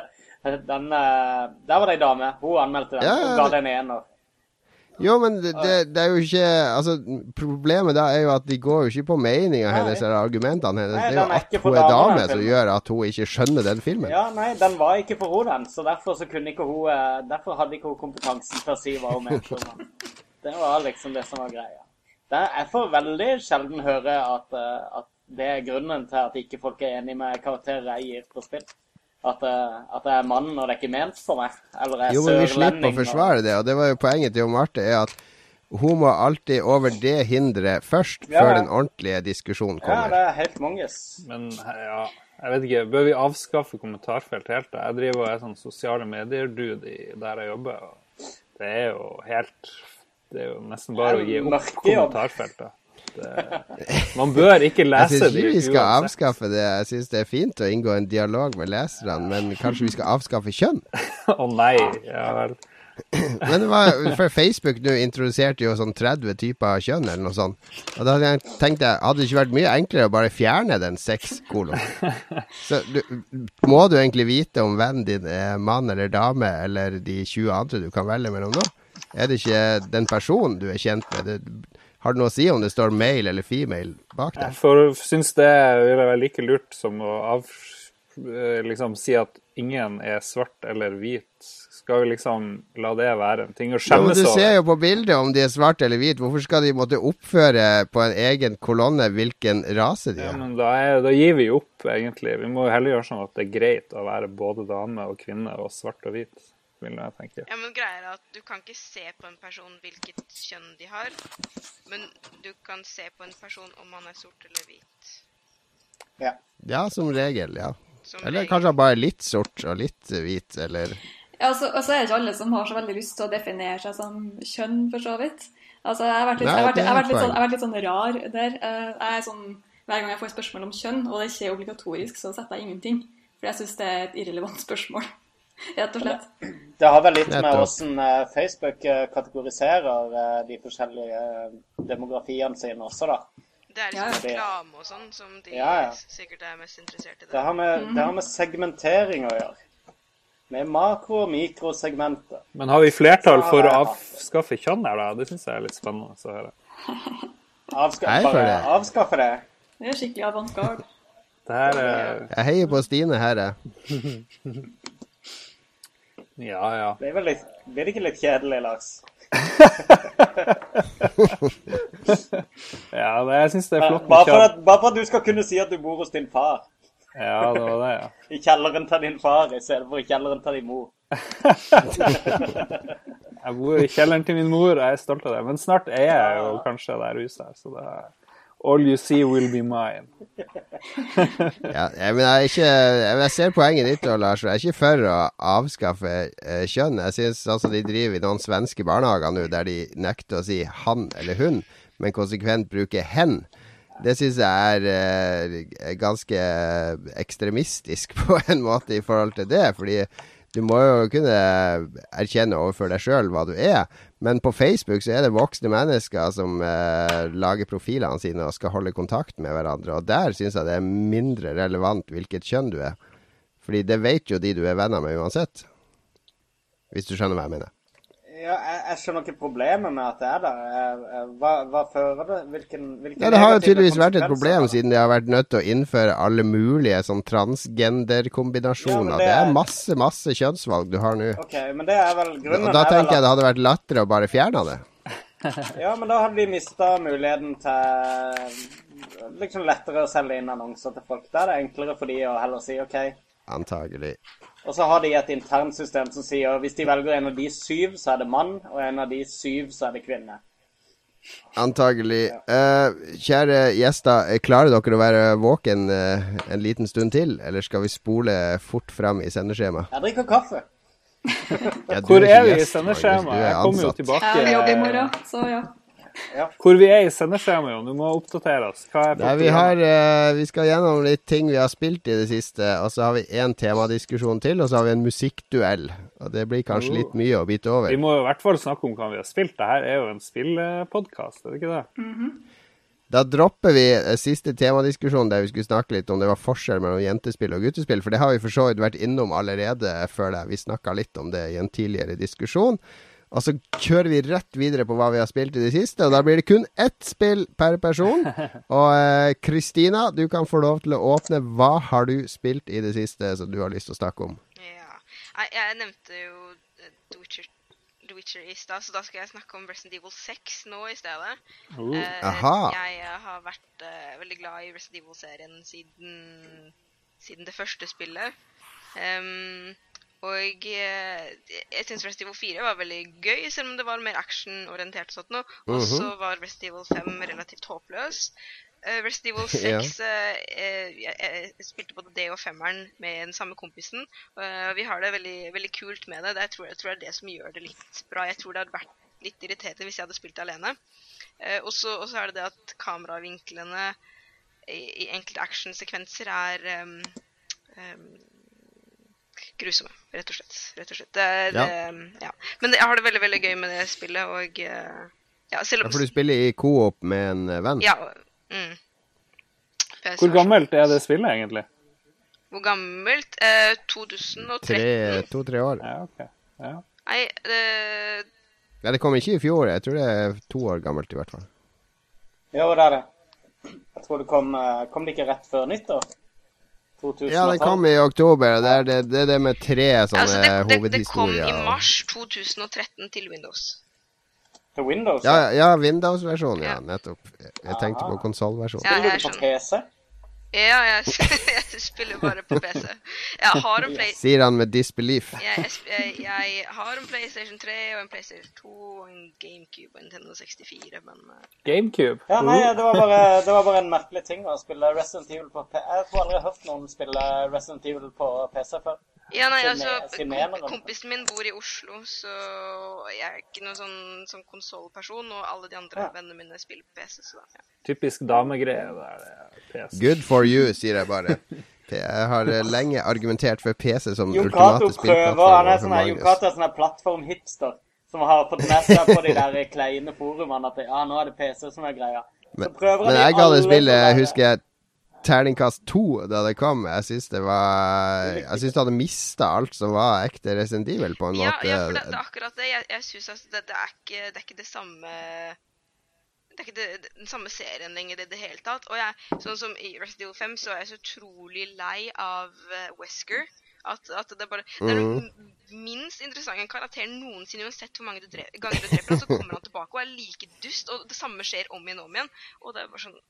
[SPEAKER 8] den, eh, der var det ei dame. Hun anmeldte den
[SPEAKER 4] Ja, ja,
[SPEAKER 8] og ga den ener.
[SPEAKER 4] Jo, men det, det, er jo ikke Altså, problemet da er jo at de går jo ikke på meninga hennes eller argumentene hennes.
[SPEAKER 8] Nei,
[SPEAKER 4] det er jo
[SPEAKER 8] er
[SPEAKER 4] at hun er dame som
[SPEAKER 8] filmen.
[SPEAKER 4] gjør at hun ikke skjønner den filmen.
[SPEAKER 8] Ja, nei, den var ikke for henne, den. Så derfor så kunne ikke hun eh, Derfor hadde ikke hun kompetansen til å si hva hun mente om den. Det var liksom det som var greia. Det, jeg får veldig sjelden høre at, eh, at det er grunnen til at ikke folk er enig med karakterer jeg gir på spill. At, eh, at jeg er mann og det er ikke ment for meg. Eller jeg
[SPEAKER 4] Jo,
[SPEAKER 8] er
[SPEAKER 4] men vi slipper å forsvare det, og det var jo poenget til Jo Marte, er at hun må alltid over det hinderet først,
[SPEAKER 8] Ja.
[SPEAKER 4] før den ordentlige diskusjonen kommer.
[SPEAKER 8] Ja, det er helt manges.
[SPEAKER 2] Men ja, jeg vet ikke. Bør vi avskaffe kommentarfelt helt? da? Jeg driver og er sånn sosiale medier-dude der jeg jobber. og Det er jo helt Det er jo nesten bare å gi opp kommentarfeltet. Det, man bør ikke
[SPEAKER 4] Jeg
[SPEAKER 2] lese
[SPEAKER 4] syns
[SPEAKER 2] de
[SPEAKER 4] ikke vi skal
[SPEAKER 2] uansett.
[SPEAKER 4] avskaffe det. Jeg syns det er fint å inngå en dialog med leserne, men kanskje vi skal avskaffe kjønn?
[SPEAKER 2] Å nei. Ja vel.
[SPEAKER 4] Men det var, for Facebook nå introduserte jo sånn 30 typer kjønn, eller noe sånt. Og da hadde jeg jeg, hadde det ikke vært mye enklere å bare fjerne den sex-kolon? Så du, må du egentlig vite om vennen din er mann eller dame, eller de 20 andre du kan velge mellom nå? Er det ikke den personen du er kjent med? Det, har det noe å si om det står male eller female bak der?
[SPEAKER 2] Jeg syns det ville være like lurt som å av, eh, liksom si at ingen er svart eller hvit. Skal vi liksom la det være en ting å skjemmes over?
[SPEAKER 4] du ser jo på bildet om de er svart eller hvit. Hvorfor skal de måtte oppføre på en egen kolonne hvilken rase de
[SPEAKER 2] Ja,
[SPEAKER 4] er?
[SPEAKER 2] men da, er, da gir vi opp, egentlig. Vi må jo heller gjøre sånn at det er greit å være både dame og kvinne og svart og hvit, vil jeg tenke.
[SPEAKER 6] Ja, men greia er at du kan ikke se på en person hvilket kjønn de har, men du kan se på en person om han er sort eller hvit.
[SPEAKER 8] Ja.
[SPEAKER 4] Ja, som regel, ja.
[SPEAKER 6] Som
[SPEAKER 4] Eller
[SPEAKER 6] regel.
[SPEAKER 4] kanskje bare litt sort og litt hvit, eller
[SPEAKER 7] Ja, og så og så er det ikke alle som har så veldig lyst til å definere seg som kjønn, for så vidt. Altså, jeg har vært litt,
[SPEAKER 4] Nei,
[SPEAKER 7] jeg har vært,
[SPEAKER 4] er
[SPEAKER 7] jeg har vært litt, sånn, jeg har vært litt sånn rar der. Eh, Jeg er sånn, Hver gang jeg får spørsmål om kjønn, og det ikke er obligatorisk, så setter jeg ingenting. For jeg syns det er et irrelevant spørsmål. Rett og slett.
[SPEAKER 8] Det har vel litt med hvordan eh, Facebook eh, kategoriserer eh, de forskjellige demografiene sine også, da.
[SPEAKER 6] Det er liksom
[SPEAKER 8] ja.
[SPEAKER 6] reklame og sånn som de
[SPEAKER 8] Ja, ja.
[SPEAKER 6] sikkert er mest interessert i.
[SPEAKER 8] Det
[SPEAKER 6] Det,
[SPEAKER 8] har med, det har med segmentering å gjøre. Med makro- og mikrosegmenter.
[SPEAKER 2] Men har vi flertall for å avskaffe kjønn her, da? Det syns jeg er litt spennende å høre.
[SPEAKER 8] Avska
[SPEAKER 4] Nei, for
[SPEAKER 8] bare
[SPEAKER 4] det.
[SPEAKER 8] avskaffe det.
[SPEAKER 7] Det er skikkelig avantgarde.
[SPEAKER 4] Jeg heier på Stine her, jeg.
[SPEAKER 2] Ja, ja.
[SPEAKER 8] Det er vel litt, blir det ikke litt kjedelig, Lars?
[SPEAKER 2] ja det, jeg syns det er flott
[SPEAKER 8] Bare for, at, bare for at du skal kunne si at du bor hos din far.
[SPEAKER 2] Ja, det var det, ja.
[SPEAKER 8] I kjelleren til din far istedenfor i kjelleren til din mor.
[SPEAKER 2] Jeg bor i kjelleren til min mor, jeg er stolt av det. Men snart er jeg jo kanskje der huset her, så det er All you see will be mine.
[SPEAKER 4] Ja, jeg, jeg, ikke, jeg, ser poenget ditt, Lars. Jeg er ikke for å avskaffe eh, kjønn. Jeg synes altså de driver i noen svenske barnehager nå der de nekter å si han eller hun, men konsekvent bruker hen. Det syns jeg er eh, ganske ekstremistisk på en måte i forhold til det. Fordi du må jo kunne erkjenne overfor deg sjøl hva du er. Men på Facebook så er det voksne mennesker som eh, lager profilene sine og skal holde kontakt med hverandre. Og der syns jeg det er mindre relevant hvilket kjønn du er. Fordi det vet jo de du er venner med uansett. Hvis du skjønner hva jeg mener.
[SPEAKER 8] Ja, jeg, jeg skjønner ikke problemet med at det er der. Hva, hva fører det? Hvilken, hvilken
[SPEAKER 4] Ja, Det har jo tydeligvis vært et problem siden de har vært nødt til å innføre alle mulige sånn transgender-kombinasjoner.
[SPEAKER 8] Ja,
[SPEAKER 4] det,
[SPEAKER 8] det
[SPEAKER 4] er masse, masse kjønnsvalg du har nå.
[SPEAKER 8] Ok, men det er vel grunnen
[SPEAKER 4] Og da
[SPEAKER 8] er
[SPEAKER 4] tenker jeg det hadde vært lettere å bare fjerne det.
[SPEAKER 8] Ja, men da hadde vi mista muligheten til liksom lettere å selge inn annonser til folk. Da er det enklere for de å heller si OK,
[SPEAKER 4] Antagelig.
[SPEAKER 8] Og så har de et internsystem som sier hvis de velger en av de syv, så er det mann, og en av de syv, så er det kvinne.
[SPEAKER 4] Antagelig. Eh, kjære gjester, eh, klarer dere å være våken uh, en liten stund til, eller skal vi spole fort fram i sendeskjemaet?
[SPEAKER 8] Jeg drikker kaffe.
[SPEAKER 4] Ja,
[SPEAKER 2] Hvor er vi i
[SPEAKER 4] sendeskjema?
[SPEAKER 2] Sendeskjemaet? Jeg kommer jo tilbake.
[SPEAKER 7] Jeg jobber i morgen, så ja.
[SPEAKER 2] Hvor vi er i sendeskjemaet, Jon. Du må oppdatere oss. Hva er
[SPEAKER 4] Nei, vi, har, uh, vi skal gjennom litt ting vi har spilt i det siste, og så har vi én temadiskusjon til, og så har vi en musikkduell. Og det blir kanskje
[SPEAKER 2] Oh.
[SPEAKER 4] litt mye å bite over.
[SPEAKER 2] Vi må i hvert fall snakke om hva vi har spilt. Dette er jo en spillpodkast, er det ikke det?
[SPEAKER 4] Da dropper vi eh, siste temadiskusjon der vi skulle snakke litt om det var forskjell mellom jentespill og guttespill, for det har vi for så vidt vært innom allerede, føler jeg. Vi snakka litt om det i en tidligere diskusjon. Og så kjører vi rett videre på hva vi har spilt i det siste, og da blir det kun ett spill per person. Og eh, Kristina, du kan få lov til å åpne. Hva har du spilt i det siste som du har lyst til å snakke om?
[SPEAKER 6] Ja. jeg, jeg nevnte jo eh, The Witcher, The Witcher i stad, så da skal jeg snakke om Resident Evil 6 nå i stedet.
[SPEAKER 2] Uh,
[SPEAKER 6] Eh, Jeg eh, har vært eh, veldig glad i Resident Evil-serien siden, siden det første spillet. Em, og eh, jeg syns Resident Evil 4 var veldig gøy, selv om det var mer actionorientert. og sånt noe. Og
[SPEAKER 4] Mhm.
[SPEAKER 6] så var Resident Evil 5 relativt håpløs. Uh, Resident Evil 6 eh, uh, jeg, jeg spilte både det og femmeren med den samme kompisen. Uh, vi har det veldig, veldig kult med det. det jeg, tror, jeg tror det er det som gjør det litt bra. Jeg tror det hadde vært litt irriterende hvis jeg hadde spilt det alene. Uh, og så er det det at kameravinklene i, i enkelte actionsekvenser er em, em, grusomme, rett og slett. Rett og slett. Det,
[SPEAKER 4] Ja.
[SPEAKER 6] em, ja. Men jeg har det veldig veldig gøy med det spillet, og eh, ja, selv
[SPEAKER 4] Ja,
[SPEAKER 6] om
[SPEAKER 4] for du spiller i co-op med en eh, venn?
[SPEAKER 6] ja, mm.
[SPEAKER 2] Hvor gammelt er det spillet, egentlig?
[SPEAKER 6] Hvor gammelt? Eh, 2013?
[SPEAKER 4] Tre- To-tre år.
[SPEAKER 2] Ja, ok. Ja.
[SPEAKER 6] Nei, det,
[SPEAKER 4] Nei, det kom ikke i fjor. Jeg tror det er to år gammelt, i hvert fall.
[SPEAKER 8] Jo, det er det. Jeg tror det kom eh, Kom det ikke rett før nyttår? 2012?
[SPEAKER 4] Ja, den kom i oktober. Det er det, det, er det med tre sånne
[SPEAKER 6] altså, det, det, det kom i mars 2013 til Windows.
[SPEAKER 8] Til Windows?
[SPEAKER 4] Ja, ja Windows-versjonen, ja.
[SPEAKER 6] Ja.
[SPEAKER 4] Nettopp. Jeg tenkte på konsollversjonen.
[SPEAKER 6] Ja,
[SPEAKER 8] Spiller du på. PC?
[SPEAKER 6] Ja, jeg, jeg spiller bare på PC. Jeg har en, play,
[SPEAKER 4] Sier han med disbelief.
[SPEAKER 6] jeg, jeg, jeg, har en PlayStation 3 og en PlayStation 2 og en GameCube og en Nintendo 64, men eh,
[SPEAKER 2] GameCube.
[SPEAKER 8] Ja, nei, det var, bare, det var bare en merkelig ting å spille Resident Evil på PC. Jeg tror aldri jeg har hørt noen spille Resident Evil på PC før.
[SPEAKER 6] Ja, nei, altså,
[SPEAKER 8] noe.
[SPEAKER 6] kompisen min bor i Oslo, så jeg er ikke noen sånn, sånn konsollperson, og alle de andre
[SPEAKER 8] Ja.
[SPEAKER 6] vennene mine spiller på PC, så da, ja.
[SPEAKER 2] Typisk damegreie. Det det. PC.
[SPEAKER 4] Good for you, sier jeg bare. Jeg har eh, lenge argumentert for PC som
[SPEAKER 8] Jon
[SPEAKER 4] ultimate
[SPEAKER 8] er
[SPEAKER 4] spillplattform
[SPEAKER 8] sånn her- Jon Cato er sånn plattform-hipster som har fått med seg på de der kleine forumene at ja, nå er det PC som er greia.
[SPEAKER 4] Men, men jeg ga det spillet, husker jeg, terningkast to da det kom. Jeg syns det var Jeg syns det hadde mista alt som var ekte Resident Evil, på en
[SPEAKER 6] Ja,
[SPEAKER 4] måte.
[SPEAKER 6] ja, for det, det er akkurat det. Jeg, jeg synes altså, det, det, er ikke, det er ikke det samme det er ikke det, den samme serien lenger i det hele tatt. Og jeg, sånn som i Resident Evil 5 så er jeg så utrolig lei av uh, Wesker. At, at det bare Det er den minst interessante karakteren noensinne. Uansett hvor mange du dre ganger du dreper ham, så kommer han tilbake og er like dust. Og det samme skjer om igjen og om igjen. Og det er bare sånn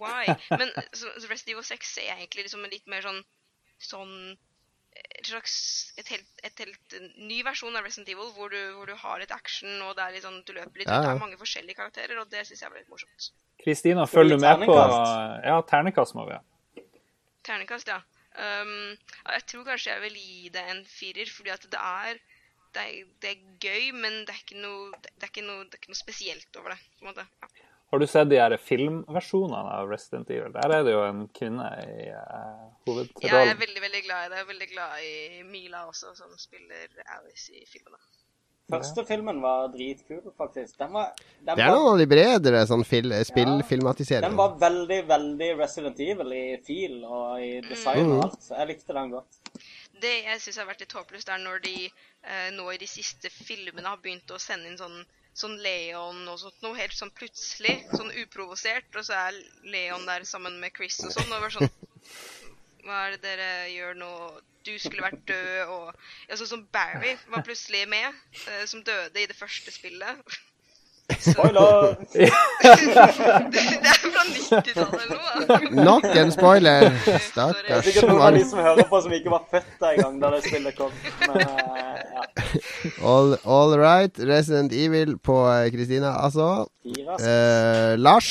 [SPEAKER 6] Why? Men så, så Resident Evil 6 ser jeg egentlig liksom en litt mer sånn sånn et slags et helt, et helt ny versjon av Resident Evil, hvor du, hvor du har litt action, og det er litt sånn, du løper litt,
[SPEAKER 4] Ja,
[SPEAKER 6] og det er mange forskjellige karakterer, og det syns jeg var litt morsomt.
[SPEAKER 2] Kristina, følger du med på. Ja, ternekast må vi ha.
[SPEAKER 6] Ternekast, ja. Um, jeg tror kanskje jeg vil gi det en firer, fordi at det er det er, det er gøy, men det er, ikke noe, det, er ikke noe, det er ikke noe spesielt over det. på en måte. Ja.
[SPEAKER 2] Har du sett de her filmversjonene av Resident Evil? Der er det jo en kvinne i uh,
[SPEAKER 6] Ja, jeg er veldig veldig glad i det. Jeg er veldig glad i Mila også, som spiller Alice i filmene.
[SPEAKER 8] Første filmen var dritkul, faktisk. Den var, den
[SPEAKER 4] Det er
[SPEAKER 8] var,
[SPEAKER 4] noen av de bredere sånn fil
[SPEAKER 8] den var veldig, veldig Resident Evil i fil og i design
[SPEAKER 4] Mm.
[SPEAKER 8] og alt. så Jeg likte den godt.
[SPEAKER 6] Det jeg syns har vært litt håpløst, er når de eh, nå i de siste filmene har begynt å sende inn sånn, sånn Leon og sånt noe helt sånn plutselig, sånn uprovosert, og så er Leon der sammen med Chris og sånn, og var sånn Hva er det dere gjør nå? Du skulle vært død, og ja, Sånn som Barry var plutselig med, eh, som døde i det første spillet.
[SPEAKER 8] Spoiler!
[SPEAKER 6] det er fra 90-tallet eller noe.
[SPEAKER 4] Nok en spoiler! Stakkars
[SPEAKER 8] er sikkert noen av de som hører på som ikke var født den gang da det spillet kom. Men eh, ja.
[SPEAKER 4] All, all right. Resident Evil på eh, Kristina, altså. Eh, Lars,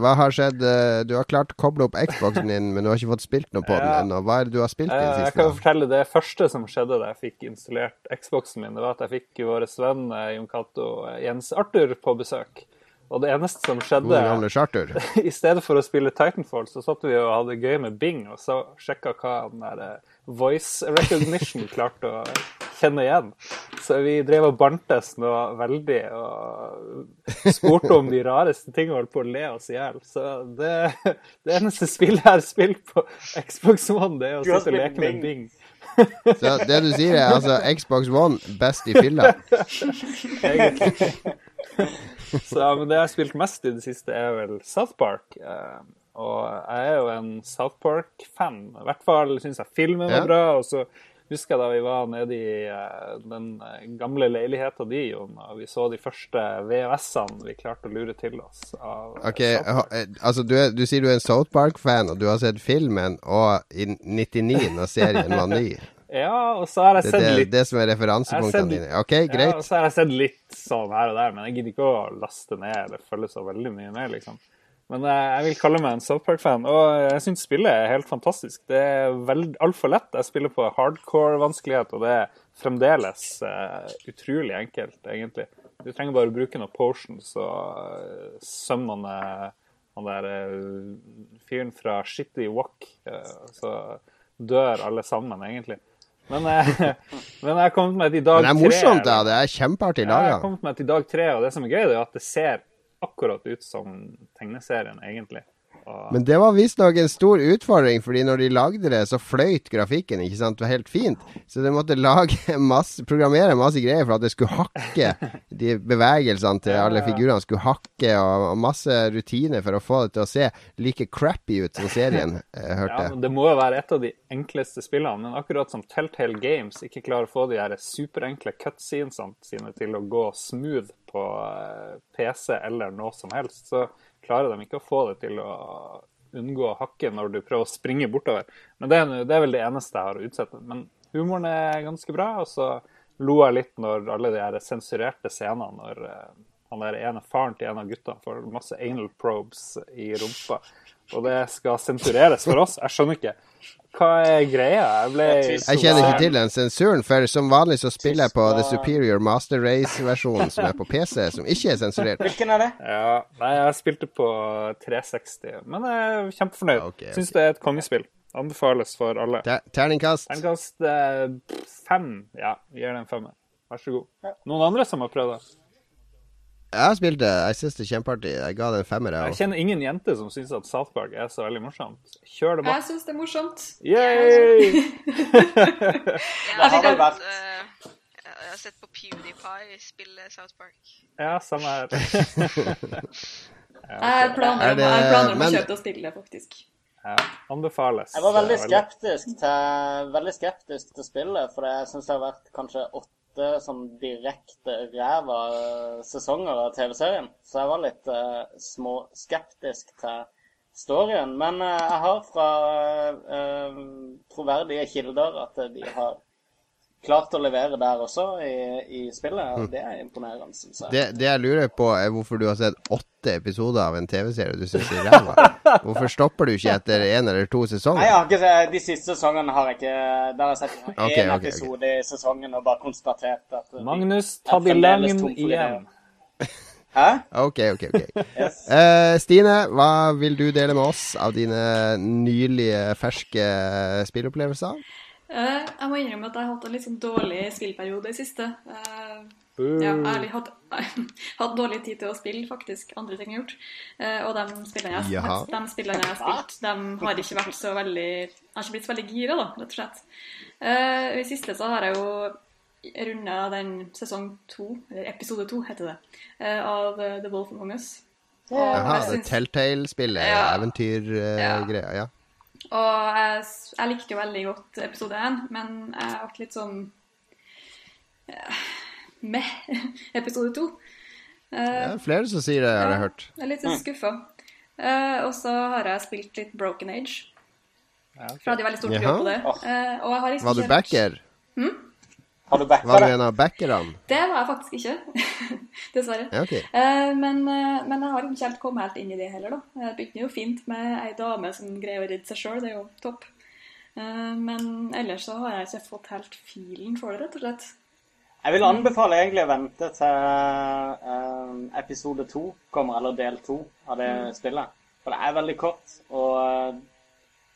[SPEAKER 4] hva har skjedd? Eh, Du har klart å koble opp Xboxen din, men du har ikke fått spilt noe på den ennå. Hva er det du har spilt i det siste?
[SPEAKER 2] Jeg kan jo fortelle Det første som skjedde da jeg fikk installert Xboxen min, det var at jeg fikk vår venn eh, Jon Cato eh, Jens Arthur på besøk. Og det eneste som skjedde. I stedet for å spille Titanfall, så satt vi og hadde gøy med Bing og så sjekka hva den der eh, voice recognition klarte å kjenne igjen. Så vi drev og bantes noe veldig og spurte om de rareste tingene og holdt på å le oss i hjel. Så det, det eneste spillet jeg har spilt på Xbox One, det er å sitte og leke med
[SPEAKER 8] Bing.
[SPEAKER 4] Så det du sier, er altså Xbox One best i fylla.
[SPEAKER 2] egentlig. Så, men det jeg har spilt mest i det siste, er vel South Park. Eh, og jeg er jo en South Park-fan. I hvert fall syns jeg filmen var bra. Og så husker jeg da vi var nede i eh, den eh, gamle leiligheten din, Jon, og vi så de første VHS-ene vi klarte å lure til oss. Av
[SPEAKER 4] Ok, eh, altså du, er, du sier du er en South Park-fan, og du har sett filmen, og i 99 når serien var ny.
[SPEAKER 2] Ja, og så har jeg sett
[SPEAKER 4] litt det,
[SPEAKER 2] er
[SPEAKER 4] det som er referansepunktene dine. Ok,
[SPEAKER 2] Ja, og så har jeg sett litt sånn her og der, men jeg gidder ikke å laste ned eller følge så veldig mye med, liksom. Men eh, jeg vil kalle meg en South Park-fan, og jeg syns spillet er helt fantastisk. Det er altfor lett. Jeg spiller på hardcore vanskelighet, og det er fremdeles uh, utrolig enkelt, egentlig. Du trenger bare å bruke noen potions og uh, summone han der eh, fyren fra Shitty Walk, eh, så dør alle sammen, egentlig. Men, eh, men jeg har kommet meg til dag
[SPEAKER 4] tre. det er morsomt, da. Det er kjempeartig
[SPEAKER 2] Ja, jeg har
[SPEAKER 4] laga.
[SPEAKER 2] kommet meg til dag tre, og det som er gøy, det er at det ser akkurat ut som tegneserien, egentlig. Og,
[SPEAKER 4] Men det var visstnok en stor utfordring, fordi når de lagde det, så fløyt grafikken. ikke sant? Det var helt fint. Så de måtte lage masse, programmere masse greier for at det skulle hakke. De bevegelsene til alle figurene skulle hakke, og, og masse rutiner for å få det til å se like crappy ut som serien, eh, hørte
[SPEAKER 2] ja,
[SPEAKER 4] jeg.
[SPEAKER 2] men det må jo være et av de enkleste spillene, men akkurat som Telltale Games ikke klarer å få de her superenkle cutscenesene sine til å gå smooth på eh, PC eller noe som helst, så klarer de ikke å få det til å unngå å hakke når du prøver å springe bortover. Men det er, det er vel det eneste jeg har å utsette. Men humoren er ganske bra, og så lo jeg litt når alle de her sensurerte scenene når eh, han der ene faren til en av guttene får masse anal probes i rumpa. Og det skal sensureres for oss. Jeg skjønner ikke. Hva er greia? Jeg ble.
[SPEAKER 4] Jeg kjenner ikke til den sensuren, for som vanlig så spiller jeg på The Superior Master Race-versjonen som er på PC, som ikke er sensurert.
[SPEAKER 8] Hvilken er det?
[SPEAKER 2] Ja, nei, jeg spilte på 360, men jeg er kjempefornøyd.
[SPEAKER 4] Okay, okay.
[SPEAKER 2] Syns det er et kongespill. Anbefales for alle.
[SPEAKER 4] Ter terningkast.
[SPEAKER 2] Terningkast eh, fem. Ja, vi gir det en femmer. Vær så god. Noen andre som har prøvd det?
[SPEAKER 4] Jeg har spilt det. Jeg syns det er kjempeartig. Jeg ga det en femmer, jeg
[SPEAKER 2] Jeg kjenner ingen jente som syns at South Park er så veldig morsomt. Kjør det
[SPEAKER 7] Jeg
[SPEAKER 2] bak.
[SPEAKER 7] syns det er morsomt.
[SPEAKER 2] Yay!
[SPEAKER 6] Jeg har, sett,
[SPEAKER 8] vært-
[SPEAKER 6] eh, jeg har sett på PewDiePie spille South Park.
[SPEAKER 2] Ja, samme her.
[SPEAKER 7] Jeg har planer
[SPEAKER 4] Er
[SPEAKER 7] om,
[SPEAKER 4] det-
[SPEAKER 7] jeg planer om
[SPEAKER 4] men-
[SPEAKER 7] å kjøpe og spille det, faktisk.
[SPEAKER 2] Ja, anbefales.
[SPEAKER 8] Jeg var Veldig. skeptisk til, veldig skeptisk til spillet, for jeg syns det har vært kanskje åtte sånn direkte ræva eh, sesonger av TV-serien. Så jeg var litt uh, småskeptisk til storyen. Men uh, jeg har fra uh, troverdige kilder at de har klart å levere der også i, i spillet, og det er imponerende, syns jeg.
[SPEAKER 4] Det, det jeg lurer på, er hvorfor du har sett åtte episoder av en TV-serie du syns er ræva. Hvorfor stopper du ikke etter én eller to
[SPEAKER 8] Nei, jeg
[SPEAKER 4] sesonger?
[SPEAKER 8] har ikke, sett, De siste sesongene har jeg ikke Der har jeg sett én
[SPEAKER 4] okay, okay, episode
[SPEAKER 8] episode i sesongen og bare konstatert at
[SPEAKER 2] Magnus, ta
[SPEAKER 8] for
[SPEAKER 2] igjen.
[SPEAKER 8] Hæ?
[SPEAKER 4] Ok, ok, ok.
[SPEAKER 8] Yes.
[SPEAKER 4] uh, Stine, hva vil du dele med oss av dine nylige, ferske spilleopplevelser?
[SPEAKER 7] Eh, jeg må innrømme at jeg har hatt en litt sånn dårlig spillperiode i siste. Eh, ja, ærlig hatt, hatt dårlig tid til å spille, faktisk. Andre ting jeg har gjort. Eh, og de spillene jeg, de spillene jeg har spilt, de har ikke vært så veldig Jeg har ikke blitt så veldig gira, da, rett og slett. Eh, I siste så har jeg jo runda den sesong to, eller episode to, heter det, eh, av The Wolf Among Us.
[SPEAKER 4] Jaha, det Telltale-spillet,
[SPEAKER 7] Ja.
[SPEAKER 4] eventyrgreia. ja.
[SPEAKER 7] Og jeg, jeg likte jo veldig godt episode én, men jeg ble litt sånn eh, med episode to.
[SPEAKER 4] Det
[SPEAKER 7] Eh,
[SPEAKER 4] er flere som sier det, har jeg hørt.
[SPEAKER 7] Jeg er litt skuffa. Uh, og så har jeg spilt litt Broken Age.
[SPEAKER 2] Ja, okay.
[SPEAKER 7] For jeg hadde jo veldig stort tro på det. Uh, og jeg har liksom
[SPEAKER 4] Var du
[SPEAKER 7] backer?
[SPEAKER 4] backer?
[SPEAKER 8] Har du backa
[SPEAKER 4] Var du
[SPEAKER 8] det?
[SPEAKER 4] en av backerne?
[SPEAKER 7] Det var jeg faktisk ikke. Dessverre.
[SPEAKER 4] Ja, ok.
[SPEAKER 7] Eh, men, eh, men jeg har ikke helt kommet helt inn i det heller, da. Jeg begynte jo fint med ei dame som greier å redde seg sjøl, det er jo topp. Eh, men ellers så har jeg ikke fått helt filen for det, rett og slett.
[SPEAKER 8] Jeg vil anbefale egentlig å vente til eh, episode to kommer, eller del to av det spillet. For det er veldig kort, og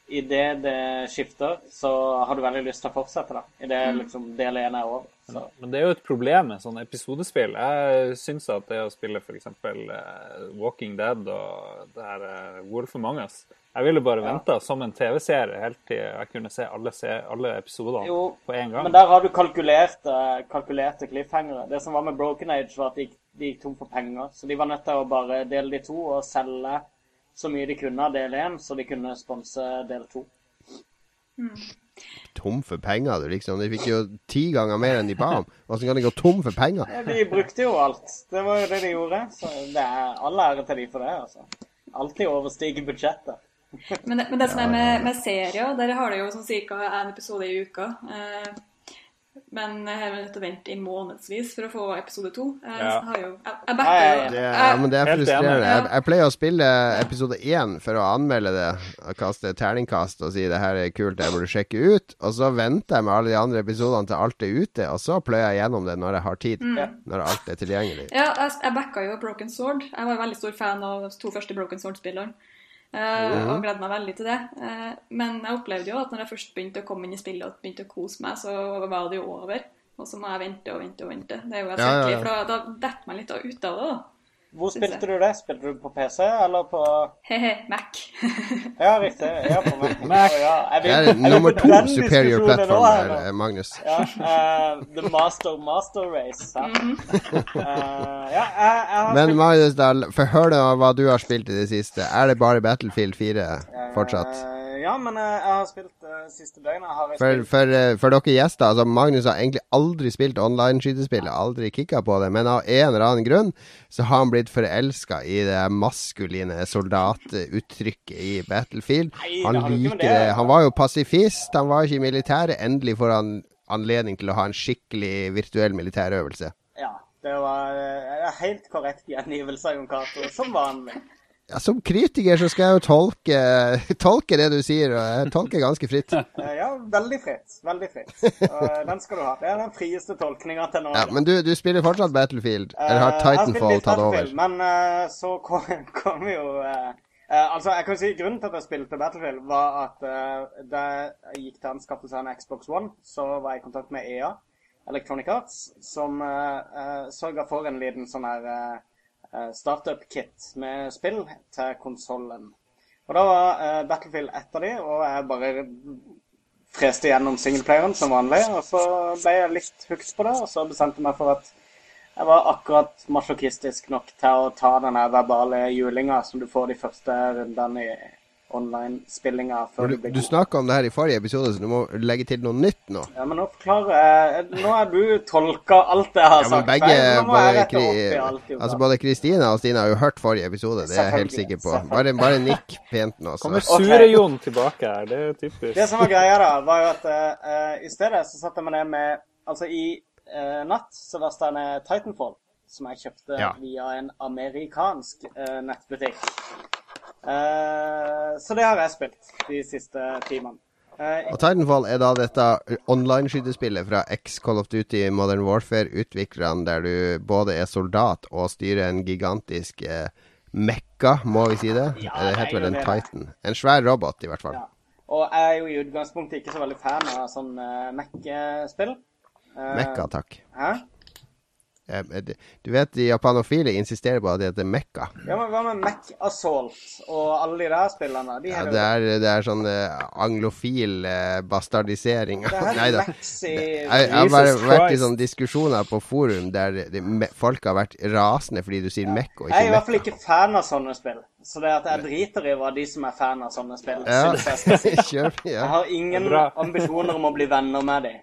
[SPEAKER 8] idet det skifter, så har du veldig lyst til å fortsette, da. Idet liksom del én er over. Så.
[SPEAKER 2] Men det er jo et problem med sånne episodespill. Jeg syns at det å spille f.eks. Uh, Walking Dead og det her uh, Wolf Among Us Jeg ville bare venta som en TV-serie helt til jeg kunne se alle, se, alle episodene
[SPEAKER 8] Jo,
[SPEAKER 2] på en gang.
[SPEAKER 8] Men der har du kalkulerte, kalkulerte cliffhangere. Det som var med Broken Age, var at de, de gikk tom for penger. Så de var nødt til å bare dele de to og selge så mye de kunne av del én, så de kunne sponse del to.
[SPEAKER 4] Tom for penger, du liksom. De fikk jo ti ganger mer enn de ba om. Hvordan kan de gå tom for penger?
[SPEAKER 8] Ja, De brukte jo alt. Det var jo det de gjorde. Så det er all ære til de for det, altså. Alltid overstige budsjettet.
[SPEAKER 7] Men det, men det som er med, med serier, der har det jo sånn ca. én episode i uka. Eh, men jeg har nødt til å vente i månedsvis for å få episode to. Jeg,
[SPEAKER 2] Ja.
[SPEAKER 7] har jo, jeg, jeg backer jo
[SPEAKER 8] ja.
[SPEAKER 4] Det ja, men det er frustrerende. Jeg, jeg pleier å spille episode én for å anmelde det. Og kaste terningkast og si det her er kult, det burde du sjekke ut. Og så venter jeg med alle de andre episodene til alt er ute, og så pløyer jeg gjennom det når jeg har tid. Når alt er tilgjengelig.
[SPEAKER 7] Ja, jeg, jeg backa jo Broken Sword. Jeg var veldig stor fan av de to første Broken Sword-spillerne. Eh, Og gledde meg veldig til det. Eh, men jeg opplevde jo at når jeg først begynte å komme inn i spillet og begynte å kose meg, så var det jo over. Og så må jeg vente og vente og vente. Det er jo helt
[SPEAKER 4] Ja, ja, ja.
[SPEAKER 7] for da, da detter man litt ut av det. da.
[SPEAKER 8] Hvor spilte du det? Spilte du på PC eller på
[SPEAKER 7] Mac.
[SPEAKER 8] Ja, riktig. Ja, på Mac.
[SPEAKER 2] Mac.
[SPEAKER 8] Ja, jeg
[SPEAKER 4] Det er nummer to superior platform
[SPEAKER 8] her
[SPEAKER 4] eh, Magnus.
[SPEAKER 8] Ja, uh, The Master Master Race. Ja, Uh, ja jeg, jeg har
[SPEAKER 4] Men
[SPEAKER 8] Magnus
[SPEAKER 4] Magnus, forhør deg om hva du har spilt i det siste. Er det bare Battlefield 4 fortsatt?
[SPEAKER 8] Eh, Ja, men eh, jeg har spilt uh, siste døgnet. Har jeg
[SPEAKER 4] For, for, uh, for dere gjester, altså Magnus har egentlig aldri spilt online-skytespill, aldri kicka på det, men av en eller annen grunn så har han blitt forelska i det maskuline soldatuttrykket i Battlefield.
[SPEAKER 8] Nei,
[SPEAKER 4] Han liker
[SPEAKER 8] det
[SPEAKER 4] det. Han var jo pasifist, han var ikke i militæret. Endelig får han anledning til å ha en skikkelig virtuell militærøvelse.
[SPEAKER 8] Ja, det var uh, helt korrekt gjengivelse av Jon Cato, som vanlig.
[SPEAKER 4] Ja, som kritiker så skal jeg jo tolke, tolke det du sier, og jeg tolker ganske fritt.
[SPEAKER 8] Ja, veldig fritt. Veldig fritt. Den skal du ha. Det er den frieste tolkninga til nå.
[SPEAKER 4] Ja, men du, du spiller fortsatt Battlefield? Eller har
[SPEAKER 8] Eh,
[SPEAKER 4] Titanfall tatt over?
[SPEAKER 8] Men uh, så kom, kom jo uh, Uh, Altså, jeg kan si Grunnen til at jeg spilte Battlefield, var at uh, da jeg gikk til anskaffelse av en Xbox One, så var jeg i kontakt med EA, Electronic Arts, som uh, sørga for en liten sånn her startup-kit med spill til konsollen. Og da var eh, Battlefield ett av de, og jeg bare freste gjennom singleplayeren som vanlig. Og så ble jeg litt hooked på det, og så bestemte jeg meg for at jeg var akkurat masochistisk nok til å ta den verbale julinga som du får de første rundene i online-spillinga
[SPEAKER 4] Du,
[SPEAKER 8] du
[SPEAKER 4] snakka om det her i forrige episode, så du må legge til noe nytt nå.
[SPEAKER 8] Ja, men nå forklarer jeg Nå har du tolka alt jeg har
[SPEAKER 4] Ja,
[SPEAKER 8] sagt.
[SPEAKER 4] begge,
[SPEAKER 8] feil, nå må
[SPEAKER 4] både, Kri-
[SPEAKER 8] alt,
[SPEAKER 4] altså både Kristina og Stine har jo hørt forrige episode, det er jeg helt sikker på. Bare, bare nikk pent nå. Så.
[SPEAKER 2] Kommer Sure-Jon tilbake her. Det er jo typisk.
[SPEAKER 8] Det som var greia, da, var jo at uh, i stedet så satte jeg meg ned med Altså, i uh, natt så lasta jeg ned Titanfall, som jeg kjøpte
[SPEAKER 4] Ja.
[SPEAKER 8] via en amerikansk eh, nettbutikk. Eh, så det har jeg spilt de siste timene. Uh,
[SPEAKER 4] Og Titanfall er da dette online-skytespillet fra X Call of Duty Modern Warfare-utviklerne, der du både er soldat og styrer en gigantisk uh, mekka, må vi si det?
[SPEAKER 8] Ja,
[SPEAKER 4] det
[SPEAKER 8] er
[SPEAKER 4] heter vel en
[SPEAKER 8] det.
[SPEAKER 4] Titan. En svær robot, i hvert fall.
[SPEAKER 8] Ja. Og jeg er jo i utgangspunktet ikke så veldig fan av sånn uh, Mac-spill. Eh,
[SPEAKER 4] Mekka, takk.
[SPEAKER 8] Hæ?
[SPEAKER 4] Eh, d- Du vet, de japanofile insisterer på at det heter mekka.
[SPEAKER 8] Ja, men Hva med Mac Assault og alle de der spillene? De
[SPEAKER 4] Ja, det er, det er sånn eh, anglofil eh, bastardisering. Nei da. Jeg, jeg har bare vært i sånne diskusjoner på forum der de, me, folk har vært rasende fordi du sier mekk og
[SPEAKER 8] Jeg er i
[SPEAKER 4] ikke
[SPEAKER 8] hvert fall ikke fan av sånne spill. Så det at jeg driter i hva de som er fan av sånne spill,
[SPEAKER 4] Ja,
[SPEAKER 8] syns jeg skal si.
[SPEAKER 4] kjør.
[SPEAKER 8] Jeg har ingen ambisjoner om å bli venner med dem.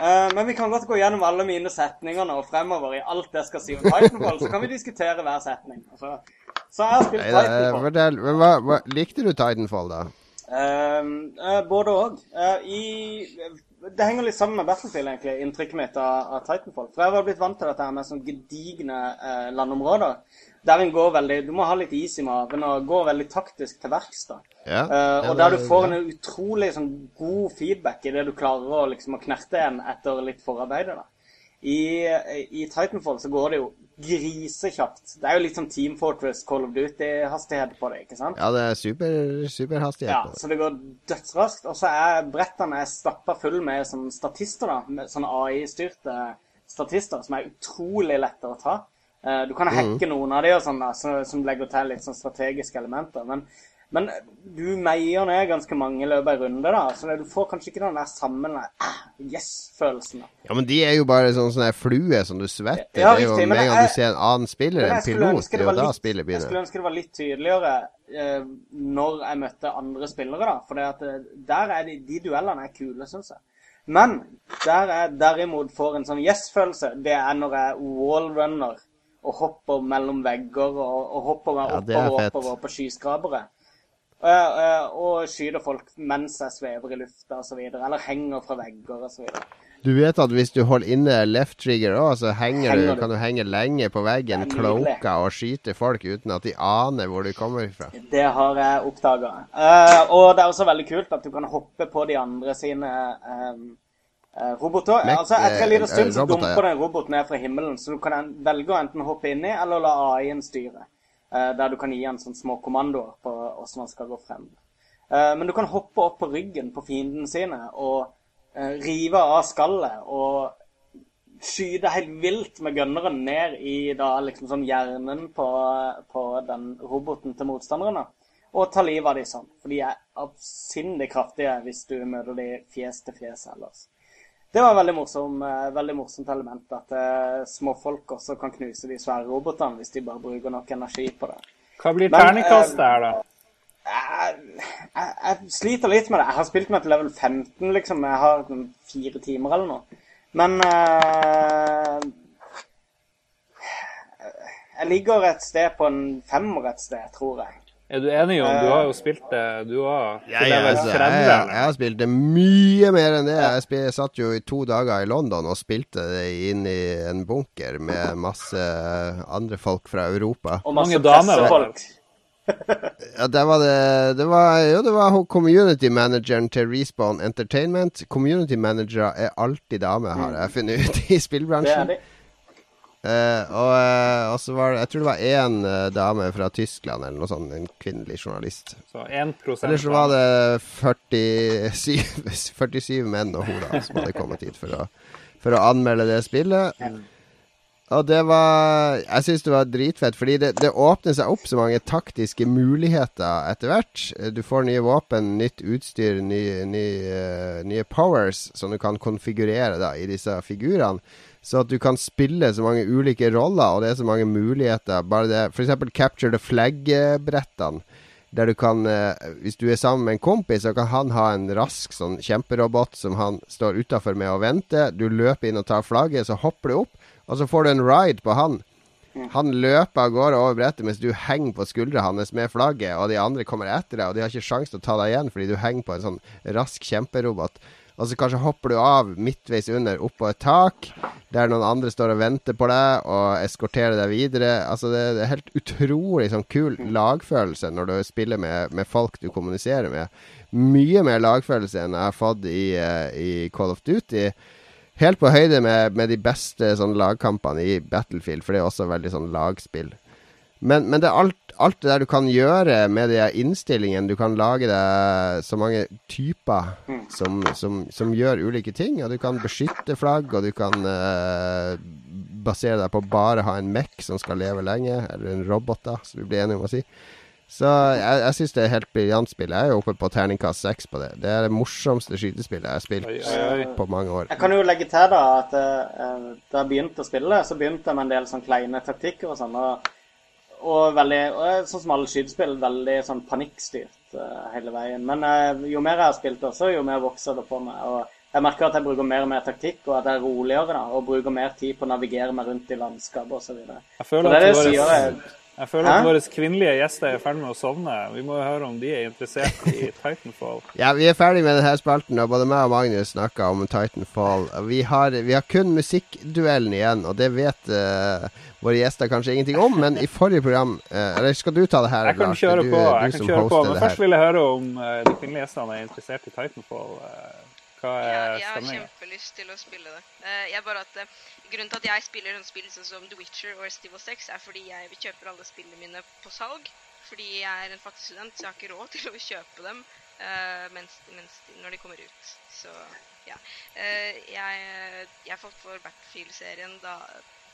[SPEAKER 8] Eh, men vi kan godt gå gjennom alle mine setninger nå fremover i alt jeg skal si om Titanfall. Så kan vi diskutere hver setning. Altså, så jeg har spilt
[SPEAKER 4] Nei,
[SPEAKER 8] Titanfall.
[SPEAKER 4] fortell, men hva, hva, likte du Titanfall, da?
[SPEAKER 8] Uh, uh, både òg. det henger litt sammen med Battlefield, egentlig, inntrykket mitt av, av Titanfall. For jeg var blitt vant til dette her med sånn gedigne landområder. Der en går veldig Du må ha litt is i maven og gå veldig taktisk til verks. da.
[SPEAKER 4] Ja, uh,
[SPEAKER 8] og der du får en utrolig sånn, god feedback i det du klarer å liksom, å knerte en etter litt forarbeid. da. I, I Titanfall så går det jo grisekjapt. Det er jo litt sånn Team Fortress Call of Duty-hastighet på det, ikke sant?
[SPEAKER 4] Ja, det er super, superhastighet
[SPEAKER 8] Ja, så det går dødsraskt. Og så er brettene stappa full med sånne statister, da. Med sånne AI-styrte statister som er utrolig lette å ta. Eh, Du kan hacke noen av de og sånn som legger til litt sånn strategiske elementer. Men, men du meier ned ganske mange i løpet av en runde, da. Så du får kanskje ikke den der samme ah, yes-følelsen.
[SPEAKER 4] Ja, men de er jo bare sånn sånne flue som du svetter.
[SPEAKER 8] Ja,
[SPEAKER 4] det er jo Med en gang du ser en annen spiller, en pilot, det er jo da spillet
[SPEAKER 8] Jeg skulle ønske det var litt tydeligere eh, når jeg møtte andre spillere, da. For eh, der er de, de duellene er kule, syns jeg. Men der jeg derimot får en sånn yes-følelse, det er når jeg wallrunner og hopper mellom vegger og, og hopper meg
[SPEAKER 4] Ja, er
[SPEAKER 8] oppover
[SPEAKER 4] fett.
[SPEAKER 8] oppover på skyskrapere. Eh, eh, og skyter folk mens jeg svever i lufta osv. Eller henger fra vegger osv.
[SPEAKER 4] Du vet at hvis du holder inne left trigger òg, så henger
[SPEAKER 8] Henger
[SPEAKER 4] du, kan du henge lenge på veggen, cloaka og skyte folk uten at de aner hvor du kommer fra.
[SPEAKER 8] Det har jeg oppdaga. og det er også veldig kult at du kan hoppe på de andre sine um, roboter.
[SPEAKER 4] Mek-
[SPEAKER 8] altså Etter en liten
[SPEAKER 4] eh,
[SPEAKER 8] stund så dumper det en robot ned fra himmelen, så du kan velge å enten hoppe inni eller la AI-en styre. eh, der du kan gi en sånn små kommandoer på hvordan man skal gå frem. Eh, men du kan hoppe opp på ryggen på fiendene sine og eh, rive av skallet og skyte helt vilt med gunneren ned i da liksom sånn hjernen på, på den roboten til motstanderne. Og ta livet av de sånn. For de er avsindig kraftige hvis du møter de fjes til fjes ellers. Det var veldig, morsom, eh, veldig morsomt element at uh, småfolk også kan knuse de svære robotene hvis de bare bruker nok energi på det.
[SPEAKER 2] Hva blir terningkastet her, da?
[SPEAKER 8] Jeg, jeg, jeg sliter litt med det. Jeg har spilt meg til level 15, liksom. Jeg har fire timer eller noe. Men uh, Jeg ligger et sted på en femmer et sted, tror jeg.
[SPEAKER 2] Er du enig, Jon? Du har jo spilt det, du har,
[SPEAKER 4] Ja, ja, altså, jeg, jeg har spilt det mye mer enn det. Jeg, spil, jeg satt jo i to dager i London og spilte det inn i en bunker med masse andre folk fra Europa.
[SPEAKER 8] Og
[SPEAKER 2] Mange damer,
[SPEAKER 8] pressefolk.
[SPEAKER 4] Ja, det var det Det var, jo, det var community manageren til Respawn Entertainment. Community managere er alltid damer, har jeg funnet ut i
[SPEAKER 8] Det er
[SPEAKER 4] spillbransjen. Eh, og, og så var det Jeg tror det var én eh, dame fra Tyskland eller noe sånt. En kvinnelig journalist.
[SPEAKER 2] Så 1
[SPEAKER 4] Eller så var det 47, 47 menn og hora som hadde kommet hit for å, for å anmelde det spillet. Og det var Jeg syns det var dritfett, fordi det, det åpner seg opp så mange taktiske muligheter etter hvert. Du får nye våpen, nytt utstyr, nye, nye, nye powers som du kan konfigurere da i disse figurene. Så at du kan spille så mange ulike roller, og det er så mange muligheter. Bare det F.eks. Capture the Flag-brettene. Der du kan, eh, hvis du er sammen med en kompis, så kan han ha en rask sånn kjemperobot som han står utafor med og venter. Du løper inn og tar flagget, så hopper du opp, og så får du en ride på han. Han løper av gårde over brettet mens du henger på skuldra hans med flagget, og de andre kommer etter deg, og de har ikke sjanse til å ta deg igjen fordi du henger på en sånn rask kjemperobot. Og så kanskje hopper du av midtveis under oppå et tak, der noen andre står og venter på deg og eskorterer deg videre. Altså det, det er helt utrolig sånn kul lagfølelse når du spiller med, med folk du kommuniserer med. Mye mer lagfølelse enn jeg har fått i, eh, i Call of Duty. Helt på høyde med, med de beste sånn lagkampene i Battlefield, for det er også veldig sånn lagspill. Men, men det er alt, alt det der du kan gjøre med de innstillingene. Du kan lage deg så mange typer som, som, som gjør ulike ting. Og du kan beskytte flagg, og du kan uh, basere deg på bare ha en mech som skal leve lenge, eller en robot, da, som vi blir enige om å si. Så jeg, jeg syns det er helt briljant spill. Jeg er jo oppe på terningkast seks på det. Det er det morsomste skytespillet jeg har spilt
[SPEAKER 2] Oi, oi, oi.
[SPEAKER 4] på mange år.
[SPEAKER 8] Jeg kan jo legge til da at uh, da jeg begynte å spille, så begynte jeg med en del sånn kleine taktikker og sånn. Og, og veldig, og sånn som alle skytespill, veldig sånn panikkstyrt uh, hele veien. Men uh, jo mer jeg har spilt også, jo mer vokser det på meg. Og jeg merker at jeg bruker mer og mer taktikk, og at jeg er roligere da, og bruker mer tid på å navigere meg rundt i landskapet osv.
[SPEAKER 2] Jeg føler
[SPEAKER 8] det er
[SPEAKER 2] at
[SPEAKER 8] det jeg
[SPEAKER 2] våre,
[SPEAKER 8] sier, jeg-
[SPEAKER 2] føler at våre kvinnelige gjester er i ferd med å sovne. Vi må jo høre om de er interessert i Titanfall.
[SPEAKER 4] Ja, vi er ferdig med denne spalten, og både meg og Magnus snakka om Titanfall. Vi har, vi har kun musikkduellen igjen, og det vet uh, våre gjester kanskje ingenting om, men i forrige program uh, Eller skal du ta det her,
[SPEAKER 2] Jeg kan
[SPEAKER 4] Lars?
[SPEAKER 2] kjøre
[SPEAKER 4] Det er
[SPEAKER 2] på.
[SPEAKER 4] du,
[SPEAKER 2] jeg kan kjøre på. Men først vil jeg høre om uh, de kvinnelige gjestene er interessert i Titanfall. Eh, Hva
[SPEAKER 6] Ja,
[SPEAKER 2] er
[SPEAKER 6] jeg har kjempelyst til å spille det. Eh, jeg bare at, eh, grunnen til at jeg spiller sånn spill sånn som The Witcher og Steve Evil 6, er fordi jeg kjøper alle spillene mine på salg. Fordi jeg er en fattig student, så jeg har ikke råd til å kjøpe dem eh, mens, mens når de kommer ut. Så ja. Eh, jeg, jeg falt for Battlefield-serien da,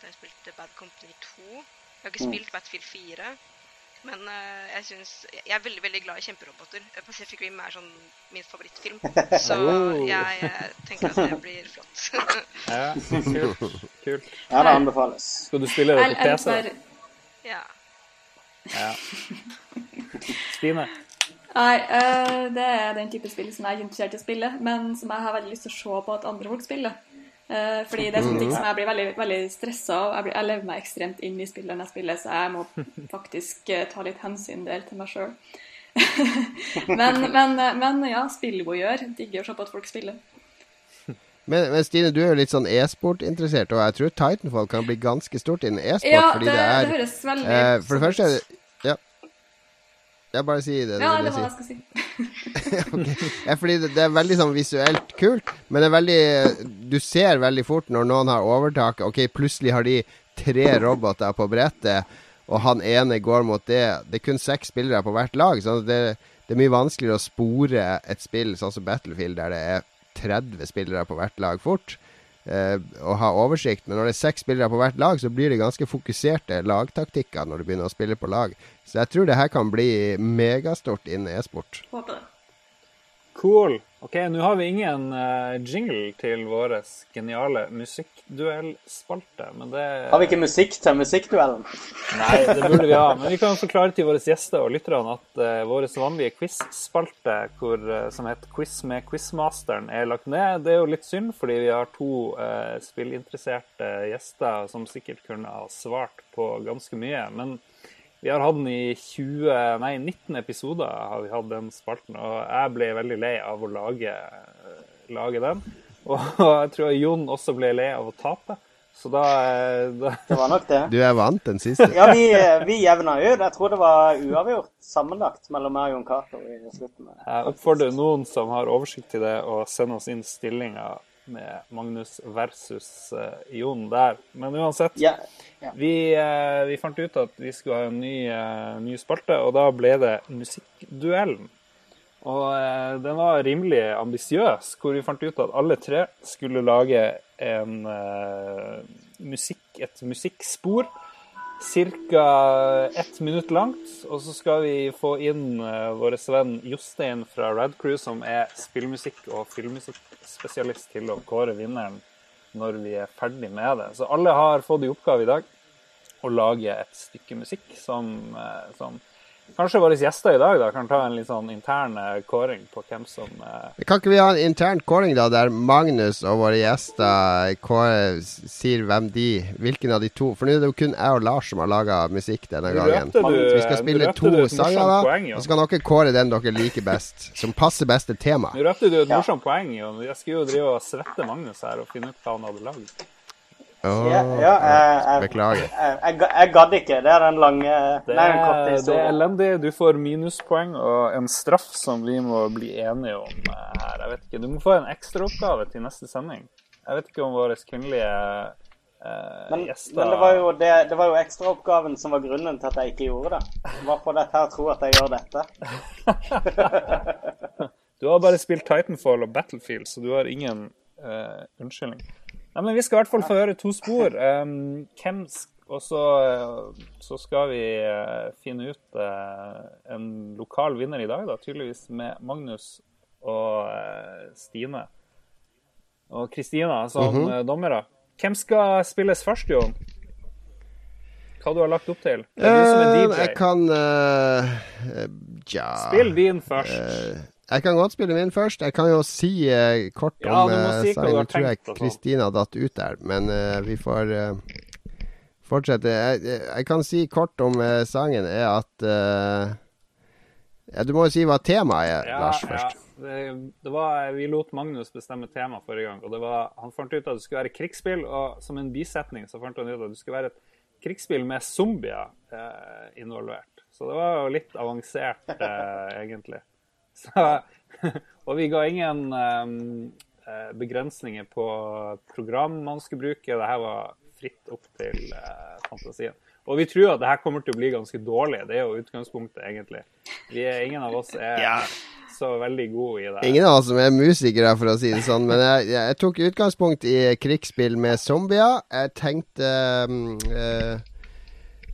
[SPEAKER 6] da jeg spilte Bad Company 2. Jeg har ikke
[SPEAKER 8] Mm.
[SPEAKER 6] spilt Battlefield 4. Men uh, jeg syns jeg er veldig veldig glad i kjemperoboter. Pacific Rim er sånn min favorittfilm. Så jeg, eh, tenker at det blir flott.
[SPEAKER 2] Ja, kult. kult.
[SPEAKER 8] Ja, det anbefales.
[SPEAKER 2] Skal du spille det på PC?
[SPEAKER 6] ja.
[SPEAKER 2] Ja. Stine?
[SPEAKER 7] nei, uh, det er den type spill som jeg er interessert i å spille, men som jeg har veldig lyst til å se på at andre folk spiller. Eh, fordi det er sånne ting som jeg blir veldig, veldig stressa av. Jeg, blir, jeg lever meg ekstremt inn i spillet når jeg spiller, så jeg må faktisk eh, ta litt hensyn der til meg sjøl. men, men, men ja, spillvoyeur. Digger å se på at folk spiller.
[SPEAKER 4] Men, men Stine, du er jo litt sånn e-sport-interessert, og jeg tror Titanfall kan bli ganske stort innen e-sport.
[SPEAKER 7] Ja,
[SPEAKER 4] fordi
[SPEAKER 7] det,
[SPEAKER 4] det er
[SPEAKER 7] det høres veldig
[SPEAKER 4] eh, For det
[SPEAKER 7] sånn
[SPEAKER 4] første er det Ja, bare sier det.
[SPEAKER 7] Ja, det var det jeg skulle si.
[SPEAKER 4] Ja, fordi det, det er veldig sånn visuelt kult, men det er veldig Du ser veldig fort når noen har overtaket. Ok, plutselig har de tre roboter på brettet, og han ene går mot det. Det er kun seks spillere på hvert lag, så det, det er mye vanskeligere å spore et spill sånn som Battlefield, der det er 30 spillere på hvert lag fort. Eh, å ha oversikt. Men når det er seks spillere på hvert lag, så blir det ganske fokuserte lagtaktikker når du begynner å spille på lag. Så jeg tror det her kan bli megastort innen e-sport.
[SPEAKER 7] Håper det.
[SPEAKER 2] Cool. Ok, nå har vi ingen uh, jingle til vår geniale musikkduellspalte, men det
[SPEAKER 8] Har vi ikke musikk til musikkduellen?
[SPEAKER 2] Nei, det burde vi ha. Men vi kan forklare til våre gjester og lytterne at uh, vår vanlige quiz-spalte, eh, som heter Quiz med quizmasteren, er lagt ned. Det er jo litt synd, fordi vi har to spillinteresserte gjester som sikkert kunne ha svart på ganske mye. Men vi har hatt den i 20, nei, 19 episoder har vi hatt den spalten, og jeg ble veldig lei av å lage, lage den. Og jeg tror Jon også ble lei av å tape. Så da, da
[SPEAKER 8] Det var nok det.
[SPEAKER 4] Du er vant den siste.
[SPEAKER 8] Ja, vi, vi jevna ut. Jeg tror det var uavgjort sammenlagt mellom meg og Jon Cato i slutten.
[SPEAKER 2] Jeg oppfordrer noen som har oversikt til det, å sende oss inn stillinga med Magnus versus uh, Jon der. Men uansett,
[SPEAKER 8] Ja,
[SPEAKER 2] vi, uh, vi fant ut at vi skulle ha en ny, uh, ny spalte, og da ble det Musikkduellen. Og den var rimelig ambisiøs, hvor vi fant ut at alle tre skulle lage en musikk, et musikkspor. Ca. ett minutt langt. Og så skal vi få inn uh, vår venn Jostein fra Rad Crew, som er spillmusikk- og filmmusikkspesialist, til å kåre vinneren når vi er ferdig med det. Så alle har fått i oppgave i dag å lage et stykke musikk som, eh, som Kanskje våre gjester i dag da, kan ta en litt sånn intern eh, kåring på hvem som eh,
[SPEAKER 4] Kan ikke vi ha en intern kåring, da, der Magnus og våre gjester kårer, sier hvem de Hvilken av de to For nå er det jo kun jeg og Lars som har laga musikk denne gangen.
[SPEAKER 2] du-
[SPEAKER 4] Vi skal spille to sanger, da.
[SPEAKER 2] poeng,
[SPEAKER 4] Og så kan dere kåre den dere liker best. Som passer best til temaet.
[SPEAKER 2] Nå røpte du et morsomt poeng, Jon. Jeg skulle jo drive og svette Magnus her og finne ut hva han hadde lagd.
[SPEAKER 4] Åh,
[SPEAKER 8] ja, ja jeg, jeg,
[SPEAKER 4] Beklager.
[SPEAKER 8] jeg, jeg, jeg gadd ikke. Det er den lange
[SPEAKER 2] Det
[SPEAKER 8] Nei, den
[SPEAKER 2] er, det er elendig. Du får minuspoeng og en straff som vi må bli enige om eh, her. Jeg vet ikke. Du må få en ekstraoppgave til neste sending. Jeg vet ikke om våre kvinnelige eh,
[SPEAKER 8] Men,
[SPEAKER 2] gjester
[SPEAKER 8] men det var jo, det, det var jo ekstraoppgaven som var grunnen til at jeg ikke gjorde det. Hvorfor dette her tro at jeg gjør dette?
[SPEAKER 2] Du har bare spilt Titanfall og Battlefield, så du har ingen eh, unnskyldning. Nei, men Vi skal i hvert fall få høre to spor. Um, hvem og så, eh, så skal vi eh, finne ut eh, en lokal vinner i dag, da, tydeligvis med Magnus og Stine. Og Kristina som
[SPEAKER 4] mm
[SPEAKER 2] -hmm. dommere. Hvem skal spilles først, Jon? Hva du har lagt opp til? Det er du som er DJ.
[SPEAKER 4] jeg kan eh, Ja
[SPEAKER 2] Spill din først.
[SPEAKER 4] Eh, Jeg kan godt spille min først. Jeg kan jo si uh, kort
[SPEAKER 2] Ja,
[SPEAKER 4] om uh,
[SPEAKER 2] si Nå
[SPEAKER 4] Tror jeg. Kristina datt ut der, men uh, vi får uh, fortsette. Jeg, jeg, kan si kort om sangen, er at ja, Du må jo si hva temaet er,
[SPEAKER 2] Ja,
[SPEAKER 4] Lars, først.
[SPEAKER 2] Det, det var, vi lot Magnus bestemme tema forrige gang. og det var, Han fant ut at det skulle være krigsspill, og som en bisetning så fant han ut at det skulle være et krigsspill med zombier involvert. Så det var jo litt avansert, egentlig. Så, og vi ga ingen eh, begrensninger på program man skulle bruke. Det her var fritt opp til uh, fantasien. Og vi tror at det her kommer til å bli ganske dårlig. Det er jo utgangspunktet, egentlig. Vi er, ingen av oss er
[SPEAKER 4] Ja.
[SPEAKER 2] så veldig gode i det.
[SPEAKER 4] Ingen av oss som er musikere, for å si det sånn. Men jeg, jeg, tok utgangspunkt i krigsspill med zombier. Jeg tenkte um, eh,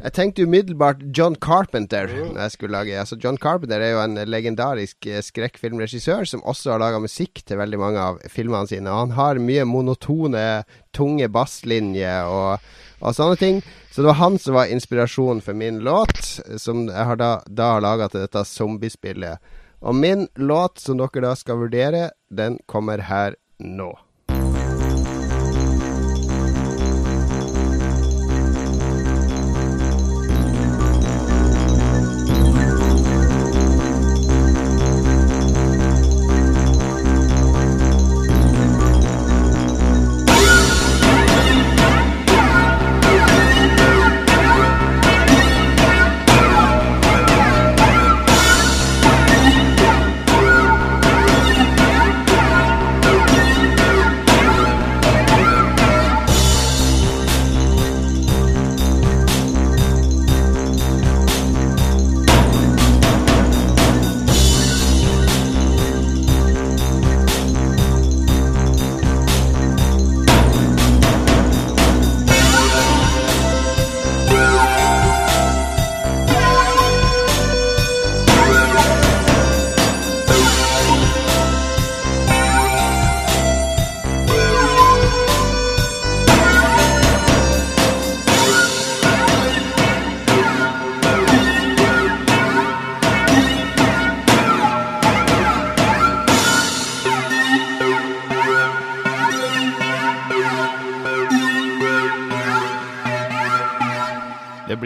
[SPEAKER 4] Jeg tenkte umiddelbart John Carpenter når jeg skulle lage altså John Carpenter er jo en legendarisk eh, skrekkfilmregissør som også har laga musikk til veldig mange av filmene sine. Og han har mye monotone, tunge basslinjer og, og sånne ting. Så det var han som var inspirasjonen for min låt, som jeg har da, da har laga til dette zombiespillet. Og min låt, som dere da skal vurdere, den kommer her nå.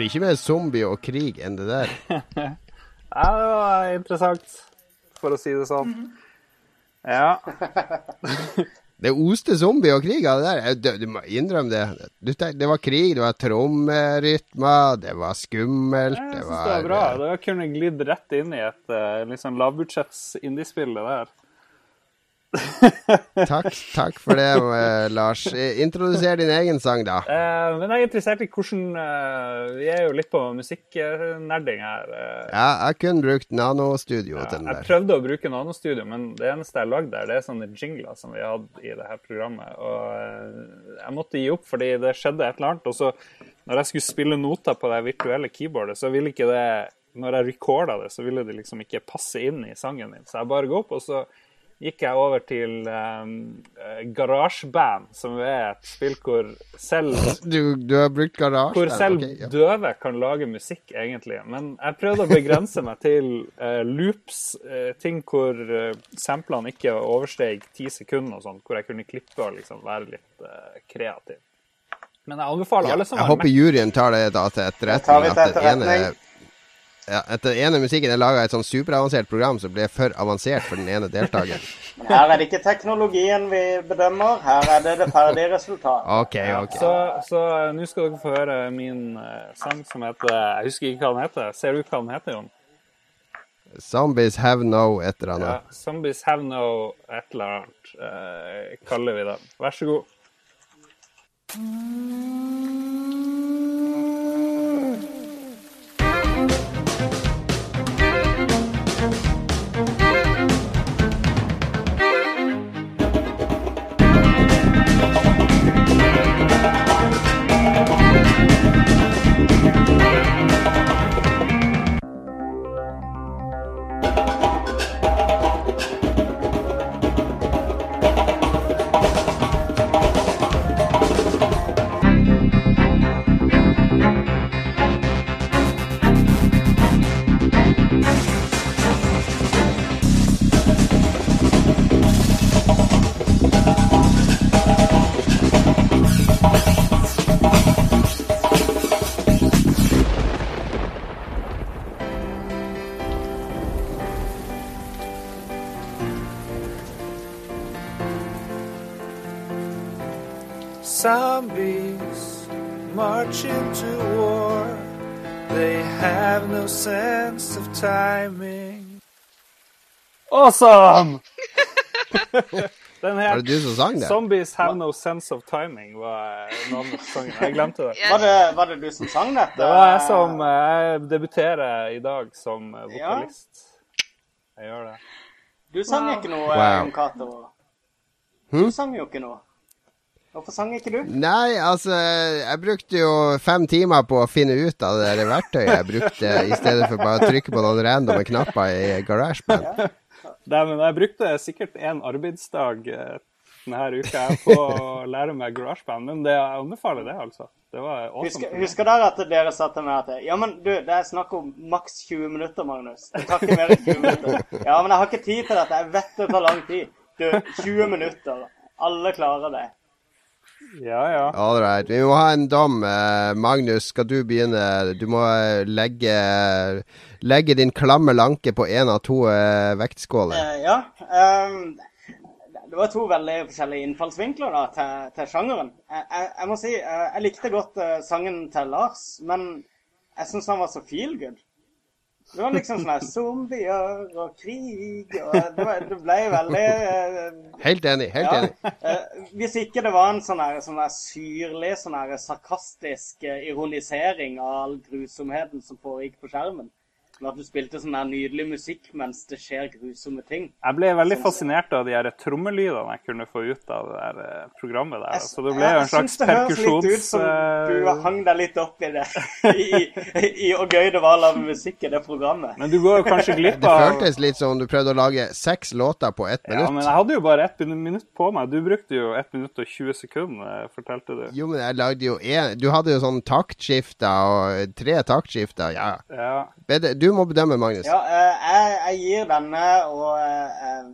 [SPEAKER 4] Blir ikke mer zombie og krig enn det der.
[SPEAKER 2] Ja, det var interessant, for å si det sånn. Ja.
[SPEAKER 4] Det oste zombie og krig av det der. Du, du må innrømme det. Du, det var krig, det var trommerytmer, det var skummelt,
[SPEAKER 2] Jeg
[SPEAKER 4] det
[SPEAKER 2] syns det var bra. Det var kunne glidd rett inn i et liksom, litt sånn lavbudsjetts indiespill, det der.
[SPEAKER 4] Takk, takk for det, eh, Lars. Introduser din egen sang, da.
[SPEAKER 2] Eh, men jeg er interessert i hvordan eh, Vi er jo litt på musikknerding her. eh.
[SPEAKER 4] Ja, jeg kunne brukt nanostudio til den der.
[SPEAKER 2] Jeg prøvde å bruke Nanostudio, men det eneste jeg lagde der, det er sånne jingler som vi hadde i det her programmet. Og eh, jeg måtte gi opp fordi det skjedde et eller annet. Og så, når jeg skulle spille noter på det virtuelle keyboardet, så ville ikke det Når jeg recorda det, så ville det liksom ikke passe inn i sangen min. Så jeg bare går opp, og så gikk jeg over til um, GarageBand, som er et spill hvor selv
[SPEAKER 4] Du, du har brukt garasje?
[SPEAKER 2] hvor selv
[SPEAKER 4] okay, ja.
[SPEAKER 2] døve kan lage musikk, egentlig. Men jeg prøvde å begrense meg til uh, loops, uh, ting hvor uh, samplene ikke oversteg ti sekunder og sånn, hvor jeg kunne klippe og liksom være litt kreativ. Men jeg anbefaler alle som
[SPEAKER 4] Jeg
[SPEAKER 2] har
[SPEAKER 4] håper juryen tar det da til etterretning.
[SPEAKER 8] vi til
[SPEAKER 4] At den ene. Ja, etter den ene musikken er laga et sånn superavansert program som ble for avansert for den ene deltakeren.
[SPEAKER 8] Men her er det ikke teknologien vi bedømmer, her er det det ferdige resultatet.
[SPEAKER 4] OK, OK.
[SPEAKER 2] Så, så nå skal dere få høre min eh, sang som heter Jeg husker ikke hva den heter. Ser du hva den heter, Jon?
[SPEAKER 4] Zombies have no et eller
[SPEAKER 2] Ja, 'Zombies Have No' et eller annet, eh, kaller vi den. Vær så god.
[SPEAKER 3] Thank
[SPEAKER 9] Zombies march into war. They have no sense of timing.
[SPEAKER 2] Awesome! Den
[SPEAKER 4] Var
[SPEAKER 2] het
[SPEAKER 4] det du som sang det?
[SPEAKER 2] 'Zombies Have No Sense of Timing' var navnet på sangen. Jeg glemte det.
[SPEAKER 6] Yes.
[SPEAKER 8] Var det, var det du som sang dette?
[SPEAKER 2] Det var jeg som eh, Jeg debuterer i dag som eh, vokalist. Jeg gjør det.
[SPEAKER 8] Du sang ikke noe,
[SPEAKER 4] Wow.
[SPEAKER 8] Jon Cato.
[SPEAKER 4] Hm?
[SPEAKER 8] Du sang jo ikke noe. Hvorfor sang ikke du?
[SPEAKER 4] Nei, altså Jeg brukte jo fem timer på å finne ut av det der verktøyet jeg brukte, i stedet for bare å trykke på noen randome knapper i GarageBand.
[SPEAKER 2] Nei, men jeg brukte sikkert en arbeidsdag eh, denne uka på å lære meg GarageBand, men det, jeg anbefaler det, altså. Det var awesome.
[SPEAKER 8] Husker, husker dere at dere sa til meg at Ja, men du, det er snakk om maks 20 minutter, Magnus. Det tar ikke mer enn 20 minutter. Ja, men jeg har ikke tid til dette. Jeg vet det tar lang tid. Du, 20 minutter. Alle klarer det.
[SPEAKER 2] Ja, ja.
[SPEAKER 4] All right. Vi må ha en dom. Eh, Magnus, skal du begynne? Du må eh, legge, legge din klamme lanke på én av to eh, vektskåler.
[SPEAKER 8] Ja. Um, det var to veldig forskjellige innfallsvinkler da, til, til sjangeren. Jeg, jeg, jeg må si, jeg likte godt sangen til Lars, men jeg syns han var så feel good. Det var liksom sånn her zombier og krig og Det, var, det ble veldig uh,
[SPEAKER 4] Helt enig. Helt
[SPEAKER 8] ja.
[SPEAKER 4] enig.
[SPEAKER 8] Uh, hvis ikke det var en sånn her, sånn her syrlig, sånn her sarkastisk uh, ironisering av all grusomheten som foregikk på skjermen. Men at du spilte sånn her nydelig musikk mens det skjer grusomme ting.
[SPEAKER 2] Jeg ble veldig fascinert av de her trommelydene jeg kunne få ut av det der eh, programmet der. Så det ble jo en slags
[SPEAKER 8] perkusjons... Jeg syns det høres litt ut som du
[SPEAKER 2] eh,
[SPEAKER 8] hang deg litt opp i det. I, hvor gøy det var å lage musikk i det programmet.
[SPEAKER 2] Men du går jo kanskje glipp
[SPEAKER 4] Det føltes litt som om du prøvde å lage seks låter på ett minutt.
[SPEAKER 2] Ja, men jeg hadde jo bare ett minutt på meg. Du brukte jo ett minutt og 20 sekunder, fortalte du.
[SPEAKER 4] Jo, men jeg lagde jo en Du hadde jo sånn taktskifter og tre taktskifter. Ja.
[SPEAKER 2] Ja.
[SPEAKER 4] Bede- Du må bedømme, Magnus.
[SPEAKER 8] Ja, eh, jeg, jeg gir denne og eh, eh,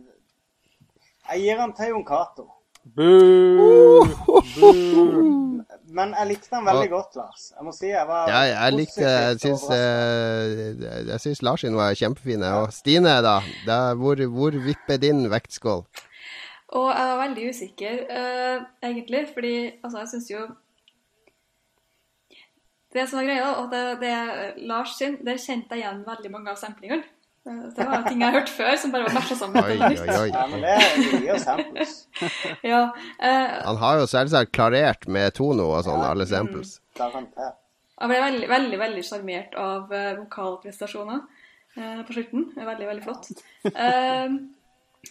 [SPEAKER 8] Jeg gir den til Jon Cato. Men jeg likte den veldig godt, Lars. Jeg må si jeg var
[SPEAKER 4] Ja, jeg likte Jeg syns, jeg syns Lars sin var kjempefine. Og Stine, da? da hvor, hvor vipper din vektskål?
[SPEAKER 7] Og jeg var veldig usikker, eh, egentlig, fordi altså, jeg syns jo Det som er greia, at det, det Lars sin, der kjente jeg igjen veldig mange av samplingene. Eh, Det var ting jeg har hørt før, som bare var bæsja sammen.
[SPEAKER 4] Oi, oi, oi.
[SPEAKER 8] Ja, men det gir samples.
[SPEAKER 7] Ja, eh,
[SPEAKER 4] Han har jo selvsagt klarert med Tono og sånn, alle samples.
[SPEAKER 8] Mm.
[SPEAKER 7] Jeg ble veldig, veldig veldig sjarmert av uh, vokalprestasjoner uh, på slutten. Veldig, veldig flott. Uh,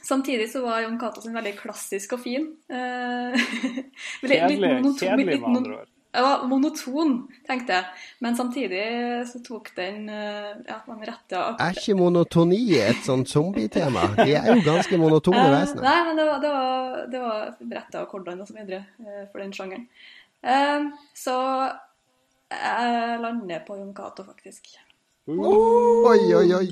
[SPEAKER 7] samtidig så var Jon Cato sin veldig klassisk og fin. Eh, litt- litt
[SPEAKER 2] Kjedelig, kjedelig med andre ord.
[SPEAKER 7] Jeg var monoton, tenkte jeg. Men samtidig så tok den eh, ja, den rette
[SPEAKER 4] Er ikke monotoni et sånt zombietema? De er jo ganske monotone
[SPEAKER 7] Eh,
[SPEAKER 4] vesener.
[SPEAKER 7] Nei, men det var, det var, det var rette akkordene og så videre eh, for den sjangeren. Så jeg lander på Jon Cato, faktisk.
[SPEAKER 4] Oi, oi, oi.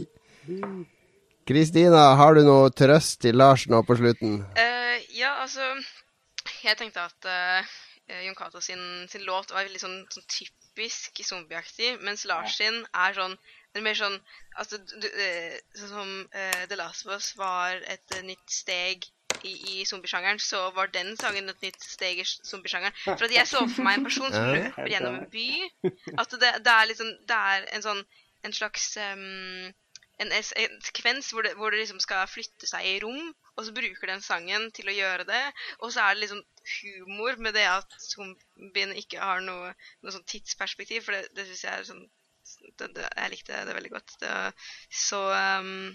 [SPEAKER 4] Kristina, har du noe trøst til Lars nå på slutten?
[SPEAKER 6] Uh, ja, altså Jeg tenkte at eh, Jon Cato sin, sin låt var veldig sånn, sånn typisk zombieaktig, mens Lars sin er sånn det er mer sånn altså, du, eh, Sånn som uh, The Last of Us var et eh, nytt steg i, i zombiesjangeren, så var den sangen et nytt steg i zombiesjangeren. For at jeg så for meg en person som løper gjennom en by. At det, det er liksom Det er en sånn en slags um, en, en sekvens hvor det, hvor det liksom skal flytte seg i rom, og så bruker den sangen til å gjøre det. Og så er det liksom humor med det at zombien ikke har noe, noe sånn tidsperspektiv, for det, det syns jeg er sånn det, det, Jeg likte det veldig godt. Det, så um,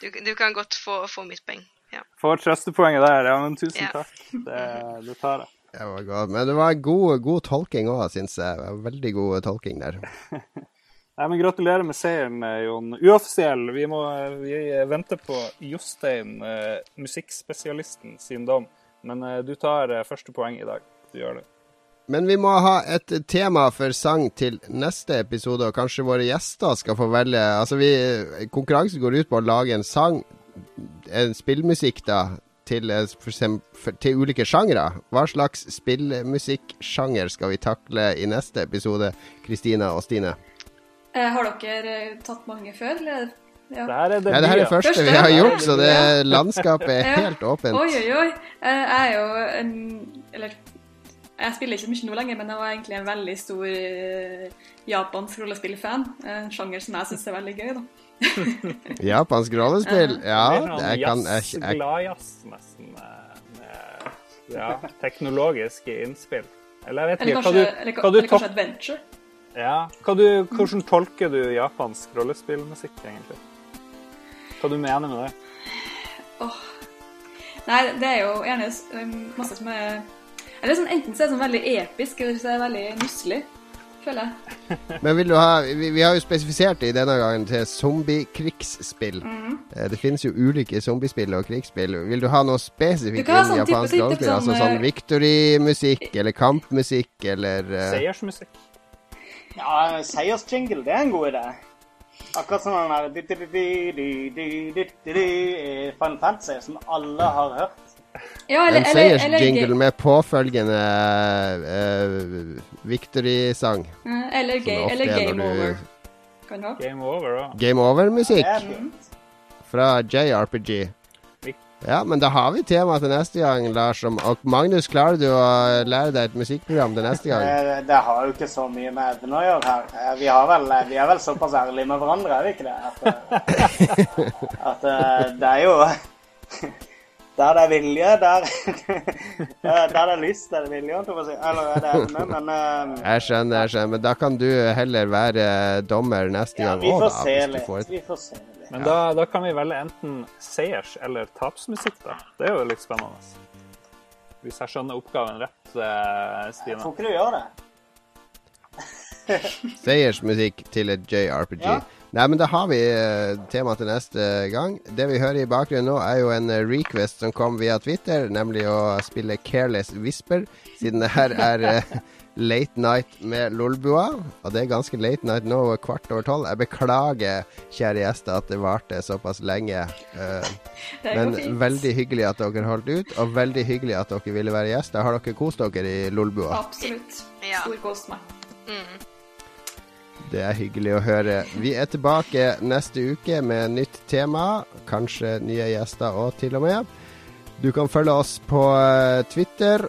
[SPEAKER 6] du, du kan godt få, få mitt poeng. Ja.
[SPEAKER 2] Får trøstepoenget der. Ja, men tusen
[SPEAKER 6] Ja.
[SPEAKER 2] takk. Det, det tar jeg.
[SPEAKER 4] Det var godt. Men det var god, god tolking òg, syns jeg. Veldig god tolking der.
[SPEAKER 2] Nei, men Gratulerer med seieren, eh, Jon. Uoffisiell. Vi må vi venter på Jostein, eh, musikkspesialisten, sin dom. Men eh, du tar eh, første poeng i dag. Du gjør det.
[SPEAKER 4] Men vi må ha et tema for sang til neste episode, og kanskje våre gjester skal få velge. Altså, vi Konkurransen går ut på å lage en sang, en spillmusikk, da, til, eh, for eksem- til ulike sjangre. Hva slags spillmusikksjanger skal vi takle i neste episode, Kristina og Stine?
[SPEAKER 7] Eh, har dere eh, tatt mange før, eller? Ja.
[SPEAKER 2] Det her er det
[SPEAKER 4] Nei, det her er første
[SPEAKER 7] Første?
[SPEAKER 4] vi har gjort, så det landskapet er
[SPEAKER 7] Ja.
[SPEAKER 4] helt åpent.
[SPEAKER 7] Oi, oi, oi. Eh, Jeg er jo en Eller Jeg spiller ikke så mye nå lenger, men jeg var egentlig en veldig stor japansk rollespillfan. En sjanger som jeg syns er veldig gøy, da.
[SPEAKER 4] Japansk rollespill? Ja, jeg kan jeg,
[SPEAKER 2] jazz,
[SPEAKER 4] jeg,
[SPEAKER 2] Gladjazz, nesten. Med ja, teknologiske innspill. Eller jeg vet
[SPEAKER 7] Eller
[SPEAKER 2] ikke, hva du, hva du
[SPEAKER 7] eller kanskje adventure.
[SPEAKER 2] Ja, hva du, Hvordan tolker du japansk rollespillmusikk, egentlig? Hva du mener med det?
[SPEAKER 7] Oh. Nei, det er jo gjerne um, masse som er eller sånn, Enten så er det sånn veldig episk, eller så er det veldig nusselig, føler jeg.
[SPEAKER 4] Men vil du ha vi, vi har jo spesifisert det i denne gangen til zombiekrigsspill.
[SPEAKER 7] Mm
[SPEAKER 4] -hmm. Det finnes jo ulike zombiespill og krigsspill. Vil du ha noe spesifikt
[SPEAKER 7] Du
[SPEAKER 4] innen
[SPEAKER 7] sånn
[SPEAKER 4] japansk rollespill?
[SPEAKER 7] sånn,
[SPEAKER 4] Altså sånn
[SPEAKER 7] eh,
[SPEAKER 4] victory-musikk eller kampmusikk eller uh...
[SPEAKER 2] Seiersmusikk?
[SPEAKER 8] Ja, seiersjingle, det er en god idé. Akkurat som den der Final Fantasy, som alle har hørt.
[SPEAKER 7] Ja,
[SPEAKER 4] En seiersjingle med påfølgende uh, victory-sang.
[SPEAKER 7] Eh, Eller, ga eller
[SPEAKER 4] er
[SPEAKER 7] game
[SPEAKER 4] du-
[SPEAKER 7] over. Kan du ha.
[SPEAKER 2] Game over, da.
[SPEAKER 4] Game over-musikk
[SPEAKER 8] Det er fint.
[SPEAKER 4] fra JRPG. Ja, men da har vi tema til neste gang, Lars. Og Magnus, klarer du å lære deg et musikkprogram til neste gang?
[SPEAKER 8] Det, Det har jo ikke så mye med evne å gjøre her. Eh, Vi, har vel, vi er vel såpass ærlige med hverandre, er vi ikke det? At, eh, at eh, det er jo Der det er vilje, der Der der det er lyst, er det vilje, holdt jeg. Eller er det evne? Men eh,
[SPEAKER 4] Jeg skjønner, jeg skjønner. Men da kan du heller være dommer neste
[SPEAKER 8] ja,
[SPEAKER 4] gang òg, da. Hvis du får
[SPEAKER 8] Vi får se litt.
[SPEAKER 2] Men da, da kan vi velge enten seiers- eller tapsmusikk, da. Det er jo litt spennende. Hvis jeg skjønner oppgaven rett, Stine.
[SPEAKER 8] Jeg tror ikke du gjør det.
[SPEAKER 4] seiersmusikk til et JRPG.
[SPEAKER 8] Ja.
[SPEAKER 4] Nei, men da har vi eh, tema til neste gang. Det vi hører i bakgrunnen nå, er jo en eh, request som kom via Twitter, nemlig å spille Careless Whisper, siden det her er eh, Late Night med Lolbua. Og det er ganske late night nå, kvart over tolv. Jeg beklager, kjære gjester, at det varte såpass lenge. Eh, men
[SPEAKER 7] fint.
[SPEAKER 4] veldig hyggelig at dere holdt ut, og veldig hyggelig at dere ville være gjester. Har dere kost dere i Lolbua?
[SPEAKER 7] Absolutt.
[SPEAKER 6] Ja.
[SPEAKER 7] Storkost meg.
[SPEAKER 6] Mm.
[SPEAKER 4] Det er hyggelig å høre. Vi er tilbake neste uke med nytt tema. Kanskje nye gjester òg, til og med. Du kan følge oss på eh, Twitter.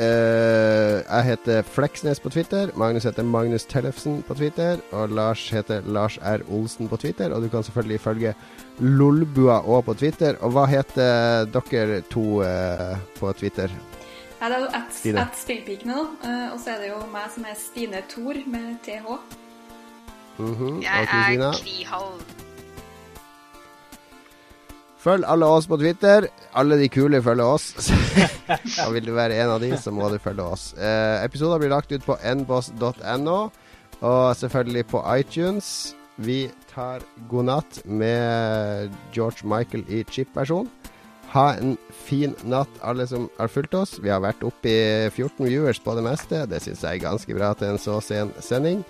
[SPEAKER 4] Eh, jeg heter Fleksnes på Twitter. Magnus heter Magnus Tellefsen på Twitter. Og Lars heter Lars R. Olsen på Twitter. Og du kan selvfølgelig følge Lolbua òg på Twitter. Og hva heter dere to uh, på Twitter?
[SPEAKER 7] Ja, det er jo
[SPEAKER 4] at,
[SPEAKER 7] at spillpikene, da. Uh, Og så er det jo meg som er Stine Thor med TH.
[SPEAKER 4] Mhm.
[SPEAKER 6] Jeg er Krihall.
[SPEAKER 4] Følg alle oss på Twitter. Alle de kule følger oss. og vil du være en av de, så må du følge oss. Eh, episoder blir lagt ut på nboss.no, og selvfølgelig på iTunes. Vi tar god natt med George Michael i chip-versjon. Ha en fin natt, alle som har fulgt oss. Vi har vært oppe i 14 viewers på det meste. Det syns jeg er ganske bra til en så sen sending.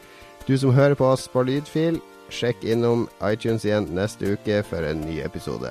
[SPEAKER 4] Du som hører på oss på lydfil, sjekk innom iTunes igjen neste uke for en ny episode.